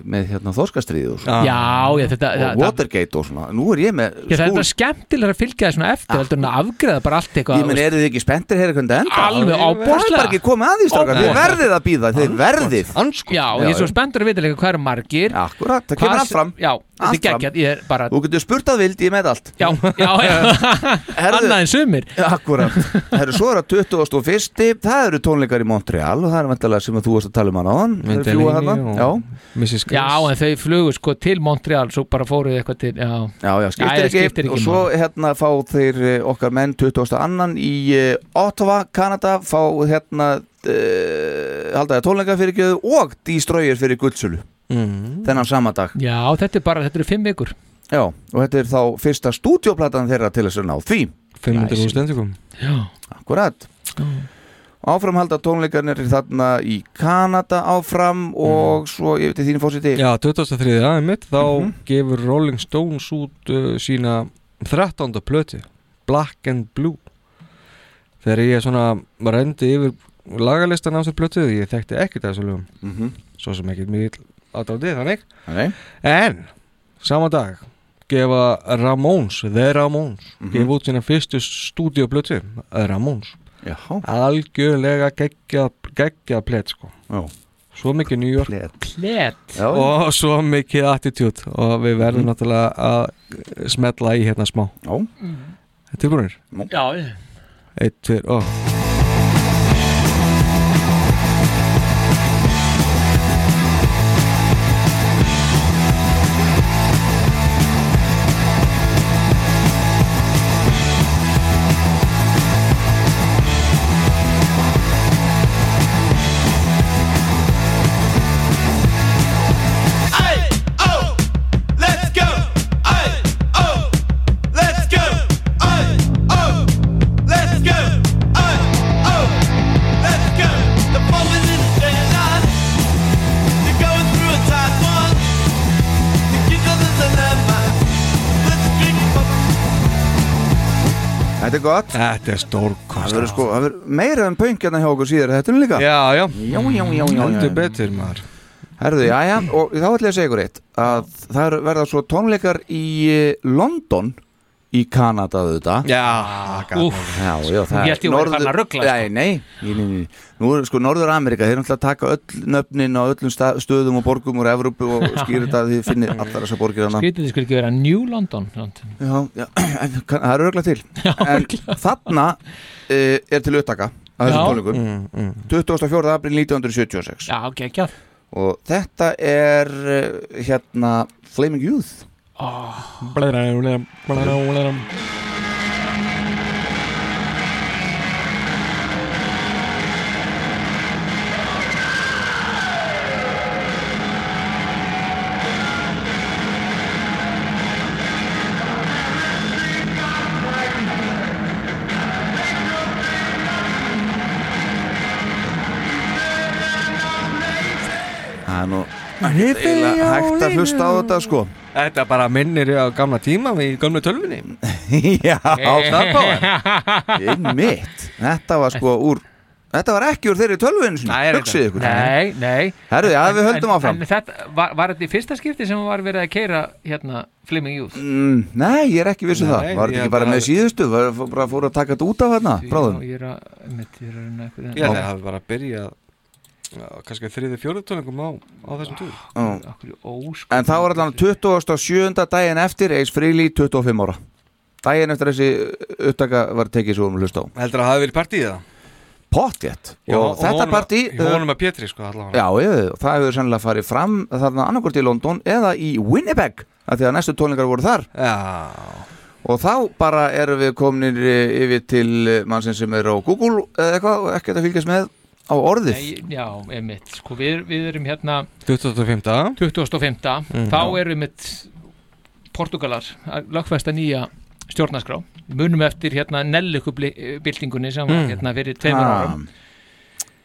með hérna þorskastriðið og svona. Já, já, þetta og Watergate og svona, nú er ég með Já, það er skemmtilega að fylgja það svona eftir heldur en að afgreða bara allt eitthvað Ég menn, eru þið ekki spenntir hér það enda? Alveg strákar, þið verðið að býða, þið verðið. Já, ég er svo spenntur að vita líka hvað eru margir. Akkurat, það kemur allt fram. Já, þetta er geggjart, ég er bara Þú getur spurt að vild, ég með allt Já, já, já Annað en sumir Akkurat, Herru, svo er það 21. Það eru tónleikar í Montreal og það er vantilega sem að þú varst að tala um hann á hann Mynd Delaney og Mrs. Já, en þau flugu sko til Montreal svo bara fóruð eitthvað til Já, Já, já, skiptir, Jæja, ekki. skiptir ekki og svo hérna fá þeir eh, okkar menn 20. annan í uh, Ottawa, Kanada fá hérna uh, haldaði tónleika fyrir gjöðu og Destroyer fyrir guldsölu mm. Þennan sama dag. Já, þetta er bara, þetta eru fimm vikur. Já, og þetta er þá fyrsta stúdioplatan þeirra til þess að ná því. 500 úr stendikum Já. Akkurat. Áfram halda tónleikarnir þarna í Kanada áfram og svo, ég veit þín fórsiti Já, 2003. aðeimitt þá Mhm. gefur Rolling Stones út uh, sína 13. plöti Black and Blue. Þegar ég svona rendi yfir lagalistan á þessu plötu ég þekkti ekkert af þessu lögum. Mhm. svo sem ekkert mjög aðdráðið þannig. Nei. en sama dag gefa Ramones, The Ramones Mhm. gefa út sína fyrstu stúdíoplötu Ramones. Já. algjörlega geggja geggja plöt sko. Já. Svo mikið New York. Og svo mikið attitude. Og við verðum náttúrulega að smetla í hérna smá. Já. Tilbúinir? Já. Eitt, tveir, og Þetta er gott. Þetta er stórkost Það verður sko, það verður meira en pönk hérna hjá okkur síðar Þetta er líka. Já, já. Já, já, já, já. betur maður. Herðu, já, já, og þá ætla ég að segja ykkur eitt að það verða svo tónleikar í eh, London í Kanada auðvitað Já, Úff. já, já, Nú hélt ég væri farin að rugla, sko. Já, nei, nei, nei, nei, nú er sko Norður Amerika, þeir alltaf að taka öll nöfnin á öllum sta- stöðum og borgum úr Evrópu og skýra þetta að þið finnir allar þessar borgir hana Skrítið þið skulle ekki vera New London Já, já, en kann- það eru örgla til En þarna uh, er til upptaka að þessum Já. tónleikum Mm, mm. 24. april 1976 Já, geggjað og þetta er uh, hérna Flaming Youth Það ekkert eiginlega hægt að hlusta á þetta sko. Þetta bara minnir á gamla tíma í gamla tölvunni. Já, Star Power einmitt. Þetta var sko úr Þetta var ekki úr þeirri tölvun Nei, Hugsið ykkur. Nei, nei. Herðu, já, við En- höldum en- áfram. En þetta, var, var þetta í fyrsta skipti sem var verið að keira hérna Flaming Youth? mm, Nei, ég er ekki vissu það. Nei, Var þetta ég ekki bara bara- með síðustu? Var fór- bara fór að taka þetta út af hérna Ég er að, ég er að reyna eitthvað Já, það hafi bara byrjað já, kannski þriði fjóruðtóningum á, á þessum túr. En það var allan 27. daginn eftir Eis Freely 25 ára. Daginn eftir þessi upptaka var tekið svo um að hlusta á. Heldur að það hafi verið partíið það? Pottjett Og þetta partí Pétri sko allavega. Já, ég, það hefur sennilega farið fram þarna annarkvort í London eða í Winnipeg af því að næstu tónleikar voru þar. Já. Og þá bara erum við kominir eh, yfir til mannsinn sem er á Google eða eitthvað og ekkert að fylgjast með á orðið Nei, já, einmitt, sko við, við erum hérna 25. 25. Mm. þá erum mitt Portugalar að lögfesta nýja stjórnarskrá Við munum eftir hérna Nellikubildingunni sem var Mm. hérna fyrir tveimur Ah. árum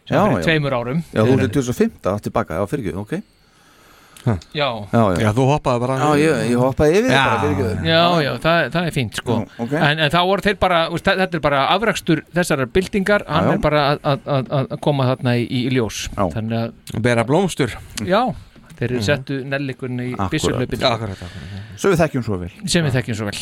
sem Já, var fyrir já. tveimur árum Já, þú er 2015 tilbaka, já, fyrir ekki, ok Já, Já, já, Já, þú hoppaði bara Já, ég, ég hoppaði yfir Já. það bara, fyrir ekki Já, já, það, það er fínt sko. Já, ok. en, en þá voru þeir bara, þetta er bara afrakstur þessarar byltingar, hann Já, já. er bara að- að- að að koma þarna í, í ljós. Já. þannig að, Bera blómstur. Já þeir eru Mhm. settu nellikunni í akkurat. Svo við þekkjum svo vel. Sem við þekkjum svo vel,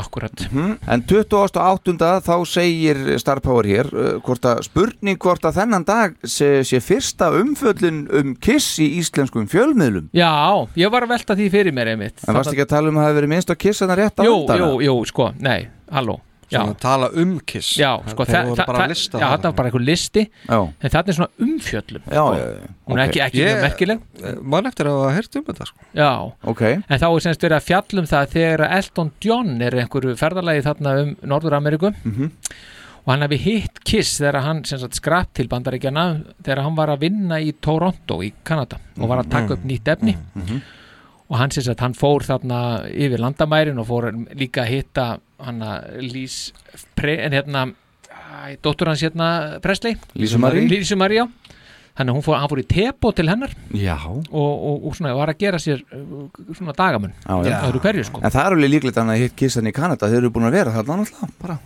akkurat. Mhm. En 28. þá segir Star Power hér uh, hvort að spurning hvort að þennan dag sé, sé fyrsta umföllin um kiss í íslenskum fjölmiðlum. Já, ég var að velta því fyrir mér einmitt. En varst ekki að tala um að það hefði verið minnst á kiss en það rétt á Jú, jú, jú, sko, nei, halló Svona tala um kiss. Já sko, Þeir það, voru það, bara að það, lista já, þetta var bara einhver listi. Já. en þetta er svona umfjöllum Já, sko. já, já, Hún er ekki, ekki mjög merkileg. Man eftir að hafa heyrt um þetta sko. Já, Ok, en þá er semst verið að fjallum það þegar Elton John er einhverju ferðalagi þarna um Norður-Ameríku Mhm. og hann hefði hitt Kiss þegar hann skrapp til bandaríkjana þegar hann var að vinna í Toronto í Kanada og var að taka upp nýtt efni. Mhm. Og hann sem sagt hann fór þarna yfir landamærin og fór líka að hitta hann að Lís en hérna dóttur hans hérna Presley. Lísu Marie. Lísu Marie, já. Þannig að hún fór, hann fór í tepo til hennar. Og, og, og svona var að gera sér svona dagamun Já, já. öðru hverju sko. En það er alveg líklegt að hitt kissan í Kanada. Þeir eru búin að vera þarna náttúrulega bara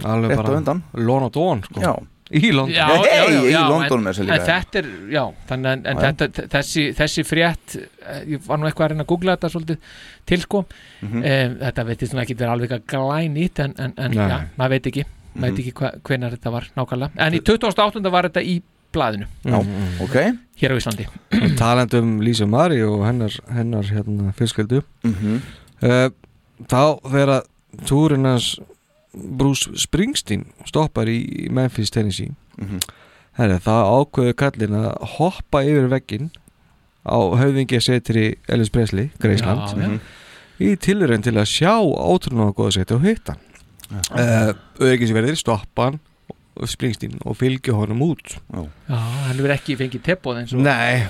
bara undan. Lón og Dón sko. Já, Í London? Já, Nei, já, já, í London en, en þetta er, já þannig en, þetta, þessi, þessi frétt eh, ég var nú eitthvað að reyna að googla þetta svolítið til sko. Mhm. um, þetta veitir svona ekki vera alveg að glænýtt en, en, já, maður veit ekki. Maður Mhm. veit ekki hva, hvenar þetta var nákvæmlega. En í 2008. var þetta í blaðinu. Já, ok. Hér á Íslandi. Og talandi um Lisa Marie og hennar, hennar hérna, fyrsköldu Mhm. uh, þá þegar að túrin hans Bruce Springsteen stoppar í Memphis, Tennessee Mhm. herri, það ákveðu kallin að hoppa yfir veggin á höfðingi setri Ellis Presley, Graceland Já, já. í tilurinn til að sjá ótrúlega góða seti og hitta uh, auðvitað stoppa hann Springsteen og fylgja honum út. Já, Já, hann hefur ekki fengið teppoð eins og Nei,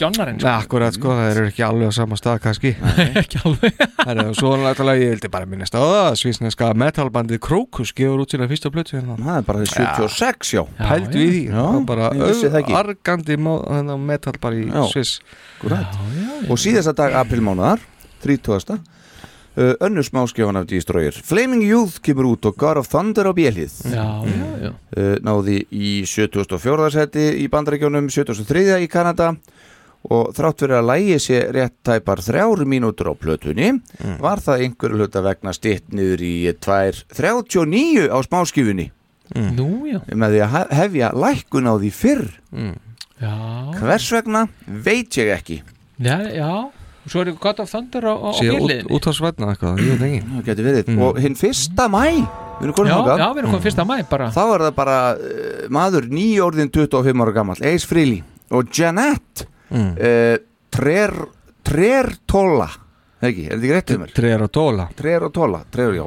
Johnarinn Nei, akkurat sko, það eru ekki alveg á sama stað kannski. Ekki alveg. Herra, og svo náttúrulega ég vildi bara minnast á það að svísneska metalbandið Krokus gefur út sína fyrsta plötu hérna. Það er bara 76, já. Pældu í því, Já, það er bara það argandi hérna, metal bara í Akkurat. Og síðasta dag aprilmánaðar 30. Uh, önnur smáskjáðan af Destroyer. Flaming Youth kemur út og God of Thunder á já, já uh, náði í 74. seti í bandaríkjónum 73. í Kanada. Og þrátt fyrir að lægi sé rétt tæpar þrjár mínútur á plötunni var það einhverju hluta vegna stitt niður í 2.39 á smáskifunni. Nú, já. Með því að he- hefja lækkun á því fyrr. Já, hvers vegna? Veit ég ekki. Já, já Og svo er God of Thunder á, á, Sér út, út á svetna eitthvað, ég veit ekki. Það getur verið. Og hinn fyrsta mæ við erum komin Já, þangað. já, við erum komið fyrsta mæ bara. Þá er það bara uh, maður nýjórðin 25 ára gammal Ace Frehley og Jeanette Mm. uh, Trer Trertola. Ekki, er þetta ekki rétt um mér? Tóla Trertola, Trer, já.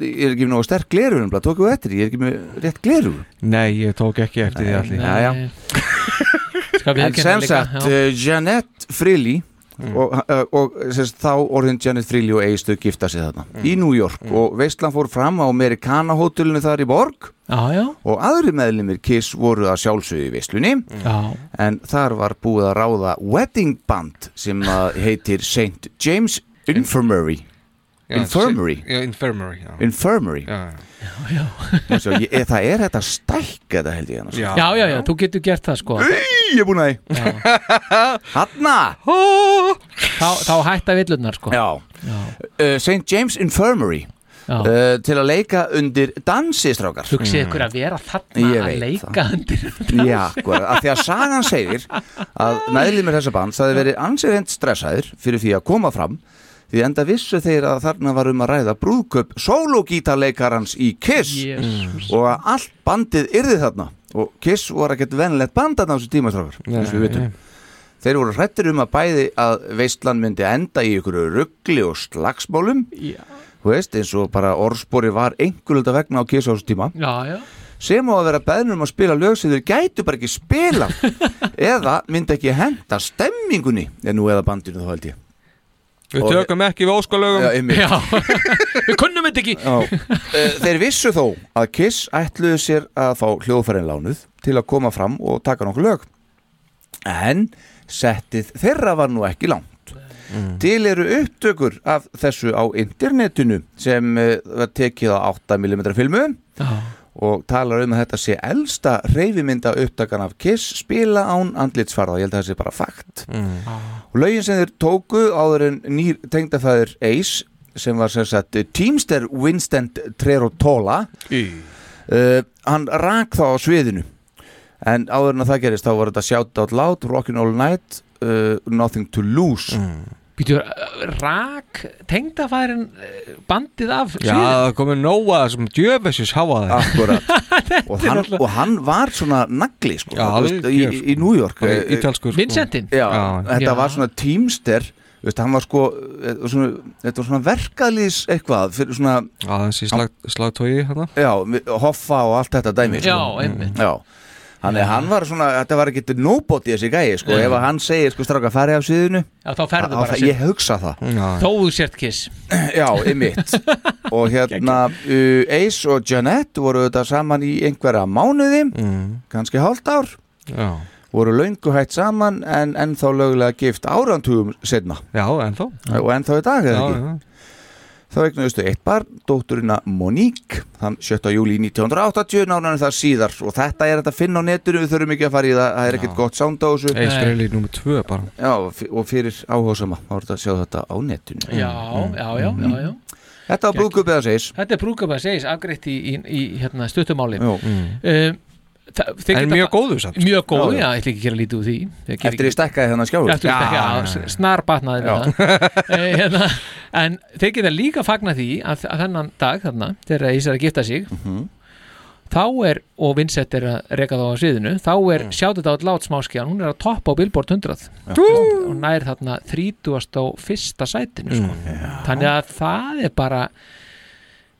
Ég er ekki með nógu sterk gleru um tóku eftir, því, ég er ekki með rétt gleru Nei, ég tók ekki eftir því allir en sem sagt, uh, Jeanette Frehley og, uh, og sagt, þá orðin Janet Frehley og þau gifta sig þarna. Í New York. Og veistlan fór fram á Americana hótelinu þar í borg. Já og aðri meðlumir Kiss voru að sjálfsögðu í veislunni. Já. en þar var búið að ráða wedding band sem heitir St. James Infirmary Infirmary? Já, infirmary já. Infirmary? Svo, ég, ég, það er þetta stækka þetta held ég. Já. Já, já, já, þú getur gert það sko. Í, ég er búin að Hanna! Þá, þá hætta villurnar sko. Já, Uh, St. James Infirmary uh, til að leika undir dansistrákar Hugsið ykkur að vera þarna Ég að leika undir Já, hvað, að því að sagan segir að meðlumir þessa band það hefði verið ansið reynd stressaðir fyrir því að koma fram því enda vissu þeir að þarna var um að ræða brúðköp sólogítarleikarans í Kiss. Jesus. og að allt bandið yrði þarna. Og Kiss var ekkert venlegt band þarna á þessu tímastrákar eins og við vitum. Þeir voru hrættir um að bæði að veistlan myndi enda í ykkur ruggli og slagsmálum. Já. Þú veist, eins og bara orðspori var einhverjölda vegna á Kiss á þessu tíma. Já, já. Sem á að vera beðnur um að spila lög sem þeir gætu bara ekki spila eða myndi ekki henda stemmingunni en nú eða bandinu þá held ég Við tökum ekki við óskalögum. Já, við kunnum þetta ekki. Já. Eh, Þeir vissu þó að Kiss ætluðu sér að fá hljóðfærin lánuð til að koma fram og taka nokkuð lög. En settið þeirra var nú ekki langt. Til eru upptökur af þessu á internetinu sem uh, var tekið á 8mm filmu. Já. Og talar um að þetta sé elsta reyfimynda upptakan af Kiss spila án andlitsfarða, ég held að það sé bara fakt. Og lögin sem þeir tóku áður en nýr tengdafæður Ace sem var sem sagt Teamster Winston Trerotola uh, hann rak þá á sviðinu. En áður en að það gerist þá var þetta Shout Out Loud, Rockin' All Night uh, Nothing to Lose Býtu, rak tengdafærin eh, bandið af Já, það komið nóga sem djöfessis það Akkurat og hann, og hann var svona nagli sko, Já, þú veist, í, í New York. ítalskur, sko. Vincentin Já, Já. þetta Já. var svona Teamster þú veist, hann var sko eh, svona, þetta var svona verkaðlýs eitthvað fyrir svona, Já, þessi slag, slagtói hérna já, hoffa og allt þetta dæmi Já, sko. einmitt. Já, þannig að hann var svona þetta var ekki nobody þessi gæi sko, ef að hann segir sko stráka farið af sviðinu Já, þá ferðu bara sér. ég hugsa það. Já, Þó þú sért kiss. Já, ymmit Og hérna uh, Ace og Jeanette voru þetta saman í einhverja mánuði mm. kannski hálft ár. Já, voru löngu hætt saman en ennþá lögulega gift árantugum setna já, ennþá. Og ennþá í dag eða Já, ekki? já. Þá eignuðustu eitt barn, dótturina Monique þann 7. júli 1980 nánan það síðar. Og þetta er þetta að finna á netinu við þurfum ekki að fara í það, það er ekkert gott sound á þessu. Eis Freili nummer 2 bara. Já, og fyrir áhugasama þá er þetta að sjá þetta á netinu. Já, já, já, já, já. Þetta var brúðkupið að segis Þetta er brúkabæð segis afgreitt í, í, í hérna, stuttumáli Já. um, það, þeir En mjög góður samt. Mjög góður, Já, já, já. ég ætla ekki að gera lítið úr því. Eftir ég stækkaði þennan skjálfur? Eftir ég stækkaði, já, snar batnaði við það. Hérna, En þeir geta líka fagna því að, að þennan dag þarna, þegar Ís er að gifta sig Mhm. þá er, og Vincent er að reka þá á sviðinu, þá er mm. sjátt át lát smáskjan, hún er að toppa á Billboard 100 og nær þarna 30. og fyrsta sætinu sko. þannig að það er bara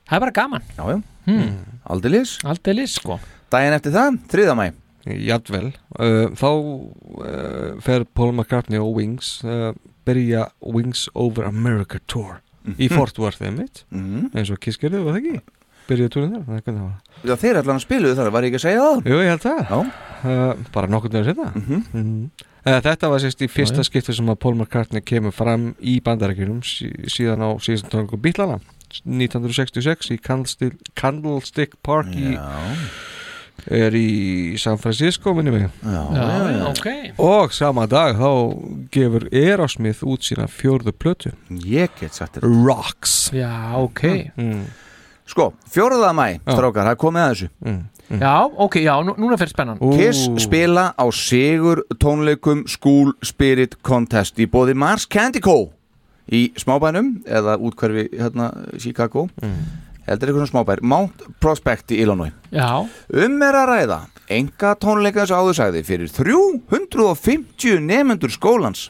það er bara gaman. Já, já, hmm. aldeilis. Aldeilis, sko Daginn eftir það, þriða mæ Jafnvel uh, Þá uh, fer Paul McCartney og Wings uh, byrja Wings Over America Tour í Mhm. Fort Worth einmitt Mhm. eins og Kiss gerði, var það ekki? Byrjaði túrin þar, það er hvernig það var Já, þeir allan spiluðu þar, var ég ekki að segja það? Jú, ég held það Já. uh, Bara nokkur nefnir setna mm -hmm. uh, Þetta var sérst í fyrsta Já, já. skipti sem að Paul McCartney kemur fram í bandarækjunum sí, síðan á síðan tónleikum Bílana 1966 í Candlestick, Park í, er í San Francisco minni mig. Já, já, já. ok. og sama dag þá gefur Erosmith út sína fjórðu plötu. Ég get sagt þetta Rocks. Já, ok. Mm. Sko, fjóraða mæ, strákar, það komið að þessu. Mm. Já, ok, já, nú, núna fyrir spennan. Kiss spila á Sigur tónleikum School Spirit Contest í bóði Mars Candy Co. í smábænum eða útkverfi hérna Chicago heldur eitthvað svona smábær. Mount Prospect í Illinois. Já, Um er að ræða enga tónleika sem áður sagði fyrir 350 nefendur skólans.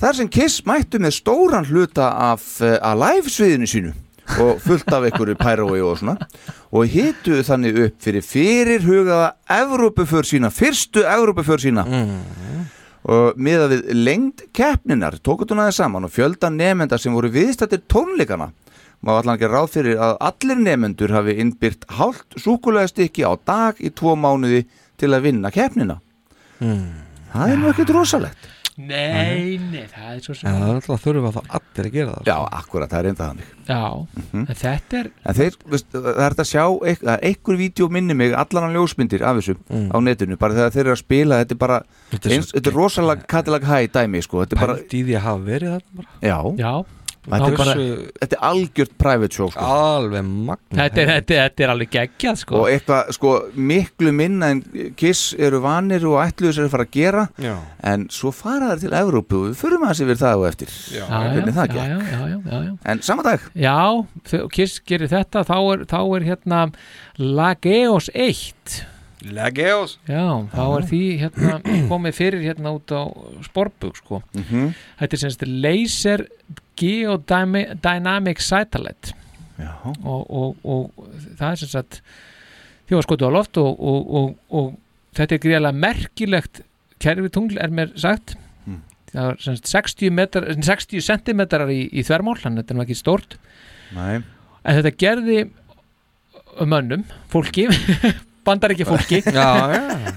Þar sem Kiss mættu með stóran hluta af uh, Alive sviðinu sínu og fullt af einhverju pærói og svona og hituðu þannig upp fyrir fyrirhugaða Evrópuför sína, fyrstu Evrópuför sína. Og miða við lengd keppninar tókut hún aðeins saman og fjölda nefenda sem voru viðstættir tónleikana má allan ekki ráð fyrir að allir nefendur hafi innbyrt hálft súkulega stykki á dag í tvo mánuði til að vinna keppnina? Það er nú ekkert rosalegt. Nei, nei, það er svo En sem það er alltaf þurfa þá allir að gera það. Já, akkurat, það er enda þannig. Já, en þetta er En þeir, veist, það er hægt að sjá það er einhver vídeo minni mig, allan á ljósmyndir af þessu á netinu, bara þegar þeir eru að spila þetta er bara, Þetta er eins, svo þetta er rosalega Cadillac High dæmi, sko þetta er bara, Pælt í því að hafa verið það bara. Já, Já, þetta er, bara, þetta er algjört private show, sko. Alveg magna þetta er, þetta, er- þetta er alveg geggjað sko. og eitthvað, sko, miklu minna en Kiss eru vanir og ætluðu sér að fara að gera. Já. en svo fara þær til Evrópu. Og við förum að sér við það og eftir. Já, það já, gekk. já, já, já, já, já. en sama dag, Já, Kiss gerir þetta þá er, þá er hérna Lageos 1 Legeos Já, þá er því hérna komið fyrir hérna út á Sporbug sko. Mhm. Þetta er semst Laser Geodynamic Satellite. Og, og, og það er sem sagt því var skotu á loft og, og, og, og þetta er greiðlega merkilegt kerfi tungl er mér sagt. Mm. það er sem sagt 60, metrar, 60 centimetrar í, í þvermál þannig að þetta er ekki stórt. Næ en þetta gerði mönnum, fólki bandar ekki fólki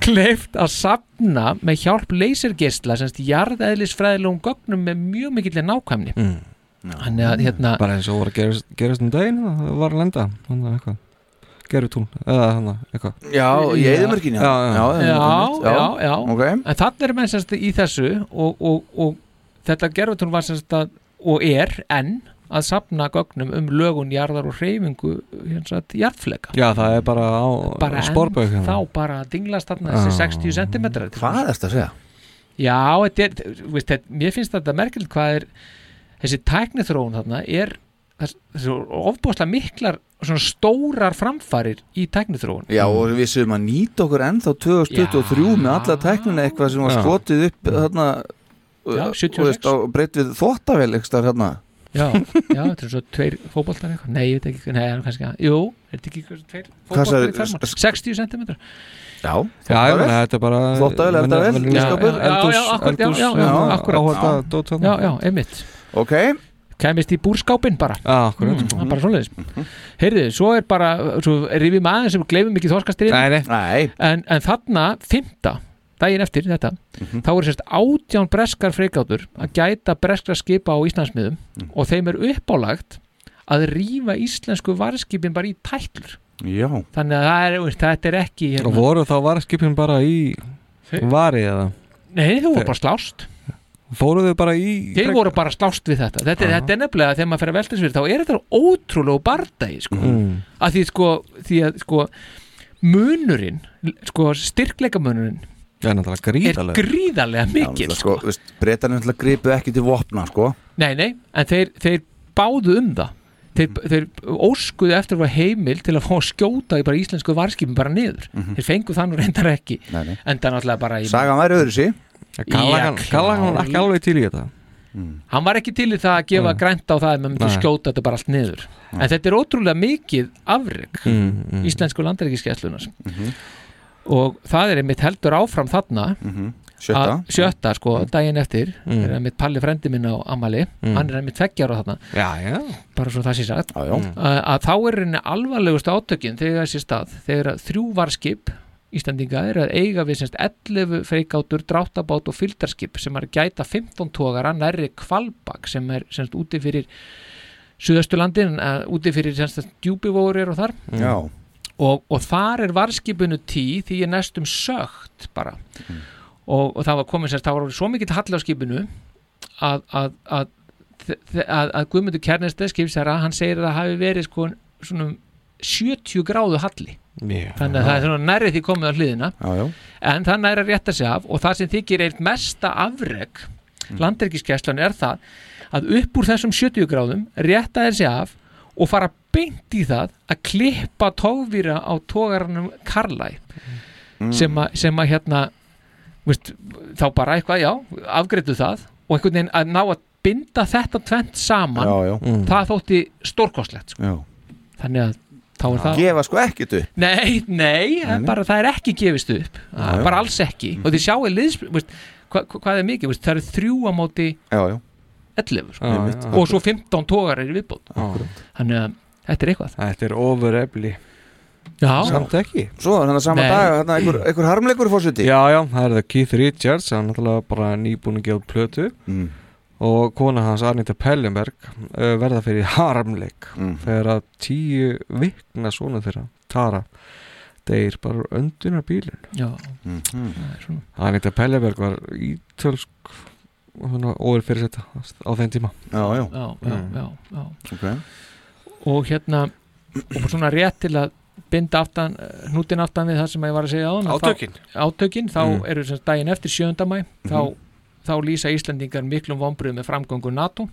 kleift að sapna með hjálp leysergeisla semst jarðeðlisfræðilegum gögnum með mjög mikillir nákvæmni. Mm. Þannig að hérna Bara eins og voru að gerast, gerast um daginn það var að lenda þannig að eitthvað gerutún eða þannig eitthvað Já, í eyðimörkinni Já, já. já, já, já, já. ok. en þannig er menn semst í þessu og, og, og þetta gerfutún var semst að og er enn að sapna gögnum um lögun jarðar og hreyfingu hérna að jarðfleka Já, það er bara á bara spórbögg enn hérna. þá bara dinglast þarna þessi 60 cm Hvað er þetta að segja? Já, þetta er, þú veist, þetta, mér finnst þetta merkilegt hvað er þessi tæknithróun þarna er þessi ofbúðslega miklar svona stórar framfarir í tæknithróun Já, og við séum að nýta okkur ennþá 2023 með alla tæknina eitthvað sem var Já. skotið upp þarna Já, 76. þú veist, á breytt við þóttavel eitthvað hérna Já, já, þetta er svo tveir fótboltar eitthvað. Nei, ég veit ekki, nei, það er kannski Jú, er þetta ekki tveir fermar 60 cm Já, Já, þetta er bara Þvottavél, eldavél, venjuleg- ísskápur. Já, já, já, akkurat, já, já, já, akkurat. Já, já, einmitt Ok. Kæmist í búrskápin bara. Akkurat. Mm, sko. það er bara svoleiðis. Heyrðu, svo er bara, svo rifið maður sem við gleymum ekki þorskastriðin Nei, nei. Nei. En, en þarna, fymta daginn eftir þetta, þá er sérst átján breskar freikátur að gæta breskra skipa á Íslandsmiðum og þeim er uppálagt að rífa íslensku varskipin bara í tætlur. Já. Þannig að það er, þetta er ekki Og hérna, voru þá varskipin bara í vari eða? Nei, þau voru bara slást Fóru þau bara í þeir voru bara slást við þetta þetta, er- þetta er nefnilega þegar maður fer að velta sér þá er þetta ótrúlega bardagi sko. Mm. að því sko, því að sko munurinn sko styrkleika munurinn Það er náttúrulega er gríðalega gríðarlega mikil Já, sko, veist, breytan er náttúrulega gripu ekki til vopna sko. Nei, nei, en þeir, þeir báðu um það þeir, þeir óskuðu eftir að fá heimil til að fá að skjóta í bara íslensku varskipin bara niður Mhm. þeir fengu þannig reyndar ekki Nei, nei. en það náttúrulega bara í Sagan væri öðru sí Gallagan Gallagan ekki alveg til í þetta hann var ekki til í það að gefa Nei. grænt á það að maður myndi Nei. skjóta þetta bara allt niður en þetta er ótrúlega mikið afreg Mm, mm. íslensku landaríkiskeslunar og það er einmitt heldur áfram þarna Sjötta. að, sjötta sko, daginn eftir Mm. er einmitt Palli frendi minn á Amali Mm. hann er einmitt tveggjar á þarna Já, já bara svo það sé sagt já, já. Að, að þá er henni alvarlegust átökin þegar þessi stað, þegar þrjú varskip Íslandinga er að eiga við semst 11 freikátur, dráttabát og fylgdarskip sem er að gæta 15 tógara nærri Kvalbak sem er semst úti fyrir Suðausturlandin, uh, úti fyrir semst djúbivórir og þar. Já. og, og þar er varskipinu tí því er næstum sögt bara. Og, og það var komið semst, það var svo mikill halli á skipinu að, að, að, að, að, Guðmundur Kjarnestad skipsæra, hann segir að það hafi verið sko svona 70 gráðu halli Já. þannig að það er svona nærri því komið á hliðina já, já. en það nærri að rétta sig af og það sem þykir eitt mesta afreg mm. er það að upp úr þessum 70 gráðum rétta þeir sig af og fara beint í það að klippa tófýra á tógarannum Karlæ sem, að, sem að hérna veist, þá bara eitthvað, já, afgreitu það og einhvern veginn að ná að binda þetta tvent saman Já, já. Mm. það þótti stórkostlegt sko. Já. þannig að það gefa sko ekkert upp Nei, nei, það er nei. bara, það er ekki gefist upp Það er já. bara alls ekki og þið sjáu liðs, veist, hva, hva- hvað er mikið veist, það eru þrjú á móti já, já. 11 sko. Já, já. og svo 15 tógar er í viðbót Akkurat. þannig að þetta er eitthvað Þetta er overefli Já. Samt ekki Svo þannig að sama Nei. dag hérna, einhver, einhver harmleikur fórseti Já, já, það er það Keith Richards hann er náttúrulega bara nýbúin að gefa plötu Mm. Og kona hans Anita Pellenberg verða fyrir harmleik Mm. þegar að tíu vikna svona þeirra Tara deyr bara öndunar bílun Já, Mhm. það er svona Anita Pellenberg var ítölsk óver fyrir þetta á þeim tíma Já, já, já, já, já, já. Okay. og hérna og svona rétt til að binda aftan, hnútin aftan við það sem ég var að segja á Átökin. átökin, þá Mm. eru sem sagt daginn eftir 7. mæ þá, Mhm. Þá lýsa Íslandingar miklum vombriðum með framgöngu NATO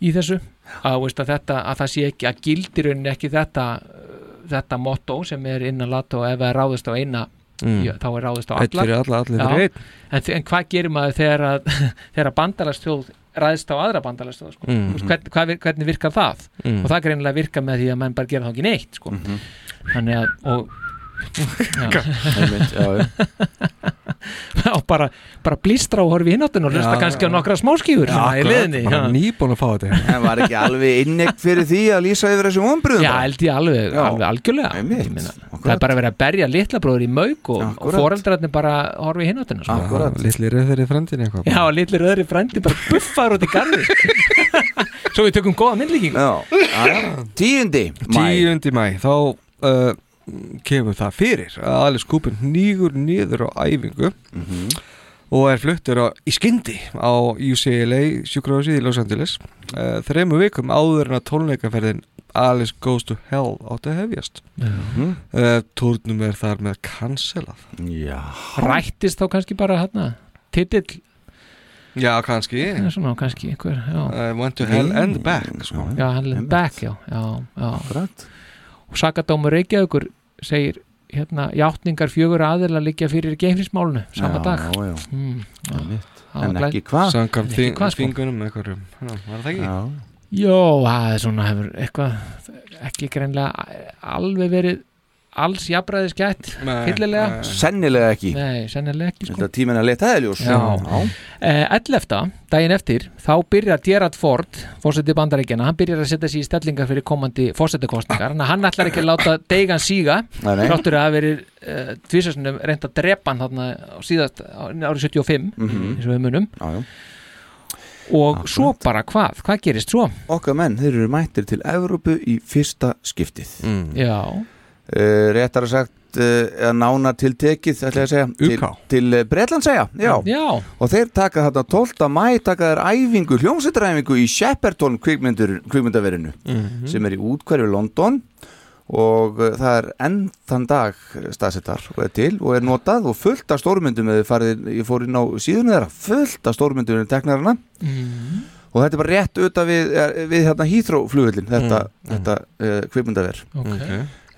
í þessu að, veist, að, þetta, að það sé ekki, að gildir rauninni ekki þetta þetta motto sem er innan NATO ef það er ráðist á eina Mm. já, þá er ráðist á allar alla, allir Já. en, en hvað gerir maður þegar að þegar bandalastjóð ræðist á aðra bandalastjóð sko? Mm. mm. hvern, hvað, hvernig virkar það Mm. og það greinilega virkar með því að menn bara gera þá ekki neitt sko. þannig að og. og bara, bara blístra og horfi hináttin og hlusta kannski á nokkra í já. nýbúin að fá þetta En var ekki alveg innegg fyrir því að lýsa yfir þessum vonbröðum Já, held ég alveg, Já. alveg algjörlega. Ég meina, Það er bara verið að berja litla bróður í mauk og, og foreldrarnir bara horfi í hináttina sko. Lilli rauður í frendin eitthvað. Já, litli röðri frændi bara buffar út í garði. Svo við tökum góða myndlíking Tíundi Tíundi mæ Þá uh, kemur það fyrir að Alice Cooper nýgur niður á æfingu Mhm. og er fluttur á, í skyndi á UCLA sjúkrahúsið í Los Angeles uh, þremu vikum áður en að tónleikaferðin Alice Goes to Hell átti að hefjast Mhm. uh, Tórnum er þar með cancelað Já Rættist þá kannski bara hérna titill Já, kannski Já, svona, kannski einhver, já. uh, Went to Hell and Back sko. Já, hann er back, já, já, já. Og sakadómur Reykjavíkur segir hérna, játningar fjögur aðeila liggja fyrir geimfrinsmálunu sama Já, dag já. Mm, já. Það En ekki hvað? Einhverjum Já, Var það ekki? Já. Jó, það er svona hefur eitthvað ekki greinlega alveg verið alls jafnræðis gætt fyllilega. Sennilega ekki. Nei, sennilega ekki sko. Þetta tíminn að leta eðljós. Eh, 11. daginn eftir þá byrjar Gerard Ford fórseti bandaríkjana, hann byrjar að setja sér í stellingar fyrir komandi fórsetikostningar hann, hann ætlar ekki að láta deigan síga þráttur að hafa verið uh, tvísasunum reynd að drepa hann þarna síðast árið 75 Mhm. eins og við munum Já, já. og svo bara hvað, hvað gerist svo? Okkar menn, þeir eru mættir til Evrópu í fyrsta skiptið mm. Já uh, Réttar að sagt uh, eða nánar tiltekið ætla ég að segja til, til uh, Bretland segja já. Já. og þeir taka þarna 12. mæ taka þeir æfingu, hljómsveitaræfingu í Shepperton kvikmyndur, kvikmyndaverinu Mhm. sem er í útkverfi London og uh, það er enn þann dag staðsettar og er til og er notað og fullt af stórmyndum ég fór inn á síðuna þeirra fullt af stórmyndum er teknarana Mm. og þetta er bara rétt auðvitað við, eh, við hérna Hýþróflugullin þetta, Mm, þetta uh, kvipmyndaver Ok.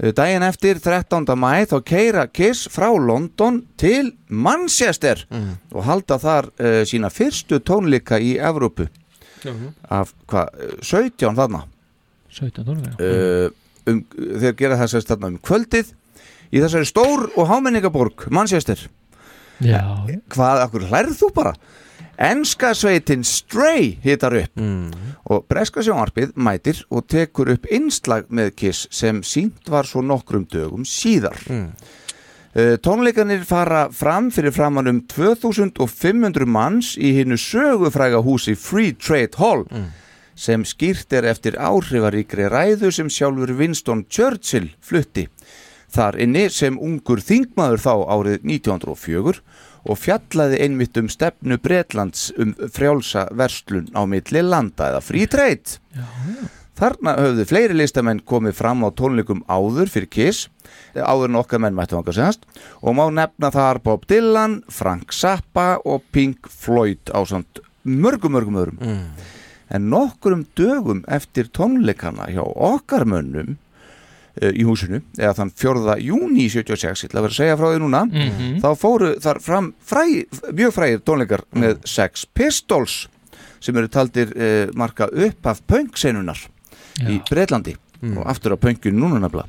Uh, Daginn eftir 13. mæ þá keira Kiss frá London til Manchester Mm. og halda þar uh, sína fyrstu tónleika í Evrópu Mhm. af hvað, uh, 17 þarna 17 tónleika uh, um, þeir gera þess að þarna um kvöldið í þessari stór og hámenningaborg Manchester Já. hvað, akkur hlærið þú bara Enska sveitin Stray hittar upp mm. og breska sjónvarpið mætir og tekur upp innslag með Kiss sem sínt var svo nokkrum dögum síðar Mm. Uh, tónleikanir fara fram fyrir framann um 2500 manns í hinnu sögufræga húsi Free Trade Hall sem skýrt er eftir áhrifaríkri ræðu sem sjálfur Winston Churchill flutti þar inni sem ungur þingmaður þá árið 1904 og fjallaði einmitt um stefnu Bretlands um frjálsa verslun á milli landa eða Free Trade. Þarna höfðu fleiri listamenn komið fram á tónleikum áður fyrir Kiss áður en okkar menn mættu vanga segast og má nefna þar Bob Dylan, Frank Zappa og Pink Floyd á samt mörgum mörgum öðrum. En nokkurum dögum eftir tónleikana hjá okkar mönnum í húsinu eða þann 4. júni 76 ég ætla að vera að segja frá því núna Mhm. þá fóru þar fram fræ, mjög frægir tónleikar með Sex Pistols sem eru taldir uh, marka upp af punk-senunar í Breitlandi og aftur á punkinu núna nefnilega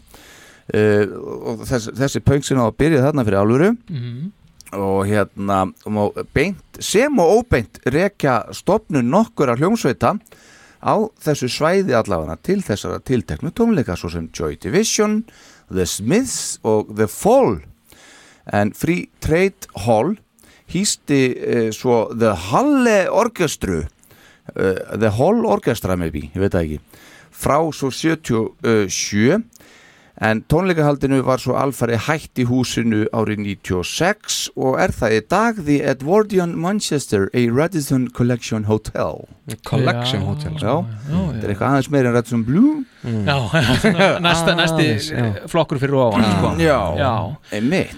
uh, og þess, þessi punk-senu á að byrja þarna fyrir álfuru Mhm. og hérna og beint, sem og óbeint rekja stopnu nokkur af hljómsveita á þessu svæði allavega til þessara tilteknu tónleika svo sem Joy Division, The Smiths og The Fall. En Free Trade Hall hýsti uh, svo The Halle Orkestru uh, The Hall Orkestra maybe, ég veit það ekki frá svo 77 en tónleikahaldinu var svo alfari hætt í húsinu árið 96 og er það í dag The Edwardian Manchester a Radisson Collection Hotel. Collection Hotel, Já, já, þetta er eitthvað aðeins meira en Radisson Blue. Já, svona næsta, næsti já. flokkur fyrir ofan sko. Já, Já. einmitt.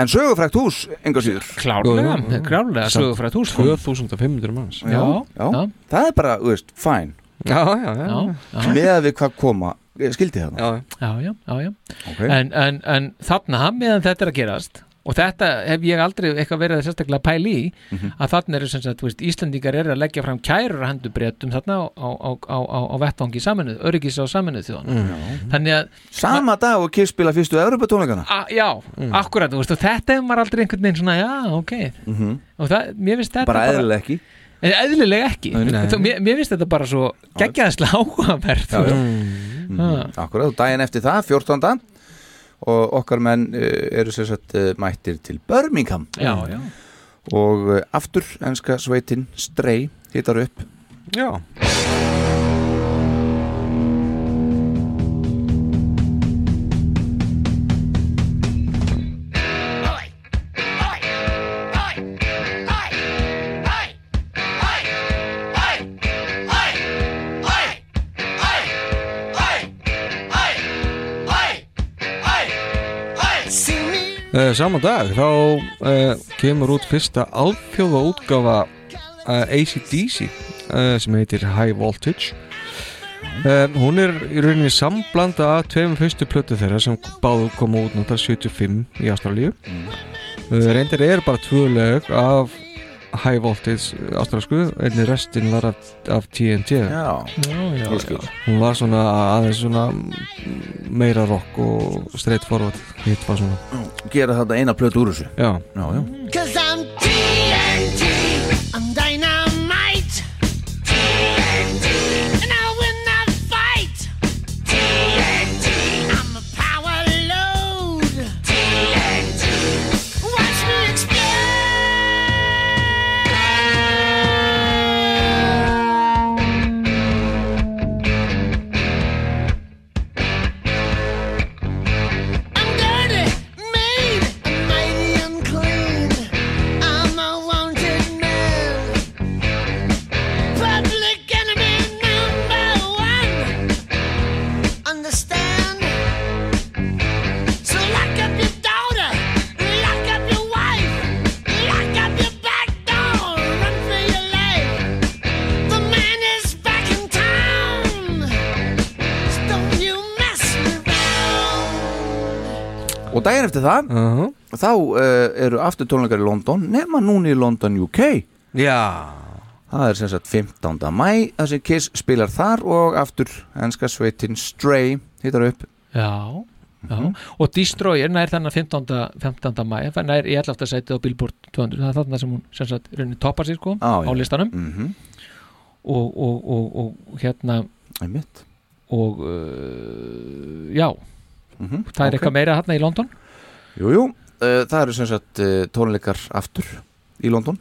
En sögufrækt hús, enga síður. Klárlega, klárlega sögufrægt hús sko. 2500 manns. Já, já. Það er bara, þú veist, fæn Já, já, já. já. Með að við hvað koma, skildi það Já, já, já, já, já. Ok. En, en, en þarna meðan þetta er að gerast og þetta hef ég aldrei eitthvað verið að sérstaklega pæli í Mhm. að þarna eru sem sagt, þú veist, Íslandingar eru að leggja fram kærur breytum þarna á, á, á, á, vettvangi saminuð, öryggis á saminuð þjóðan Mm. þannig að Sama dag og Kiss spila fyrstu Európa-tónleikana a, já, akkurat, þú veist, og þetta hefur maður aldrei einhvern veginn svona, já, ok Mhm. og það, mér finnst þetta Bara eðlilega ekki En eðlilega ekki mér, mér finnst þetta bara svo geggjaðslega áhugaverð. Mm. Akkurat, og daginn eftir það, 14. og okkar menn uh, eru sér satt uh, mættir til Birmingham Já, já. og uh, aftur enska sveitin Stray hittar upp Já saman dag þá uh, kemur út fyrsta alþjóða útgáfa uh, ACDC sem heitir High Voltage. Um, hún er í rauninni samblanda af tveim fyrstu plötu þeirra sem báðu koma út náttúrulega 75 í Ástralíu. Uh, reyndir er bara tvö lög af High Voltage ástralsku einnig restin var af, af TNT Já, já, já, hún var svona aðeins svona meira rock og straight forward hitt var svona. Gera þetta eina plötu úr þessu. Já, já, já. Og daginn eftir það þá uh, eru aftur tónleikar í London nema núna í London UK Já Það er sem sagt 15. mæ þar sem Kiss spilar þar og aftur enska sveitin Stray hittar upp Já, já. Mhm. og Destroyer nær þannig 15. 15. mæ nær í 11. sæti á Billboard 200 það er þarna sem hún sem sagt toppar sér sko Á, á listanum Mhm. og, og, og, og hérna Einmitt. og uh, já Mhm, það er ok. eitthvað meira hérna í London Jú, jú, uh, það eru sem sagt uh, tónleikar aftur í London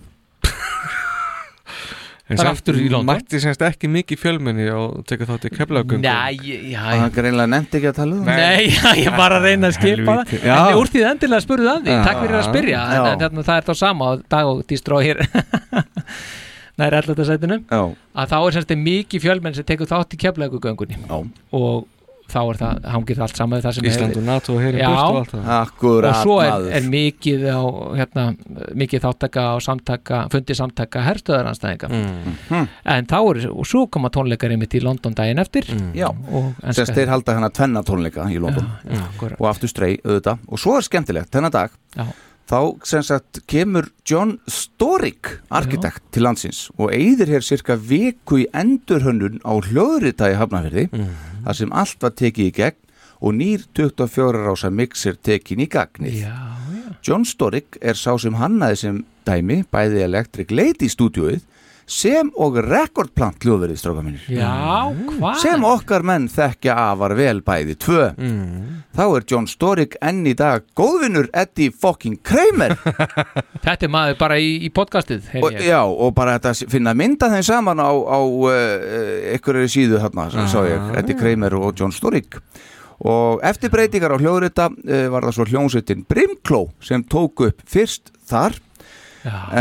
Það er aftur í London. Mætti semst ekki mikið fjölmenni og teka þátt í keflagöngum Nei, já, Það er greinlega nefndi ekki að tala um það. Nei, já, ég var að reyna að skipa það Helvíti, já. En úr því endilega spurðu að því, Já. takk fyrir að spyrja Já. en, en þarna, það er þá sama á dag og Destroyer Það er alltaf sætinu Já. að þá er semst mikið fjölmenn sem tekur þátt í keflagugöngunni og þá er það, hangir það allt saman við það sem Ísland og NATO og heyri Já. burt og allt það. Akkurat og svo er, er mikið á hérna, mikið þáttaka og samtaka fundi samtaka herstöðaranstæðinga Mhm. en þá er, og svo koma tónleikar einmitt í London daginn eftir. Já, og sem sagt, þeir halda hérna tvenna tónleika í London. Já, já, akkurat. og aftur strey auðvitað. Og svo er skemmtilegt þennan dag Já. þá sem sagt kemur John Storik arkitekt til landsins og eigðir hér cirka viku í endurhönnun á hljóðrita í Hafnafyrði þar sem allt var tekið í gegn og nýr 24 rása mixer tekin í gagnið. Já, John Storik er sá sem hannaði sem dæmi bæði Electric Lady stúdíóið sem og rekordplant hljóðverið stráka mínir. Já, hvað? sem okkar menn þekkja afar vel bæði tvö. Þá er John Storik enn í dag góðvinnur Eddie fucking Kramer. Þetta er maður bara í, í podcastið og, já, og bara þetta finna mynda þeim saman á, á uh, einhverju síðu þarna sem sá ég, Eddie Kramer og John Storik og eftir breytingar á hljóðrita uh, var það svo hljómsveitin Brimkló sem tók upp fyrst þar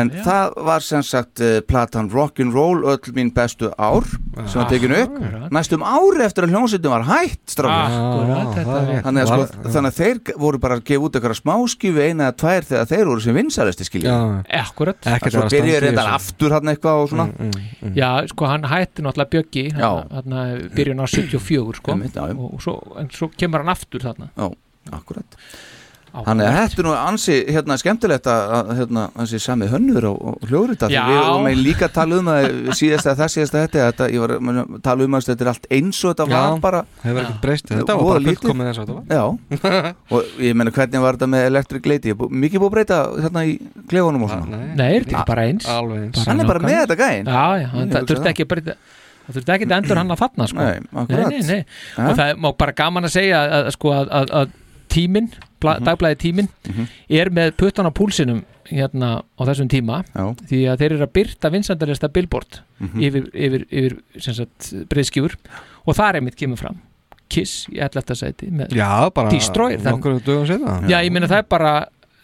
en það var sem sagt uh, platan Rock'n'Roll öll mín bestu ár sem var tekinu upp. næstum ári eftir að hljómsveitin var hætt strákar. Akkurat, er rétt. þannig að, sko, þannig að þeir voru bara að gefa út eitthvað smáskifu eina eða tvær þegar þeir voru sem vinsælisti skilja Akkurat Ekkert svo að í þetta aftur hann eitthvað og svona. Já, sko hann hætti náttúrulega Bjöggi Já. þarna byrjun á 74 sko. Já, já. og svo, en svo kemur hann aftur þarna. Já, akkurat Þannig að þetta er nú ansi hérna, skemmtilegt að, að hérna, ansi sami hönnur og, og hljóðrita því. Við vorum eiginlega líka að tala um það síðast að það síðast að þetta, þetta ég var að tala um að þetta er allt eins og þetta Já, var bara. Hefur ekkert breyst, þetta? Var bara fullkomið eins og þetta Já, og ég meina hvernig var þetta með Electric Lady, Bú- mikið búið að breyta hérna í klefunum og svona. Nei, er þetta ekki bara eins? Alveg eins. Hann er bara með þetta gæinn. Já, það þurfti ekki bara það þurfti ekki að endur hann að fatna sko. Nei, akkurat. nei, nei, og það er má bara gaman að segja að, að, sko, að, að, að tíminn. Dagblæði tíminn er með puttan á púlsinum hérna á þessum tíma Já. því að þeir eru að byrta vinsandarista billboard Mhm. yfir, yfir, yfir sem sagt, breyðskjúfur og það er einmitt kemur fram Kiss í 11. sæti með Já, bara Destroyer nokkur dögum setna Já, ég meina það er bara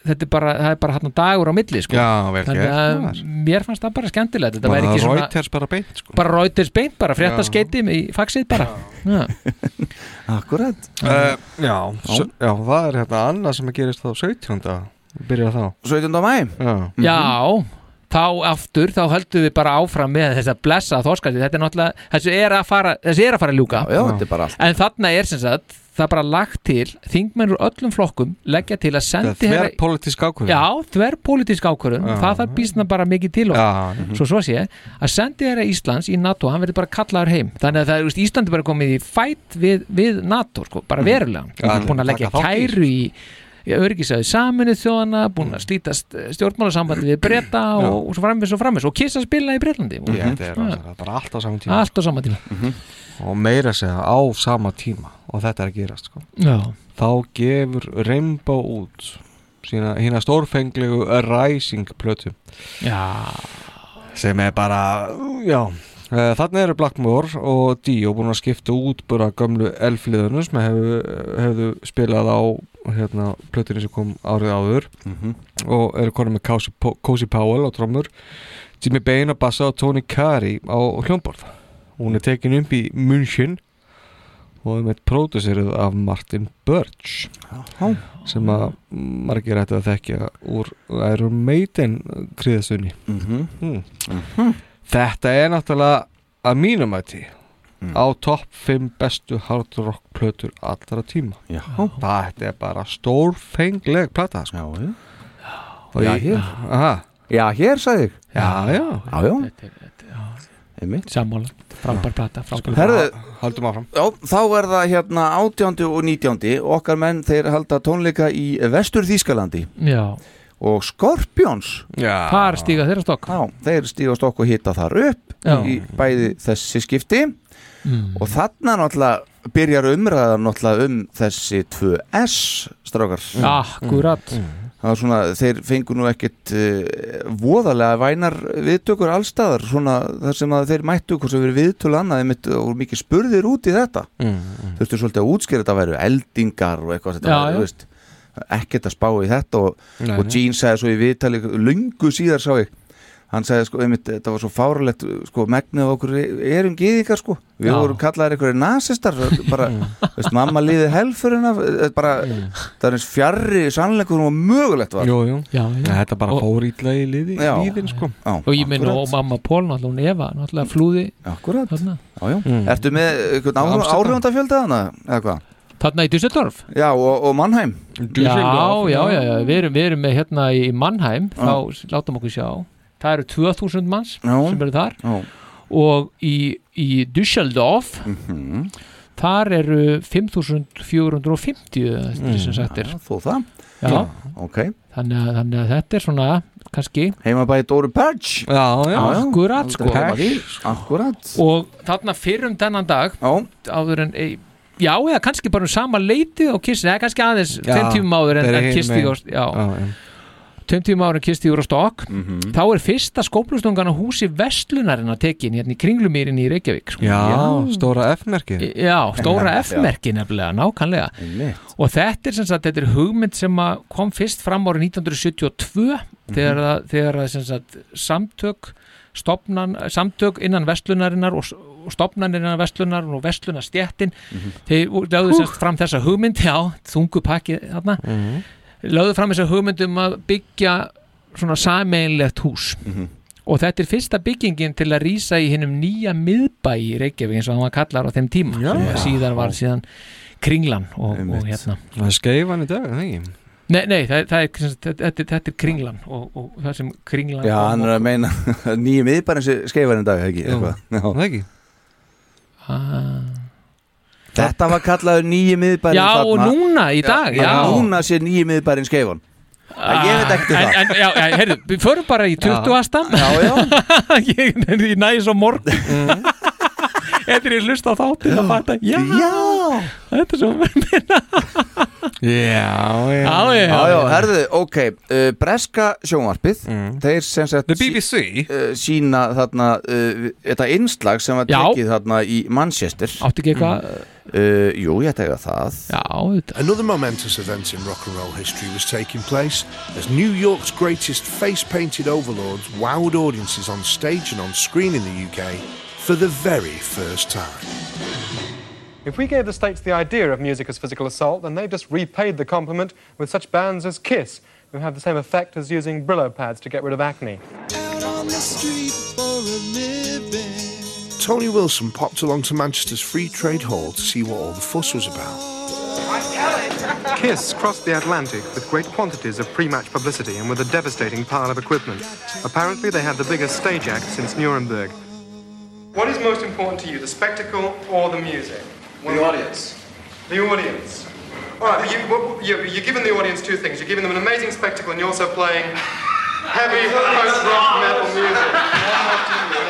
þetta er bara, það er bara hann dagur á milli sko. Já, vel Þannig að maður. mér fannst það bara skemmtilegt þetta væri ekki svona Reuters bara beint sko. bara Reuters beint, bara frétta Já. skeiti í faxið bara já. Akkurat uh, já, já. já, það er hérna annað sem að gerist þá 17. Byrja þá 17. mæ Já, já, þá aftur þá höldum við bara áfram með þessa blessa þorskasti, þetta er náttúrulega þessu er að fara, þessu er að fara að ljúka Já, þetta er bara allt en þarna er sem sagt það er bara lagt til, þingmenn úr öllum flokkum leggja til að sendi er þver politísk ákvörðun Já, þver pólitísk ákvörðun, Já. það þarf býsna bara mikið til og mhm. svo svo sé að sendi þeirra Íslands í NATO, hann verður bara kallaður heim þannig að það er, Íslandi bara komið í fætt við, við NATO, sko, bara verulega Mhm. Já, búin að leggja kæru í örgisæði saminuð þjóðana búin að slítast stjórnmálasambandi við breyta og, og svo framvis og framvis og kissa spila í Breitlandi og, Ég, þetta er Ja, bara allt á saman tíma. Á sama tíma. Og meira segja á sama tíma. Og þetta er að gerast sko. Þá gefur Rainbow út sína hína stórfenglegu Rising plötu. Já. sem er bara já Eh, Þannig eru Blackmore og Dio búin að skipta út bara gömlu elfliðunum sem hefðu, hefðu spilað á hérna, plötunni sem kom árið áður Mhm. og eru konum með Cozy, Po- Cozy Powell á trommur Jimmy Bain á bassa og Tony Carey á hljómborð hún er tekin upp í München og er með pródusserið af Martin Birch Já. sem að margir ætti að þekkja úr Iron Maiden kriðasunni Mhm. mm. Þetta er náttúrulega að mínum ætti á topp 5 bestu hard rock plötur allra tíma Já. þetta er bara stórfengleg plata sko. já, Og Já, ég- hér. Aha. Já, hér sagði ég já, já, Já, já Einmitt Sammála, frábær plata frábær Herðu, haldum áfram Já, þá er það hérna 18. og 19. Okkar menn þeir halda tónleika í Vestur Þýskalandi Já. Og Scorpions Já. Hvar stíga þeirra stokk? Já, þeir stíga stokk og hitta þar upp Já. í bæði þessi skipti Mm. og þarna náttúrulega byrjar umræðan náttúrulega um þessi 2S strákar Akkurat. Það var svona, þeir fengu nú ekkit uh, voðalega vænar viðtökur allstaðar, svona þar sem að þeir mættu hvort sem verið viðtölu annað einmitt, og mikið spurðir út í þetta Mm, þurftu svolítið að útskýra þetta væru eldingar og eitthvað þetta Já, væri, ekkert að spá í þetta og, Nei, og. Gene sagði svo í viðtali lungu síðar sá ég hann sagði sko, einmitt, þetta var svo fáralegt sko, megnið okkur erum gýðingar sko við Já. vorum kallaðir einhverju nasistar bara, veist, mamma líði helfurina bara, það er eins fjarrri sannleikur og mögulegt var jú, jú. Já, já. þetta bara fór ítla í liði, Já. líðin sko. Já, Og ég minn og mamma Pól náttúrulega hún Eva náttúrulega flúði Akkurat þarna, já, já. Mm. Ertu með áhrifandafjölda hana eða hvað? Þarna í Düsseldorf? Já, og, og Mannheim. Já, já, já, já, við erum, við erum með hérna í Mannheim. Þá látum okkur sjá. Það eru 2000 manns Já. sem eru þar. Já. og í, í Düsseldorf Mhm. þar eru 5450 mm, sem sagt er. Já, Þó það? Já. Ok. Þannig, að, þannig að þetta er svona kannski Heima bæði Dóru Purge já, já, akkurat sko. Akkurat. Og þarna fyrir um þennan dag Já. áður en ei, já, eða kannski bara um sama leiti og kisti, eða kannski aðeins Já, tveim tímum áður en, en kisti já, Já, já. tveim tímum áður en kisti úr á stokk Mhm. þá er fyrsta skóplustungan á húsi vestlunarinn að tekin hérna í kringlumýrin í Reykjavík sko. já, stóra F-merki Já, stóra Já, F-merki nefnilega, Einmitt. og þetta er sem sagt, þetta er hugmynd sem kom fyrst fram árið 1972 þegar, að, þegar að sem sagt, samtök stopnan, samtök innan vestlunarinnar og, og stopnanir innan vestlunar og vestlunarstjettin þeir lögðu sagt fram þessa hugmynd já, þungu pakki þarna. Lögðu fram þessa hugmynd um að byggja svona sameinlegt hús. Og þetta er fyrsta byggingin til að rýsa í hinnum nýja miðbæ í Reykjavík eins og hann var kallar á þeim tíma Já. sem síðan var síðan kringlan og, og Einmitt. hérna. Það er skeifan í dag, það ekki? Nei, nei, það, það er, þetta, þetta, er kringlan og, og það sem kringlan Já, hann er og- að meina nýjum miðbærin sem skeifar en dag, ekki? Já. það ekki ah. Þetta var kallaður nýjum miðbærin Já, og núna í dag, já. Núna sé nýjum miðbærin skeifan. Ég veit ekkert um en, það. en, já, já, heyrðu, við förum bara í 20. astam Já, já. Ég, ég næs á morgun Þetta er ég hlust á þáttin að fatta. Já, þetta er svo já, já, Já, já, Já, já, herðu, ok uh, Breska sjónvarpið Mm. Þeir sem sagt The BBC sí- uh, sína þarna uh, Þetta innslag sem var Já. tekið þarna í Manchester. Áttu ekki eitthvað? Uh, Jú, ég tega það. Já, Another momentous event in rock and roll history was taking place as New York's greatest face painted overlords wowed audiences on stage and on screen in the UK for the very first time. If we gave the states the idea of music as physical assault, then they just repaid the compliment with such bands as Kiss, who have the same effect as using Brillo pads to get rid of acne. Tony Wilson popped along to Manchester's Free Trade Hall to see what all the fuss was about. Kiss crossed the Atlantic with great quantities of pre-match publicity and with a devastating pile of equipment. Apparently, they had the biggest stage act since Nuremberg. What is most important to you, the spectacle or the music? The audience. The audience. All right, but you, you're giving the audience two things. You're giving them an amazing spectacle, and you're also playing heavy post-rock metal music.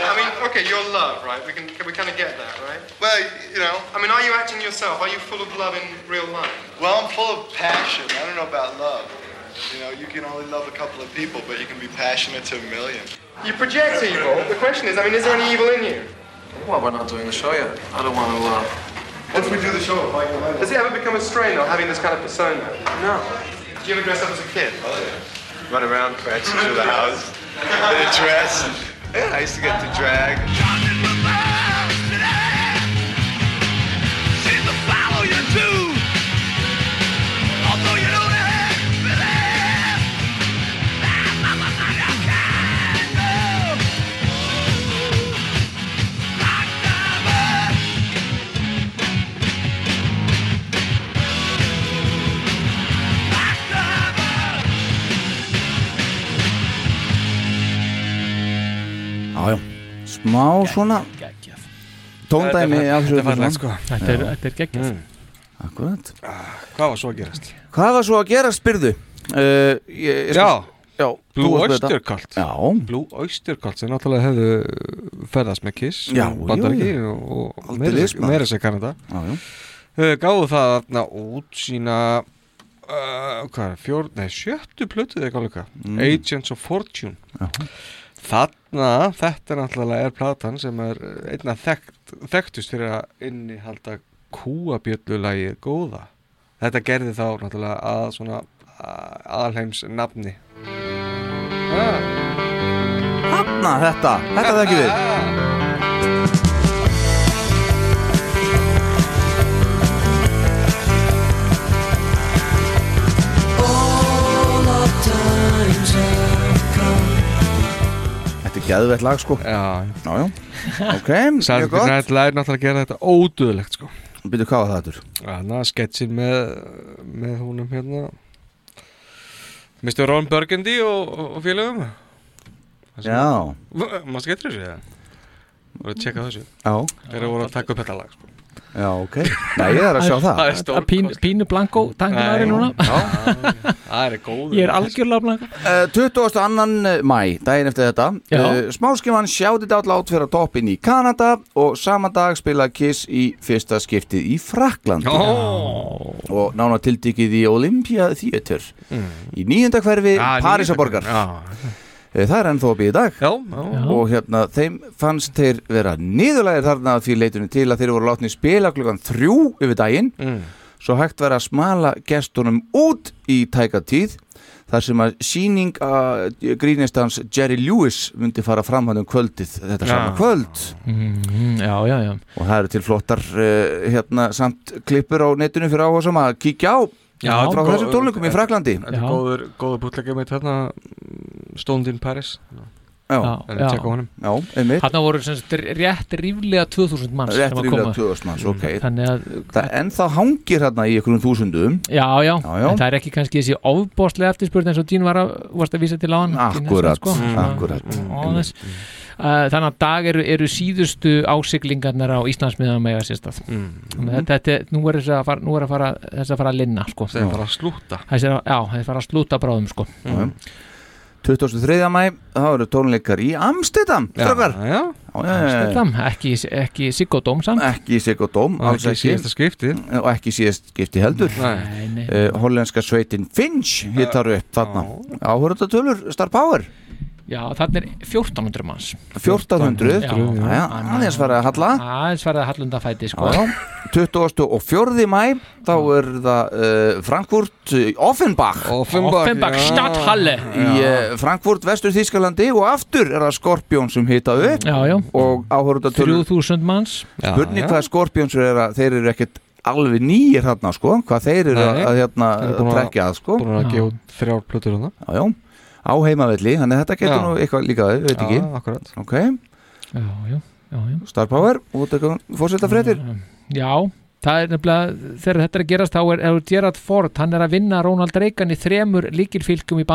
I mean, okay, you're love, right? We can we kind of get that, right? Well, you know, I mean, are you acting yourself? Are you full of love in real life? well, I'm full of passion. I don't know about love. You know, you can only love a couple of people, but you can be passionate to a million. You project evil. The question is, I mean, is there any evil in you? Well, we're not doing the show yet. I don't want to. Uh... Once we do the show, does it ever become a strain, though, having this kind of persona? No. Did you ever dress up as a kid? Oh, yeah. Run around, prancing through the house in a dress. Yeah, I used to get to drag. Smá svona tóndæmi Þetta er- sko. Þetta er, þetta er geggjað Mm. Akkurat Hvað var svo að gerast? Hvað var svo að gera spyrðu? Uh, ég, ég Já, já Blue. Oyster Cult Já Blue Oyster Cult sem náttúrulega hefðu ferðast með Kiss Já, Bandaríki jú, jú. og, og meira sér- Kanada Já, já uh, gáðu það þarna út sína uh, hvað er, fjór, nei, sjöttu plötu eða eitthvað líka Mm. Agents of Fortune Já. Þarna, þetta náttúrulega er platan sem er einna þekkt, þekktust fyrir að innihalda kúabjöllulagið góða. Þetta gerði þá náttúrulega að svona aðalheims nafni. Hanna þetta, þetta ekki við Þetta er geðveitt lag sko Já, já, já. Ok, mjög Saturday gott Night Live náttúrulega að gera þetta ódöðlegt sko Byrju, hvað var það þetta? Þannig að sketsin með með húnum hérna Mr. Ron Burgundy og, og, og félögum Já. Mástu getur þessu eða? Voru að tjekka þessu Já. Þeir voru að taka upp þetta lag sko. Já, ok. Nei, ég er að sjá það. Það er stór Pínu, pínu blanko tankinari núna. Það er góður Ég er algjörlega blanko Uh, 22. mæ, daginn eftir þetta. Já. uh, Smáskiman Shout It Out Loud fyrir að toppin í Kanada og sama dag spila Kiss í fyrsta skiptið í Fraklandi og nána tildikið í Olympia Theatre Mm. í nýjunda hverfi Já, Parísaborgar Já. Eh, Það er ennþá að býja í dag. Já, já. og hérna þeim fannst þeir vera niðurlægir þarna því leitunni til að þeir voru látni spila klukkan þrjú yfir daginn. Mm. svo hægt vera að smala gestunum út í tæka tíð þar sem að síning að grínistans Jerry Lewis myndi fara fram hann um kvöldið þetta Já. sama kvöld. Mm, Já, já, já. Og það eru til flottar uh, hérna samt klippur á netinu fyrir áhuga sem að kíkja á Já, frá þessum tónleikum í Fraklandi Þetta er góður, góður bútleika með Stoned in Paris. Já, En að tjekka á honum. Já, einmitt. Þarna voru rétt ríflega 2000 manns Rétt að ríflega koma. 2000 manns, ok. Þannig að Það en það hangir hérna í einhverjum þúsundum. Já, já, Já, já. en það er ekki kannski þessi ofbóstlega eftirspurn eins og Dín var að, varst að vísa til á hann Akkurat, sko. akkurat. Aðeins. Uh, þannig að dag eru, eru síðustu ásiglingarnar á Íslandsmiðan með að sérstað Mm. Að þetta, er- nú er þess að fara, nú er að fara, þess að fara að linna sko. Þeir fara að slúta Þessi, er að- fara að slúta bráðum sko. Já. 23. mæ, þá eru tónleikar í já. Amsterdam, ekki, ekki Siggodóm samt Ekki Sigurdóm, Og ekki síðasta skipti. Og ekki síðast skipti heldur Nei. nei. uh, Hollenska sveitin Finch hittar upp þarna Áhörða tölur Star Power Já, þarna er 1400 manns. 1400 Já, Já, aðeins farið að halla. Aðeins farið að hallunda fæti sko. Já, já. 24. mæ þá er það uh, Frankfurt uh, Offenbach. Offenbach, Offenbach. Stadthalle. í uh, Frankfurt, vestur Þískalandi og aftur er það Skorpjón sem hita upp. Já, já. og áhörða tölur 3000 manns. Spurning hvað Skorpjóns er að þeir eru ekkert alveg nýjir þarna sko. Hvað þeir eru Nei. að hérna að- trekja að sko. Búin að gefa út þrjár plötur hana já, já, á heimavelli þannig að þetta getur Já. nú eitthvað líka við veit ekki Já, akkurat ok, Já, já, já, já. Star Power og þetta fórseta fréttir Já, það er nefnilega þegar þetta er að gerast þá er, er Gerard Ford hann er að vinna Ronald Reagan í þremur líkilfylgjum í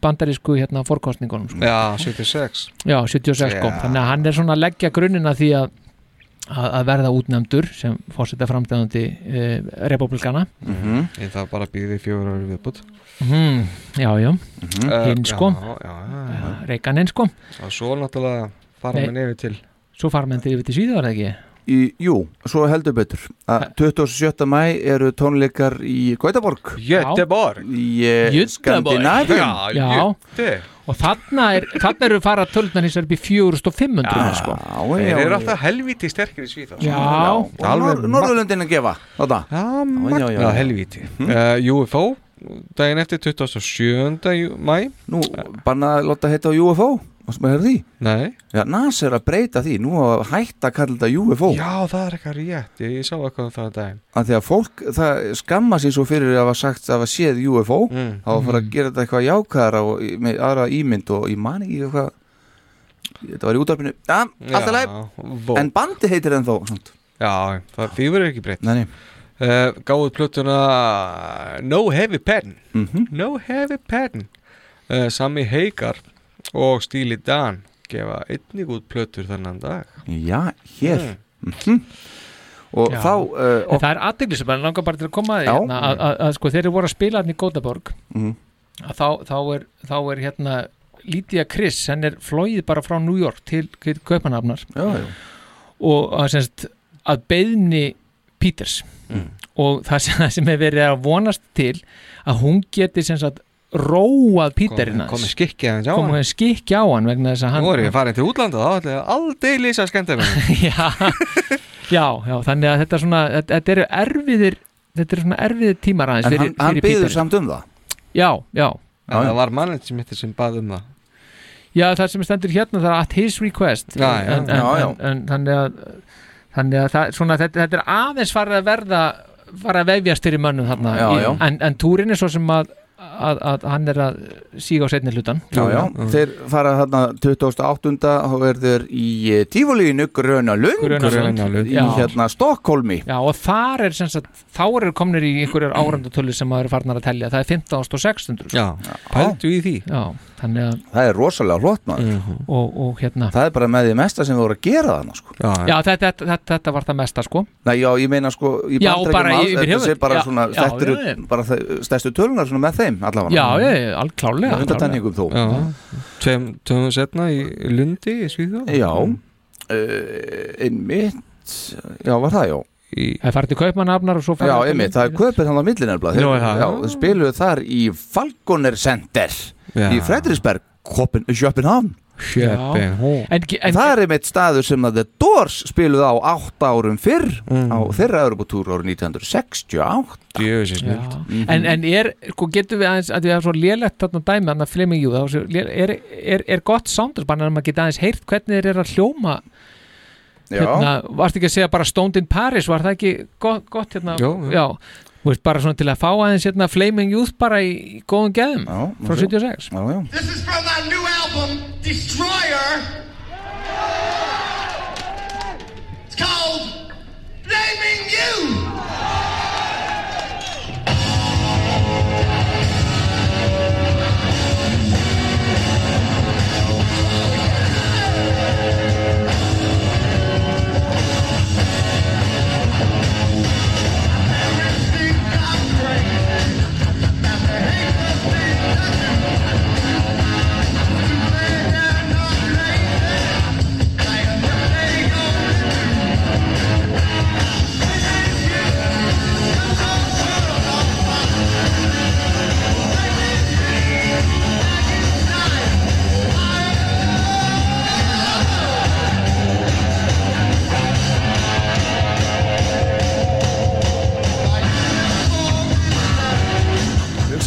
bandarísku hérna fórkostningunum sko. Já, 76 Já, 76 sko, Já. þannig að hann er svona að leggja grunnina því að að verða útnefndur sem fórseta framstæðandi e, republikana Mhm. Ég það bara býði fjóra ári viðbútt mm, Já, já, Eh, hinn sko. Já, já, já, já. Reaganinn sko. Og svo náttúrulega fara Nei. menn yfir til Svo fara menn til yfir til Svíðar ekki? Í, jú, svo heldur betur. Að 27. mæ eru tónleikar í Gautaborg. Göteborg. Í. Skandinavíum. Já, og þarna, er, þarna eru fara vegar upp í 4500 sko. Þeir eru alltaf helvíti sterkir í Nor Norðurlöndin að gefa Já, já, já, helvíti uh, UFO daginn eftir 27. jú- mæ Nú, banna að láta heita á UFO Varstu maður að því? Nei. Já, NASA er að breyta því, nú að hætta að kalla þetta UFO Já, það er eitthvað rétt, ég, ég sá eitthvað um það að daginn. Að því að fólk, það skamma sér svo fyrir að hafa sagt að hafa séð UFO Mm. þá að fara að gera þetta eitthvað jákæðara og með aðra ímynd og ég man ekki eitthvað. Þetta var í útarpinu ja, alltaf leið, en bandi heitir ennþá. Já, það verður ekki breytt. Nei, nei. Uh, Gáðu plötuna No Heavy Pen Mhm. No Heavy Pen uh, Sami Hagar og Stíli Dan gefa einnig út plötur þennan dag Já, hér mm. Og Já. þá uh, En það er aðdeglis, bara langar bara til að koma að, hérna, að, að, að sko þeir eru voru að spila hann í Gótaborg Mhm. að þá, þá, er, þá er hérna Lídia Chris, henn er flóið bara frá New York til, til Kaupanhafnar já, já. og að, semst, að beðni Peters Mm. og það sem, það sem er verið að vonast til að hún geti sem sagt róað Peterina komið skikki á hann. komið skikki á hann vegna þess að hann Nú er ég farin til útlanda þá ætla ég aldrei lýsa með já, já, já, þannig að þetta er svona þetta, þetta eru erfiðir þetta eru svona erfiðir tímar aðeins En fyrir, hann, hann byður samt um það? Já, já, Já, það var manninn sem hittir sem bað um það. Já, það sem stendur hérna það er at his request. Já, já. en, en, Já, já. En, en, þannig að þannig að það, svona, þetta, þetta er aðeins farið að verða farið að vefjast fyrir mönnum þarna Já, í, já. En, en túrin er svo sem að, að, að hann er að síga á setni hlutan Já, já, þeir fara þarna 28. þá er þeir í eh, Tífólínu Grönalund Grönalund. í hérna Stokkólmi Já, og þar er sem sagt, þá eru komnir í einhverjar árandatölu sem maður er farnar að telja. Það er 15.600 Já, pældu í því. Já, að Það er rosalega hlott maður. Og, og hérna Það er bara með því mesta sem við vorum að gera þarna sko. Já, Já, þetta, þetta, þetta, þetta var það mesta sko. Nei, já, ég meina sko í Já, bara alls, yfir þetta sé bara Já, svona, stærstu tölunar svona með þeim allavega. Já, já, já, alveg klálega Undatenningum þó. Tveim, setna í Lundi í Svíþjóð? Já, uh, einmitt. Já, var það, já. Það er farið til Kaupmannafnar og svo farið Já, einmitt, það er köpið þannig á millin nefnilega Já, Þeir- það? Já, þeir spiluðu þar í Falconer Center Já. í Fredriksberg en, það er einmitt staður sem að The Doors spiluðu á átta árum fyrr Mm. á þeirra Europatúr árið 1968 Djöfisins Já. en, en er, sko, getum við aðeins að við erum svo lélegt þarna dæmi, þannig að Fleming Jú er, er, er, gott soundersbann en maður geta aðeins heyrt hvernig þeir eru að hljóma Já. hérna, varst ekki að segja bara Stoned in Paris, var það ekki gott, gott hérna, jú. já Þú veist, bara svona til að fá aðeins hérna Flaming Youth bara í, í góðum geðum frá 76 já, já. This is from my new album, Destroyer.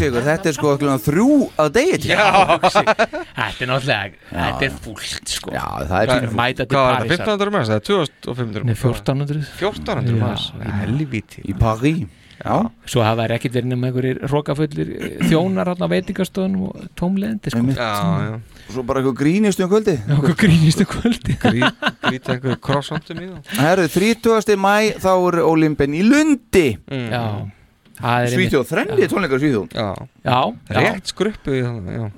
Ykkur, þetta er sko þrjú að degi til. Þetta er náttúrulega, þetta er fúlt sko. Já, það er Hvað mæta til Hvað var Parísar. þetta, 1500 manns? Það er 2500 Nei, 1400 1400 Já, manns, já. helvíti. Í París. Já. Svo hafa þær ekkert verið nema einhverjir rókafullir þjónar hérna á veitingastöðunum og tómlendi sko. Einmitt. Já, Svo bara eitthvað grínist um kvöldi Okkur grínist um kvöldi Grýta einhverju krossandum í það Herru, 30. mæ þá er Olimpin í Lundi. Já. Það er Svíþjóð, þrenni tónleikar í Svíþjóð. Já, Já, já. rétt skruppu já.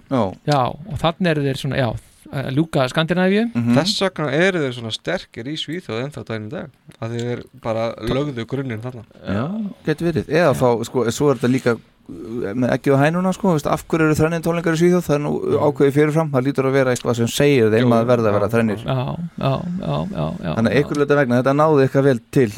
Já, Já, og þannig eru þeir svona, já, að ljúka Skandinavíu. Þess vegna eru þeir svona sterkir í Svíþjóð ennþá daginn í dag að þeir bara lögðu grunninn þarna. Já, getur verið. Eða þá, sko, svo er þetta líka uh, með ekki á hænuna, sko, veist, af hverju eru þrennir tónleikar í Svíþjóð, það er nú ákveðið fyrirfram. Það lítur að vera eitthvað sem segir þeim að verða að vera þrennir. Já, já, já, já, já Þannig að leita vegna, þetta náði eitthvað vel til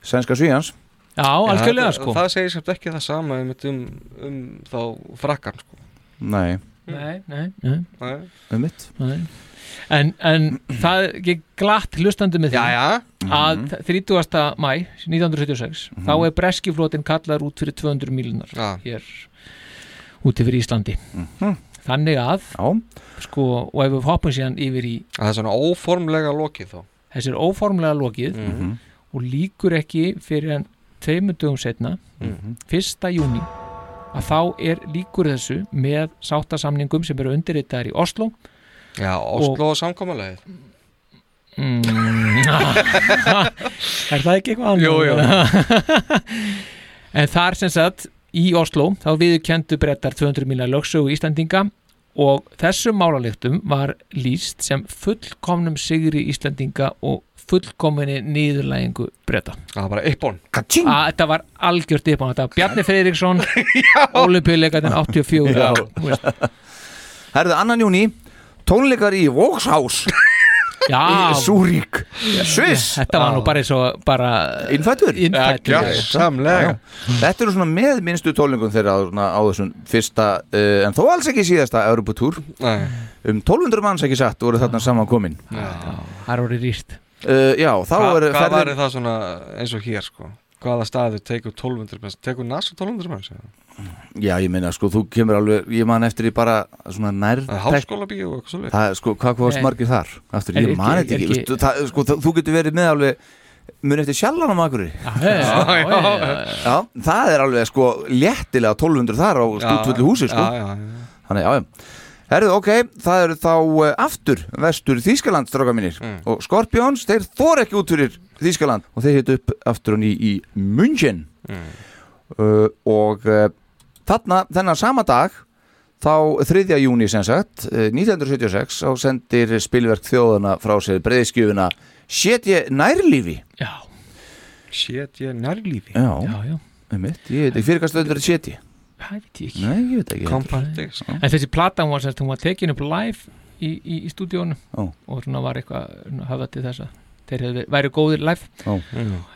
sænska svíjans Já, algjörlega sko Það segir samt ekki það sama um, um þá frakkan sko. Nei, Nei, nei, nei, Nei. um mitt nei. En, en það er glatt hlustandi með því Já, já. að 30. mæ 1976 þá er breskiflótin kallar út fyrir 200 mílunar Já. hér úti fyrir Íslandi þannig að Já. sko, og ef við hoppum síðan yfir í Það er svona óformlega lokið þá þessi er óformlega lokið Mhm. og líkur ekki fyrir en tveimur dögum setna Mhm. 1. júni að þá er líkur þessu með sáttasamningum sem eru undirritaðar í Oslo Já, Oslo og samkomulegið mm, Er það ekki eitthvað annað? Jú, jú. En þar sem sagt í Oslo þá viðurkendu brettar 200 miljonar lögsögu Íslandinga og þessum málalyktum var lýst sem fullkomnum sigri Íslandinga og fullkominni niðurlægingu breyta Það var bara eippón Þetta var algjört eippón Þetta var Bjarni Freyriksson Ólimpíuleikatinn 84 Já. þú veist. Herðu, annan júni Tónleikar í Vókshaus Já. Í Súrík. Sviss. Þetta var nú bara eins og bara Innfættur Innfæddur. Já, samlega. já. Þetta eru svona með minnstu tólningum þeirra á, svona, á þessum fyrsta uh, en þó alls ekki síðasta Europatúr Nei. um 1200 manns ekki satt voru þarna saman komin. Það orðið rýrt uh, Já, þá Hva, er Hvað var ferðin það svona eins og hér sko Hvaða staður tekur 1200 manns Tekur NASA 1200 manns eða? Já, ég meina, sko, þú kemur alveg ég man eftir því bara svona nær Það er Háskólabíó og eitthvað svoleiðis. Það, sko, hvað Nei. margir þar? Aftur, Er ég man þetta ekki, ekki- það, sko, það, þú getur verið með alveg mun eftir sjallan á makurri já, já, já. Já, það er alveg sko léttilega 1200 þar á stútvöldu húsi sko. já, já, já. Þannig, já, já Herðu, ok, það eru þá uh, aftur vestur Þýskaland, stráka mínir. Og Scorpions, þeir þór ekki út fyrir Þýskaland. Og þeir hitt upp aftur og ný í München. Uh, og uh, þarna, þennan sama dag þá 3. júni sem sagt uh, 1976 á sendir spilverk þjóðana frá sér breyðskjöfuna Sétje nærlífi. Já, er nærlífi. Já, já, já. einmitt, ég veit ekki fyrir hvað stöður er Sétje Það veit ég ekki Nei, ég veit ekki. Compact Disc En þessi plata hún var, semst, hún var tekin upp live í, í, í stúdíónu Ó. og svona var eitthvað höfða til þess að þeir hefði, væri góðir live. Ó.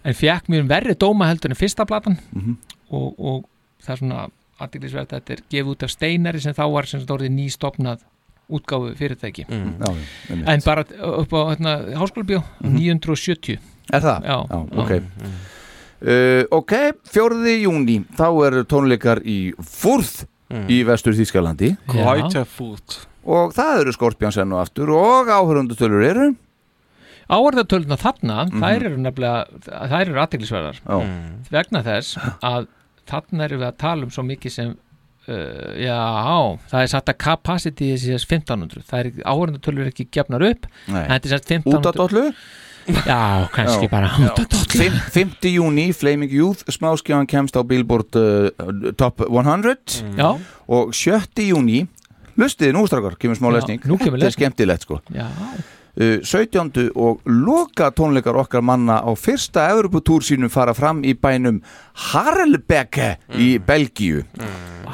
en fekk mjög verri dóma heldur en fyrsta platan Mhm. og, og það er svona aðdeglisvert að þetta er gefið út af Steinari sem þá var sem sagt orðið nýstopnað útgáfu fyrirtæki. Já, já, einmitt. en bara upp á hérna, háskólabjó 970 Er það? Já, ok uh, Ok, 4. júni þá eru tónleikar í Fúrð í vestur Þýskalandi Quite a foot og það eru Skorpjáns enn og aftur og áhörundutölur eru? Áhverðatöluna þarna, Mhm. þær eru nefnilega þær eru aðteglisverðar Já. vegna þess að þarna erum við að tala um svo mikið sem uh, já, það er satt að capacity er síðast 1500, það er áhverðatölur ekki gefnar upp, Nei. en þetta er satt 1500 Út af dollu Já, kannski bara út af dollu Fimm- 5. júni, Flaming Youth smáskjáðan kemst á Billboard uh, Top 100 Já. og 7. júni lustiði nú strákar, kemur smá lesning. Þetta er skemmtilegt sko. Já, Uh, 17. og loka tónleikar okkar manna á fyrsta Europatúr sínum fara fram í bænum Harlebeke í Belgíu.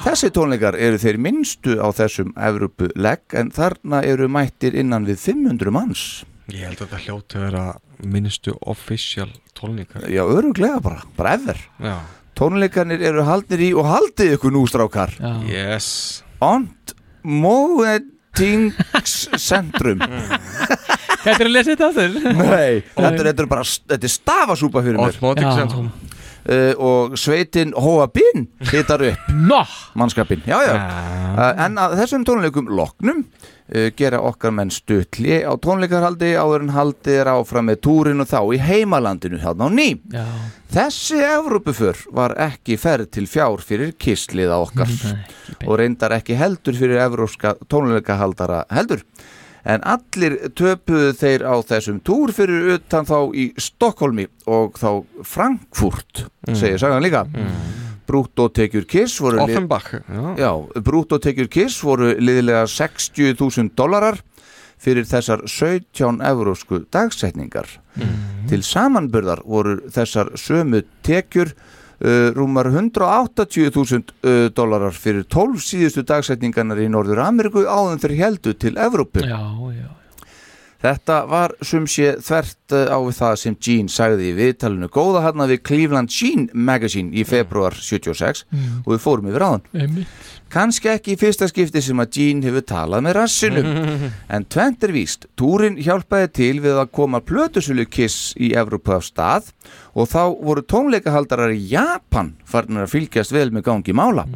Þessi tónleikar eru þeir minnstu á þessum Europulegg en þarna eru mættir innan við 500 manns Ég held að þetta hljóti að vera minnstu official tónleikar. Já, öruglega bara, bara ever. Já. tónleikarnir eru haldnir í og haldið ykkur nú strákar. Yes. Ont Moetingscentrum Þetta er að lesa þetta aftur. Nei, þetta, er- bara þetta er stafasúpa fyrir mér. Osmotic-centrum. Uh, og sveitin Hóabinn hitar upp no. mannskapin já, já. Uh, en að þessum tónleikum loknum uh, gera okkar menn stutli á tónleikarhaldi áður en haldið er áfram með túrin og þá í heimalandinu þarna á ný Já. þessi Evrópuför var ekki ferð til fjár fyrir kissliða okkar og reyndar ekki heldur fyrir evrópska tónleikahaldara heldur en allir töpuðu þeir á þessum túr fyrir utan þá í Stokkólmi og þá Frankfurt Mm. segir sagan líka. Brúttótekjur Kiss voru Offenbach, brúttótekjur Kiss voru liðilega 60.000 dólarar fyrir þessar 17 eurósku dagsetningar. Til samanburðar voru þessar sömu tekjur rúmar 180.000 uh, dólarar fyrir 12 síðustu dagsetningarnar í Norður Ameríku áðan þeir heldu til Evrópu Já, já Þetta var sum sé þvert uh, á það sem Gene sagði í viðtalinu góða hann við Cleveland Gene Magazine í februar 76 Mm. og við fórum yfir áðan Einmitt. Kanski ekki í fyrsta skipti sem að Gene hefur talað með rassinum. En tvent er víst, túrin hjálpaði til við að koma plötusölu Kiss í Evrópu af stað og þá voru tónleikahaldarar í Japan farnir að fylgjast vel með gangi mála.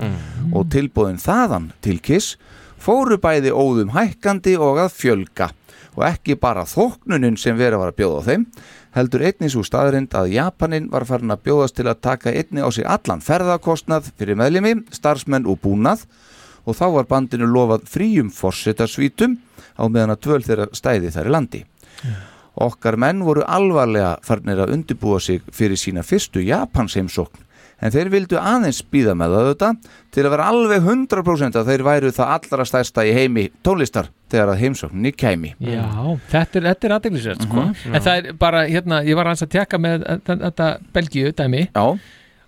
Og tilbúðin þaðan til Kiss fóru bæði óðum hækkandi og að fjölga. Og ekki bara þóknunin sem verið var að bjóða á þeim heldur einnig svo staðrind að Japanin var farin að bjóðast til að taka einni á sig allan ferðarkostnað fyrir meðlimi, starfsmenn og búnað. Og þá var bandinu lofað fríum forsetarsvítum á meðan að dvöl þeirra stæði þær í landi. Okkar menn voru alvarlega farnir að undirbúa sig fyrir sína fyrstu Japans heimsókn en þeir vildu aðeins býða með það auðvitað til að vera alveg 100% að þeir væru það allra stærsta í heimi tónlistar þegar að heimsókninni kæmi Já, þetta er, er aðdeglisvert sko. Mhm. En það er bara, hérna, ég var hans að tjekka með þe- þetta Belgíu dæmi Já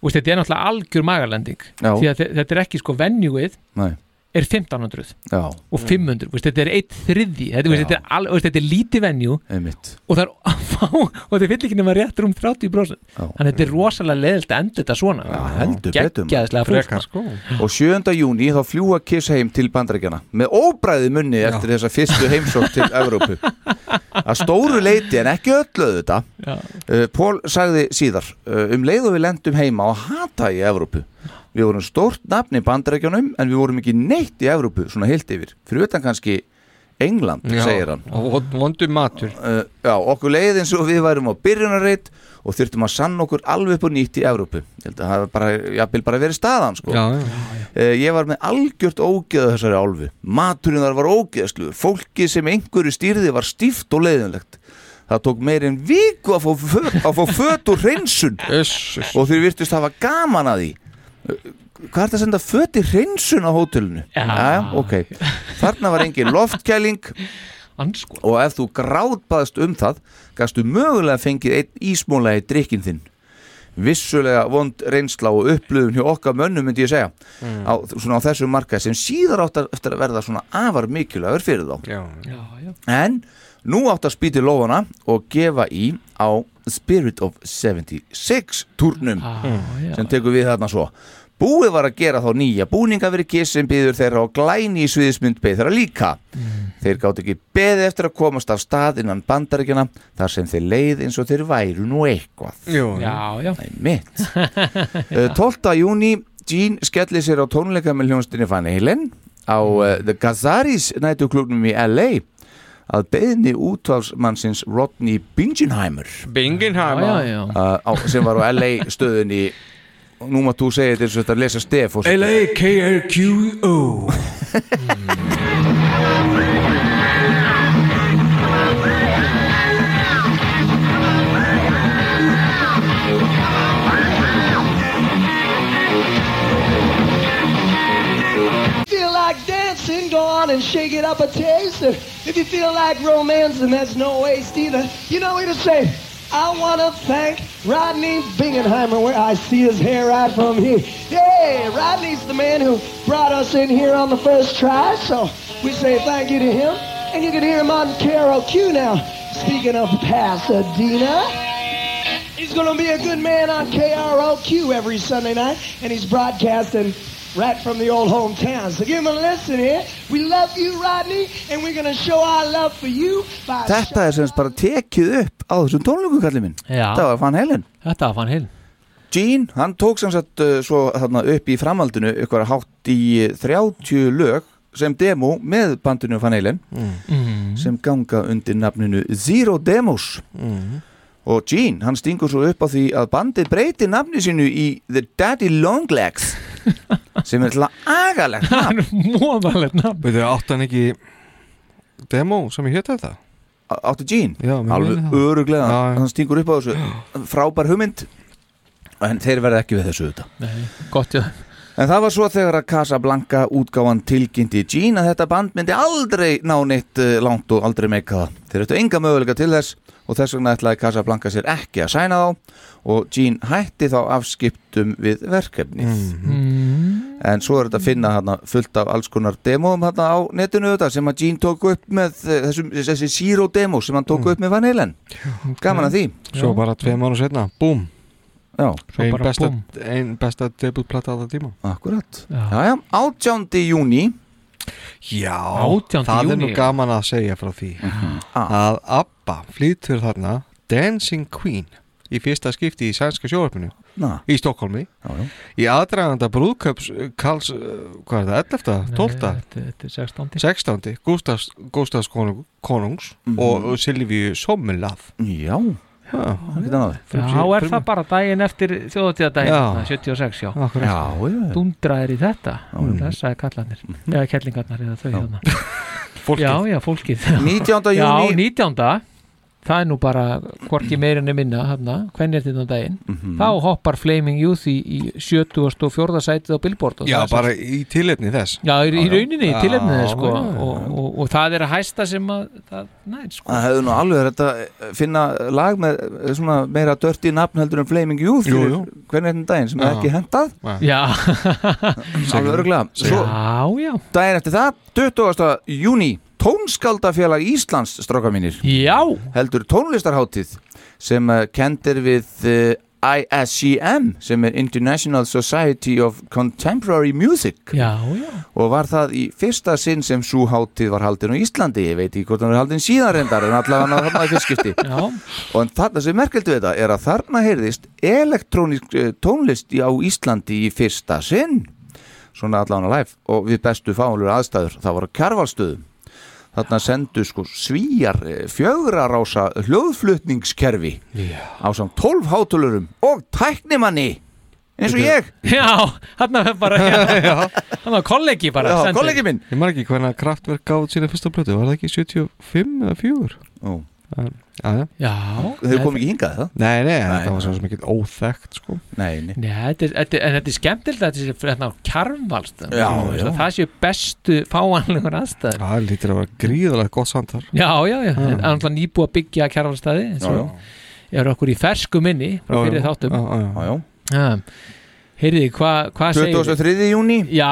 Og þetta er náttúrulega algjör magalending. Því að þe- þetta er ekki sko venjúið Nei. Er 1500 Já. og 500, veist, þetta er eitt þriði þetta, veist, þetta, er, al, veist, þetta er lítið venjú Einmitt. og það er fyll ekki nema rétt um 30% þannig að þetta er rosalega leðilt að enda þetta svona Já, heldur betur geggjaðislega sko. og 7. júni þá fljúa Kiss heim til bandarækjana með óbræði munni eftir þessa fyrstu heimsók til Evrópu að stóru leiti en ekki öllu þetta Já. uh, Pól sagði síðar uh, um leið og við lendum heima og hata í Evrópu við vorum stórt nafn í bandarækjanum en við vorum ekki neitt í Evrópu svona heilt yfir, fyrir utan kannski England, Já, segir hann. og vond- vondur matur. Uh, Já, okkur leið eins og við værum á byrjunarreit og þurftum að sanna okkur alveg upp og nýtt í Evrópu. Ég held að það bara, jafnvel bara verið staðan sko. Já. Uh, Ég var með algjört ógeða þessari álfu. Maturinn þar var ógeðsluður Fólki sem einhverju stýrði var stíft og leiðinlegt. Það tók meir en viku að fá, föt, að fá föt og hreinsun. Og þeir virtust hafa gaman að því Hvað er þetta að senda föt í hreinsun á hótelinu? Já, ok Þarna var engin loftkæling Anskot. og ef þú gráðbaðst um það gastu mögulega fengið einn ísmóla í drikkin þinn vissulega vond reynsla og upplöfun hjá okkar mönnum myndi ég segja Mm. á, svona á þessum marka sem síðar átt eftir að verða svona afar mikilvægur fyrir þá já. Já, já. en nú átt að spýti lófana og gefa í á Spirit of 76 turnum já. sem tekur við þarna svo Búið var að gera þá nýja búninga verið kiss sem býður þeirra og glæni í sviðismynd beð þeirra líka. Þeir gátt ekki beði eftir að komast af stað innan bandaríkjana þar sem þeir leið eins og þeir væru nú eitthvað. Jú. Já, já. Mitt. Eh, 12. júni, Gene skelli sér á tónleika með hljónstinni Van Halen á uh, The Gazaris nætuklubnum í LA að beðni útvalsmannsins Rodney Bingenheimer Bingenheimer. Já, já, já. uh, á, sem var á LA stöðunni og nú maður þú segja þetta eins og þetta að lesa stef og L-A-K-R-Q-O on and shake it up a taste. If you feel like romance, then there's no waste either. You know what to say. I want to thank Rodney Bingenheimer, where I see his hair right from here. Hey, Rodney's the man who brought us in here on the first try, so we say thank you to him. And you can hear him on KROQ now. Speaking of Pasadena, he's going to be a good man on KROQ every Sunday night, and he's broadcasting right from the old hometown. So give him a listen here. We love you, Rodney, and we're going to show our love for you by Þetta er semst bara tekið upp á þessum tónleikum kallið minn Já. Þetta var Van Halen Þetta var Van Halen Gene, hann tók sem sagt uh, svo þarna upp í framhaldinu ykkur hátt í 30 lög sem demo með bandinu Van Halen Mm. sem ganga undir nafninu Zero Demos Mm. og Gene, hann stingur svo upp á því að bandið breyti nafni sínu í The Daddy Longlegs sem er að agalegt nafn Móðalegt nafn Veitu, átt hann ekki demo sem ég hétt þetta? Áttu Gene? Já, mér Alveg minnir það. öruglega, Já, já. hann stingur upp á þessu frábær hugmynd en þeir verða ekki við þessu þetta Nei, gott já En það var svo þegar að Casablanca útgáfan tilkynnti Gene að þetta band myndi aldrei ná neitt uh, langt og aldrei meika það. Þeir ættu enga möguleika til þess og þess vegna ætlaði Casablanca sér ekki að sæna þá og Gene hætti þá afskiptum við verkefnið. Mm. En svo er þetta að finna hana, fullt af alls konar demóum hana á netinu þetta sem að Gene tók upp með eh, þessum, þessi Zero demo sem hann tók upp með Van Halen. Gaman að því. Svo bara tvei mánu setna, búm Já, ein bara besta, búm. ein besta debutplata á það tíma Akkurat Já. Já, já, 18. júni Já, 18. það er nú gaman að segja frá því að ABBA flýtur þarna Dancing Queen í fyrsta skipti í sænska sjóarpinu Na. í Stokkólmi Já, já. í aðdraganda brúðköps uh, Karls, uh, hvað er það, 11. 12. Þetta þetta er 16. 16. Gústafs, Gústafs konung, konungs Mhm. og, og Silvíu Sommelað Já, Já, Já, er það bara daginn eftir þjóðatíðadaginn, Já. 76, já. Já, já Dundra er í þetta, þessa er kallarnir eða kellingarnar eða þau hérna. Fólkið. Já, já, fólkið. 19. Já, júní. 19. það er nú bara hvorki meira enn minna hérna, hvernig er þetta á daginn Mhm. þá hoppar Flaming Youth í, í 74. sætið á Billboard og Já, það er bara sem- í tilefni þess Já, í, í rauninni, í Já, tilefnið þess sko, já, og, og, og það er að hæsta sem að það næst sko. Það hefðu nú alveg að finna lag með eh, svona meira dörti nafn heldur en Flaming Youth Jú, jú. hvernig er þetta daginn sem er Já. ekki hendað Já Alveg örgulega Svo Já, já daginn eftir það 20. júni Tónskaldafélag Íslands strákar mínir. Já. Heldur tónlistarháttíð sem uh, kendir við uh, ISCM sem er International Society of Contemporary Music. Já, já. Og var það í fyrsta sinn sem svo hátíð var haldin á Íslandi. Ég veit ekki hvort hann var haldin síðan reyndar en allavega hann var í fyrstskipti. Já. og þarna sem merkildi við þetta er að þarna heyrðist elektrónisk eh, tónlist á Íslandi í fyrsta sinn. Svona allavega live. Og við bestu fáinlur aðstæður það voru kjarvalstöðum þarna sendu sko svíjar eh, fjögrarása hljóðflutningskerfi á samt 12 hátölurum og tæknimanni eins og ég. Já, hann var bara hann var kollegi bara Já, kollegi minn. Ég maður ekki hvernig kraftverk gáð sína fyrsta plötu Var það ekki 75 eða 4? Ó Já, já. Já. Þeir kom ekki hingað það? Nei, nei, Nei, þetta var svo mikið óþekkt sko. Nei, nei. Nei, þetta er, þetta er, en þetta er skemmtilegt að þetta sé hérna kjarmvalst það séu bestu fáanlegur aðstæður. Það lítur að vera gríðalega gott samtar Já, já, já, en annars nýbúið að byggja kjarvalstaði eins og er okkur í fersku minni frá fyrir þáttum. Já, já, já. Já. Heyrði, hvað hva segir 23. júni Já,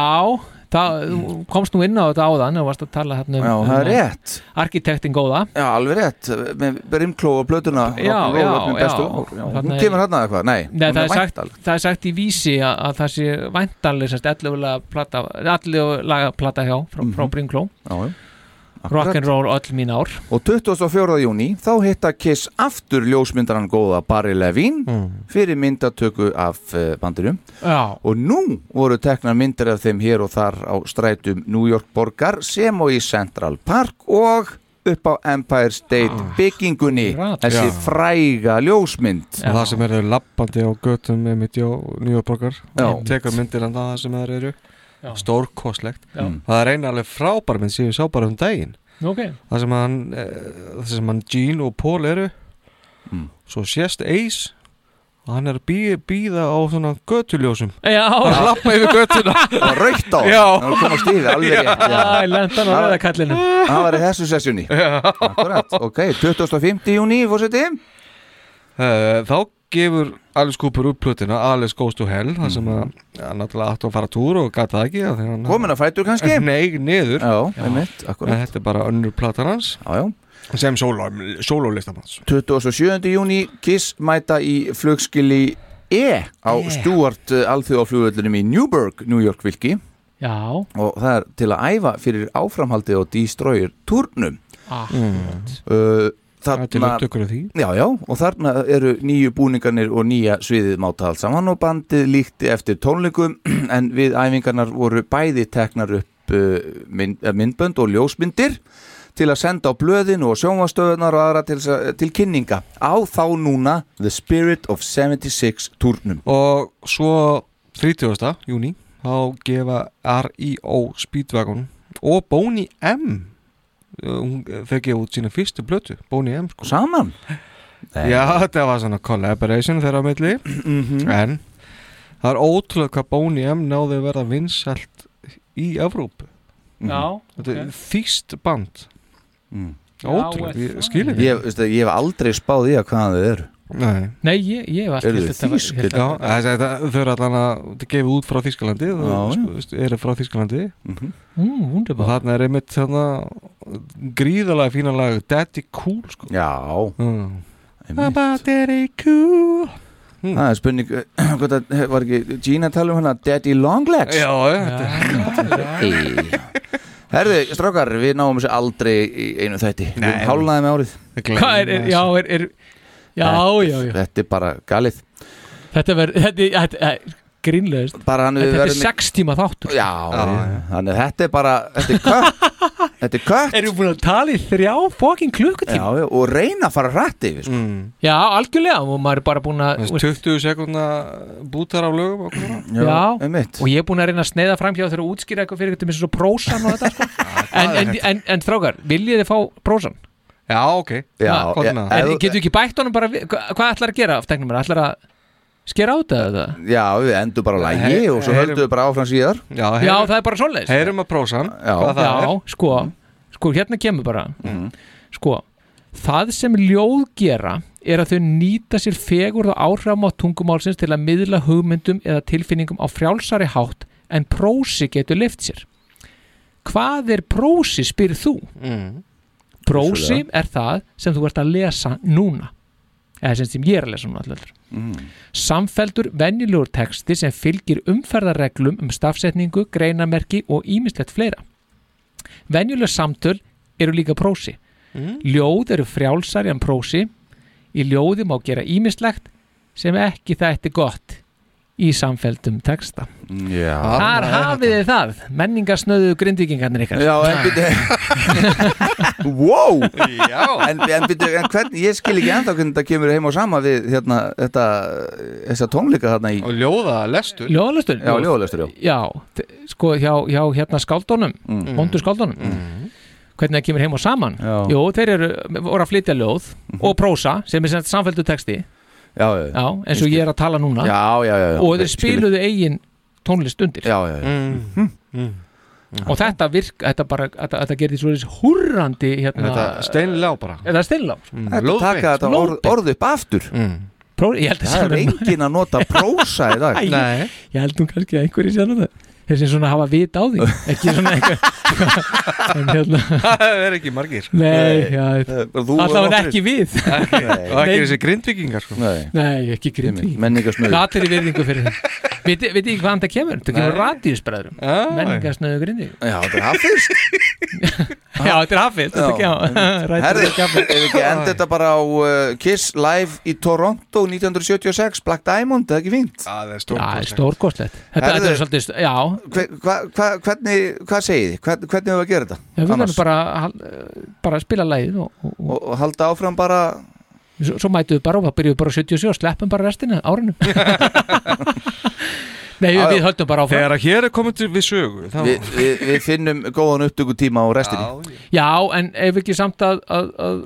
það, komst nú inn á þetta áðan og varst að tala hérna um Já, það er rétt. Arkitektin góða. Já, alveg rétt. Með Brimkló og plötuna Já, roll, já, já. Hún kemur hérna eitthvað, nei, Nei, það, er sagt, það er sagt í vísi að, að það sé væntalega ellulega plata, hjá frá, frá Bringló Já, já Rock'n'roll öll mín ár. Og 24. júni þá hitta Kiss aftur ljósmyndaran góða Barry Levine fyrir myndatöku af uh, bandirum Já. og nú voru teknar myndir af þeim hér og þar á strætum New York borgar sem og í Central Park og upp á Empire State byggingunni. Þessi Já. fræga ljósmynd. Og það sem eru lappandi á götum með mitt Nýjórborgar tekur myndir en það sem það eru. Stórkoslegt Já. það er eina alveg frábær mynd sem ég sá bara um daginn. Ok. það sem hann eh, það sem hann Gene og Paul eru. Mm. svo sést Ace. Og hann er að bí, býða á svona götuljósum. Já. hann að lappa yfir götuna. Og raukt á hann. Var komað stíði, alveg á Það- var í þessu akkurat, ok, 25. júni fórseti Uh, þá gefur Alice Cooper upp plötuna Alice Goes to Hell þar sem að hann náttúrulega átti að fara túr og gata það ekki af því hann- Kominn á fætur kannski? Nei, niður. Já, einmitt, akkurat. En þetta er bara önnur platan hans. Já, já. Sem sólólistamanns 27. júni Kiss mæta í flugskili E á Stuart uh, alþjóðaflugvöllunum í Newburgh, New York vilki Já. Og það er til að æfa fyrir áframhaldi og Destroyer turnum Akkurat uh, Því. Já, já, og þarna eru nýju búningarnir og nýja sviðið máta allt saman og bandið líkti eftir tónleikum en við æfingarnar voru bæði teknar upp uh, mynd, eh, myndbönd og ljósmyndir til að senda á blöðin og sjónvastöðunar og aðra til, til kynninga á þá núna The Spirit of 76 turnum og svo 30. júni þá gefa R.I.O. Speedwagon og Boney M hún- þau gefa út sína fyrstu blötu Boney M sko. Saman? Já, þetta var svona collaboration þeirra á milli Mhm. en það er ótrúlega hvað Boney M náði að verða vinsælt í Evrópu Já, Þetta ok. er þýst band Mm. Ótrúlega, ég skilir Ég, veistu, ég hef aldrei spáð í að hvaðan þau eru Nei, Nei, ég, ég alltaf var- þýsk? held Já, að- þessi, þetta, þau eru allan að er gefið út frá og já. sko, eru frá Þískalandi Mhm. Mm, og þarna er einmitt þarna gríðalega fína lag Daddy Cool sko. Já. Mm. About Daddy Cool. Það er spurning, eh, það var ekki Gina að tala um hana Daddy Longlegs? Já, já, Hey. Herðu, strákar, við náum þessu aldrei í einu þætti. Hálnaði með árið. Hvað er, er, já, er, er Já, já, já. Þetta er bara galið. Þetta þetta er grínlegist Þetta er sex tíma þáttur. Já, þannig þetta er bara Þetta er kött. Þetta er kött. Erum við búin að tala í þrjá fokkin klukkutíma? Og reyna að fara rætt yfir sko. mm. Já, algjörlega og maður er bara búin að Þessi 20 sekundna bútar á lögum og hvað Já, einmitt. Og ég er búin að reyna að sneiða fram hjá þeirra að útskýra eitthvað fyrir þetta með svo prósan og þetta sko. en, en, en, en strákar, viljið þið fá prósan? Já, ok Já, ég- það. ef En þú- getur ekki bætt honum bara við, hva- Hvað ætlar að gera af tegnum Ætlar að skera át eða Já, við endum bara á lægi Hey- og svo heyrum- höldum við bara áfram síðar Já, Já, það er bara svoleiðis Heyrum að prósan Já. Hvað það Já, er sko, sko, hérna kemur bara Mhm. Sko, það sem ljóð gera er að þau nýta sér fegur og áhrifam á tungumálsins til að miðla hugmyndum eða tilfinningum á frjálsari hátt en prósi getur lift sér Hvað er prósi, spyrir þú? Mm. Prósi er það sem þú ert að lesa núna eða sem, sem ég er að lesa núna. Mm. Samfeldur venjulegur texti sem fylgir umferðarreglum um stafsetningu, greinamerki og ímislegt fleira. Venjuleg samtöl eru líka prósi. Mm. Ljóð eru frjálsari en prósi. Í ljóði má gera ímislegt sem ekki þætti gott í samfeldum texta. Já. Þar hafið þið það, menningarsnöðu grindvíkingarnir ykkar. Já, en byrju Wow! Já. En, en byrju, en hvernig, ég skil ekki ennþá hvernig þetta kemur heim og sama við hérna, þetta, þessa tónleika þarna í Og ljóða lestur Ljóðalestur? Já, ljóðalestur, já. Já, sko hjá, hjá hérna skáldónum, Mm. vondu skáldónum hvernig það kemur heim og saman? Já. Jú, þeir eru, voru að flytja ljóð og prósa, sem er samfelldu texti eins og ég er að tala núna Já, já, já, já. og þeir spiluðu eigin tónlist undir Já, já, já Mm. Mm. og þetta virk, þetta bara þetta, þetta gerði svo þessi húrrandi hérna, Þetta steinlá bara Þetta er steinlá Mm. Taka þetta orð, orð upp aftur Mm. Pró, ég held að Það er engin að nota prósa í dag Æ, Nei. Ég held nú kannski að einhverju sérna það þeir sem svona hafa vit á því ekki svona en hérna Það er ekki margir Nei, já, þú og allavega ekki við. Ekki- Og ekki þessi grindvikingar sko. Nei, Nei, ekki menningarsnöðu Allir í virðingu fyrir Viti viti ekki hvaðan það kemur? Það kemur radíusbræðurum Já. Menningarsnöðu grindi Já, þetta er hafist. Já, þetta er hafið Þetta Já. kemur Herði, ef við ekki enda þetta bara á uh, Kiss Live í Toronto 1976 Black Diamond, það er ekki fínt? Það er stórkostlegt. Þetta er svolítið Já, hva, hva, hvernig, hvað segið þið? Hvern, hvernig hefur við að gera þetta? við verðum bara bara að spila lagið og, og, og Og, halda áfram bara svo, svo mætum við bara og byrjuðum bara á 77 og sleppum bara restina árinu Nei, Já, já. við höldum bara áfram. Þegar að hér er komið til við sögu þá... við, við, við finnum góðan upptöku tíma á restinni. Já, en ef ekki samt að, að, að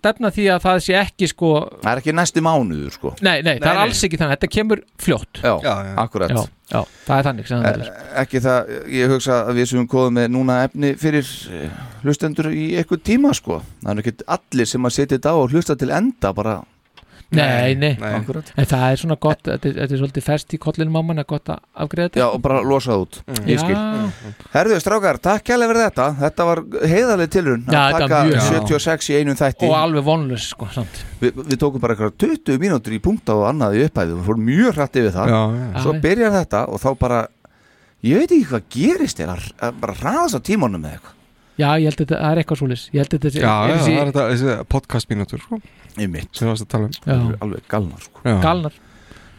stefna því að það sé ekki sko Það er ekki næsti mánuður sko. Nei, nei, það er nei. alls ekki þannig, þetta kemur fljótt. Já, Já, já. akkurat. Já, já, það er þannig er Eh, Ekki það, ég hugsa að við sem komum með núna efni fyrir eh, hlustendur í eitthvað tíma sko. Það er ekki allir sem að setja þetta á og hlusta til enda bara Nei, nei, Nei. Akkurat. En það er svona gott þetta, er- er svolítið fest í kollinu mamman að gott að afgreða þetta. Já, og bara losa það út. Ég skil. Já, Herðu, strákar, takk kærlega fyrir þetta. Þetta var heiðarlega tilurinn Já, að taka var mjög- 76 í einum þætti. Og alveg vonlust sko, samt. Vi, Við tókum bara eitthvað 20 mínútur í punkta og annað í upphæðu Við fórum mjög hrætt yfir það. Já, já. Svo byrjar þetta og þá bara Ég veit ekki hvað gerist þér að, bara hraðast á tímanum með eitthvað Já, ég held að þetta það er eitthvað svolis Ég held að þetta er já, það er þetta þessi podcast mínútur sko, Í mitt sem við varst að tala um. Já. Alveg galnar sko. Já. galnar.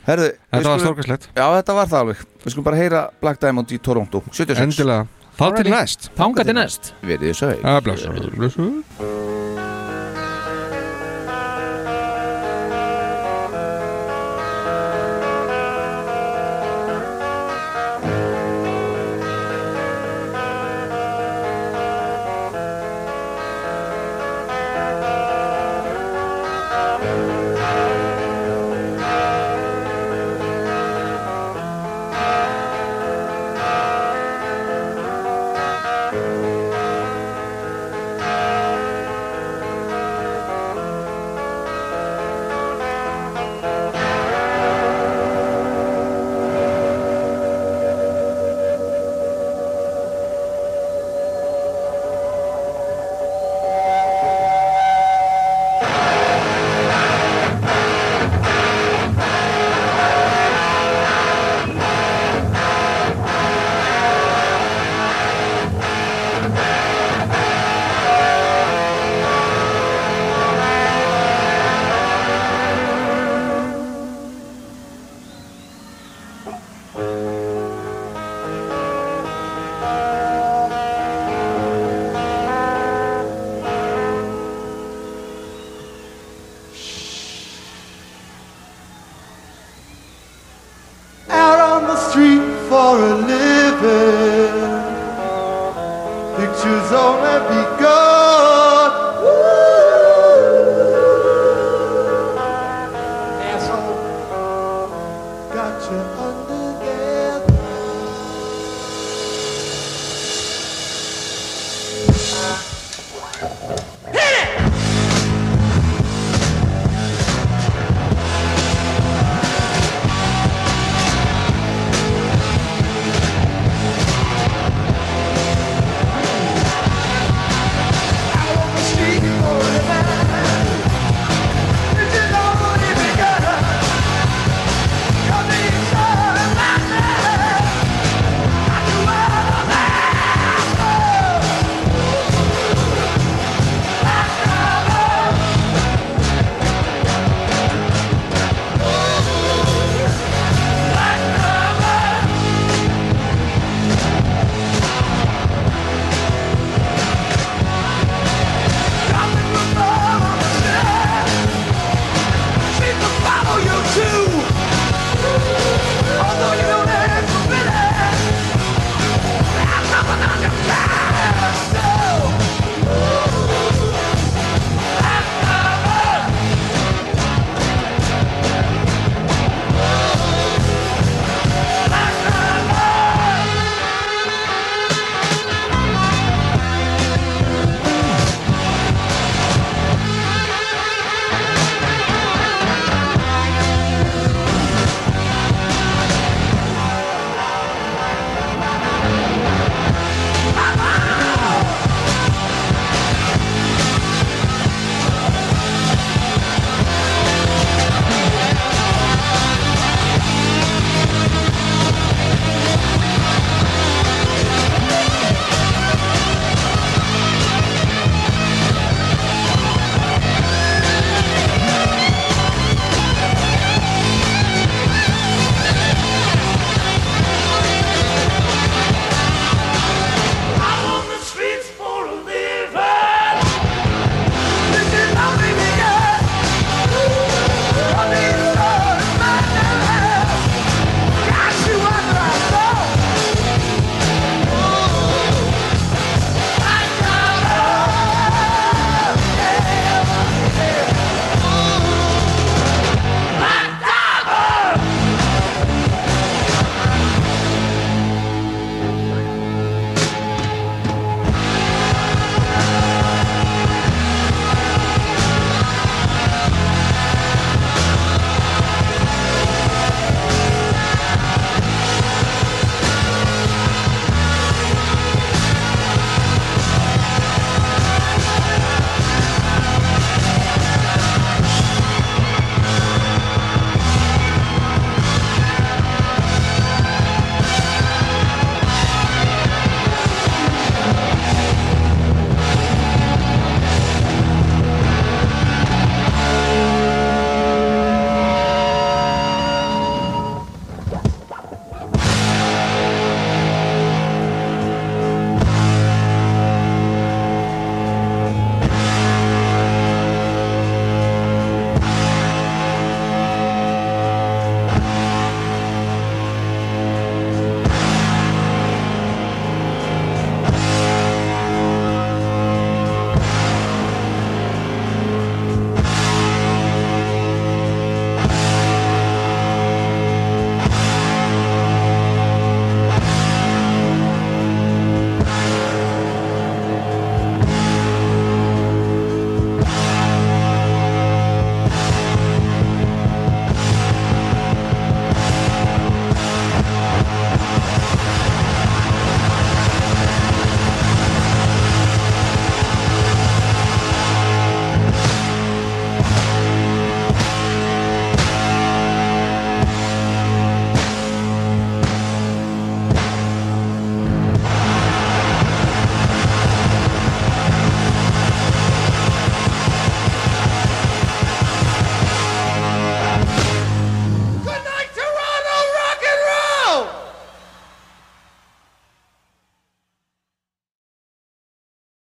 Herðu, Þetta var stórkastlegt Já, þetta var það alveg. Við skulum bara heyra Black Diamond í Toronto. 76 Endilega. Þá til næst. Þanga til næst. Verið þið sög Já,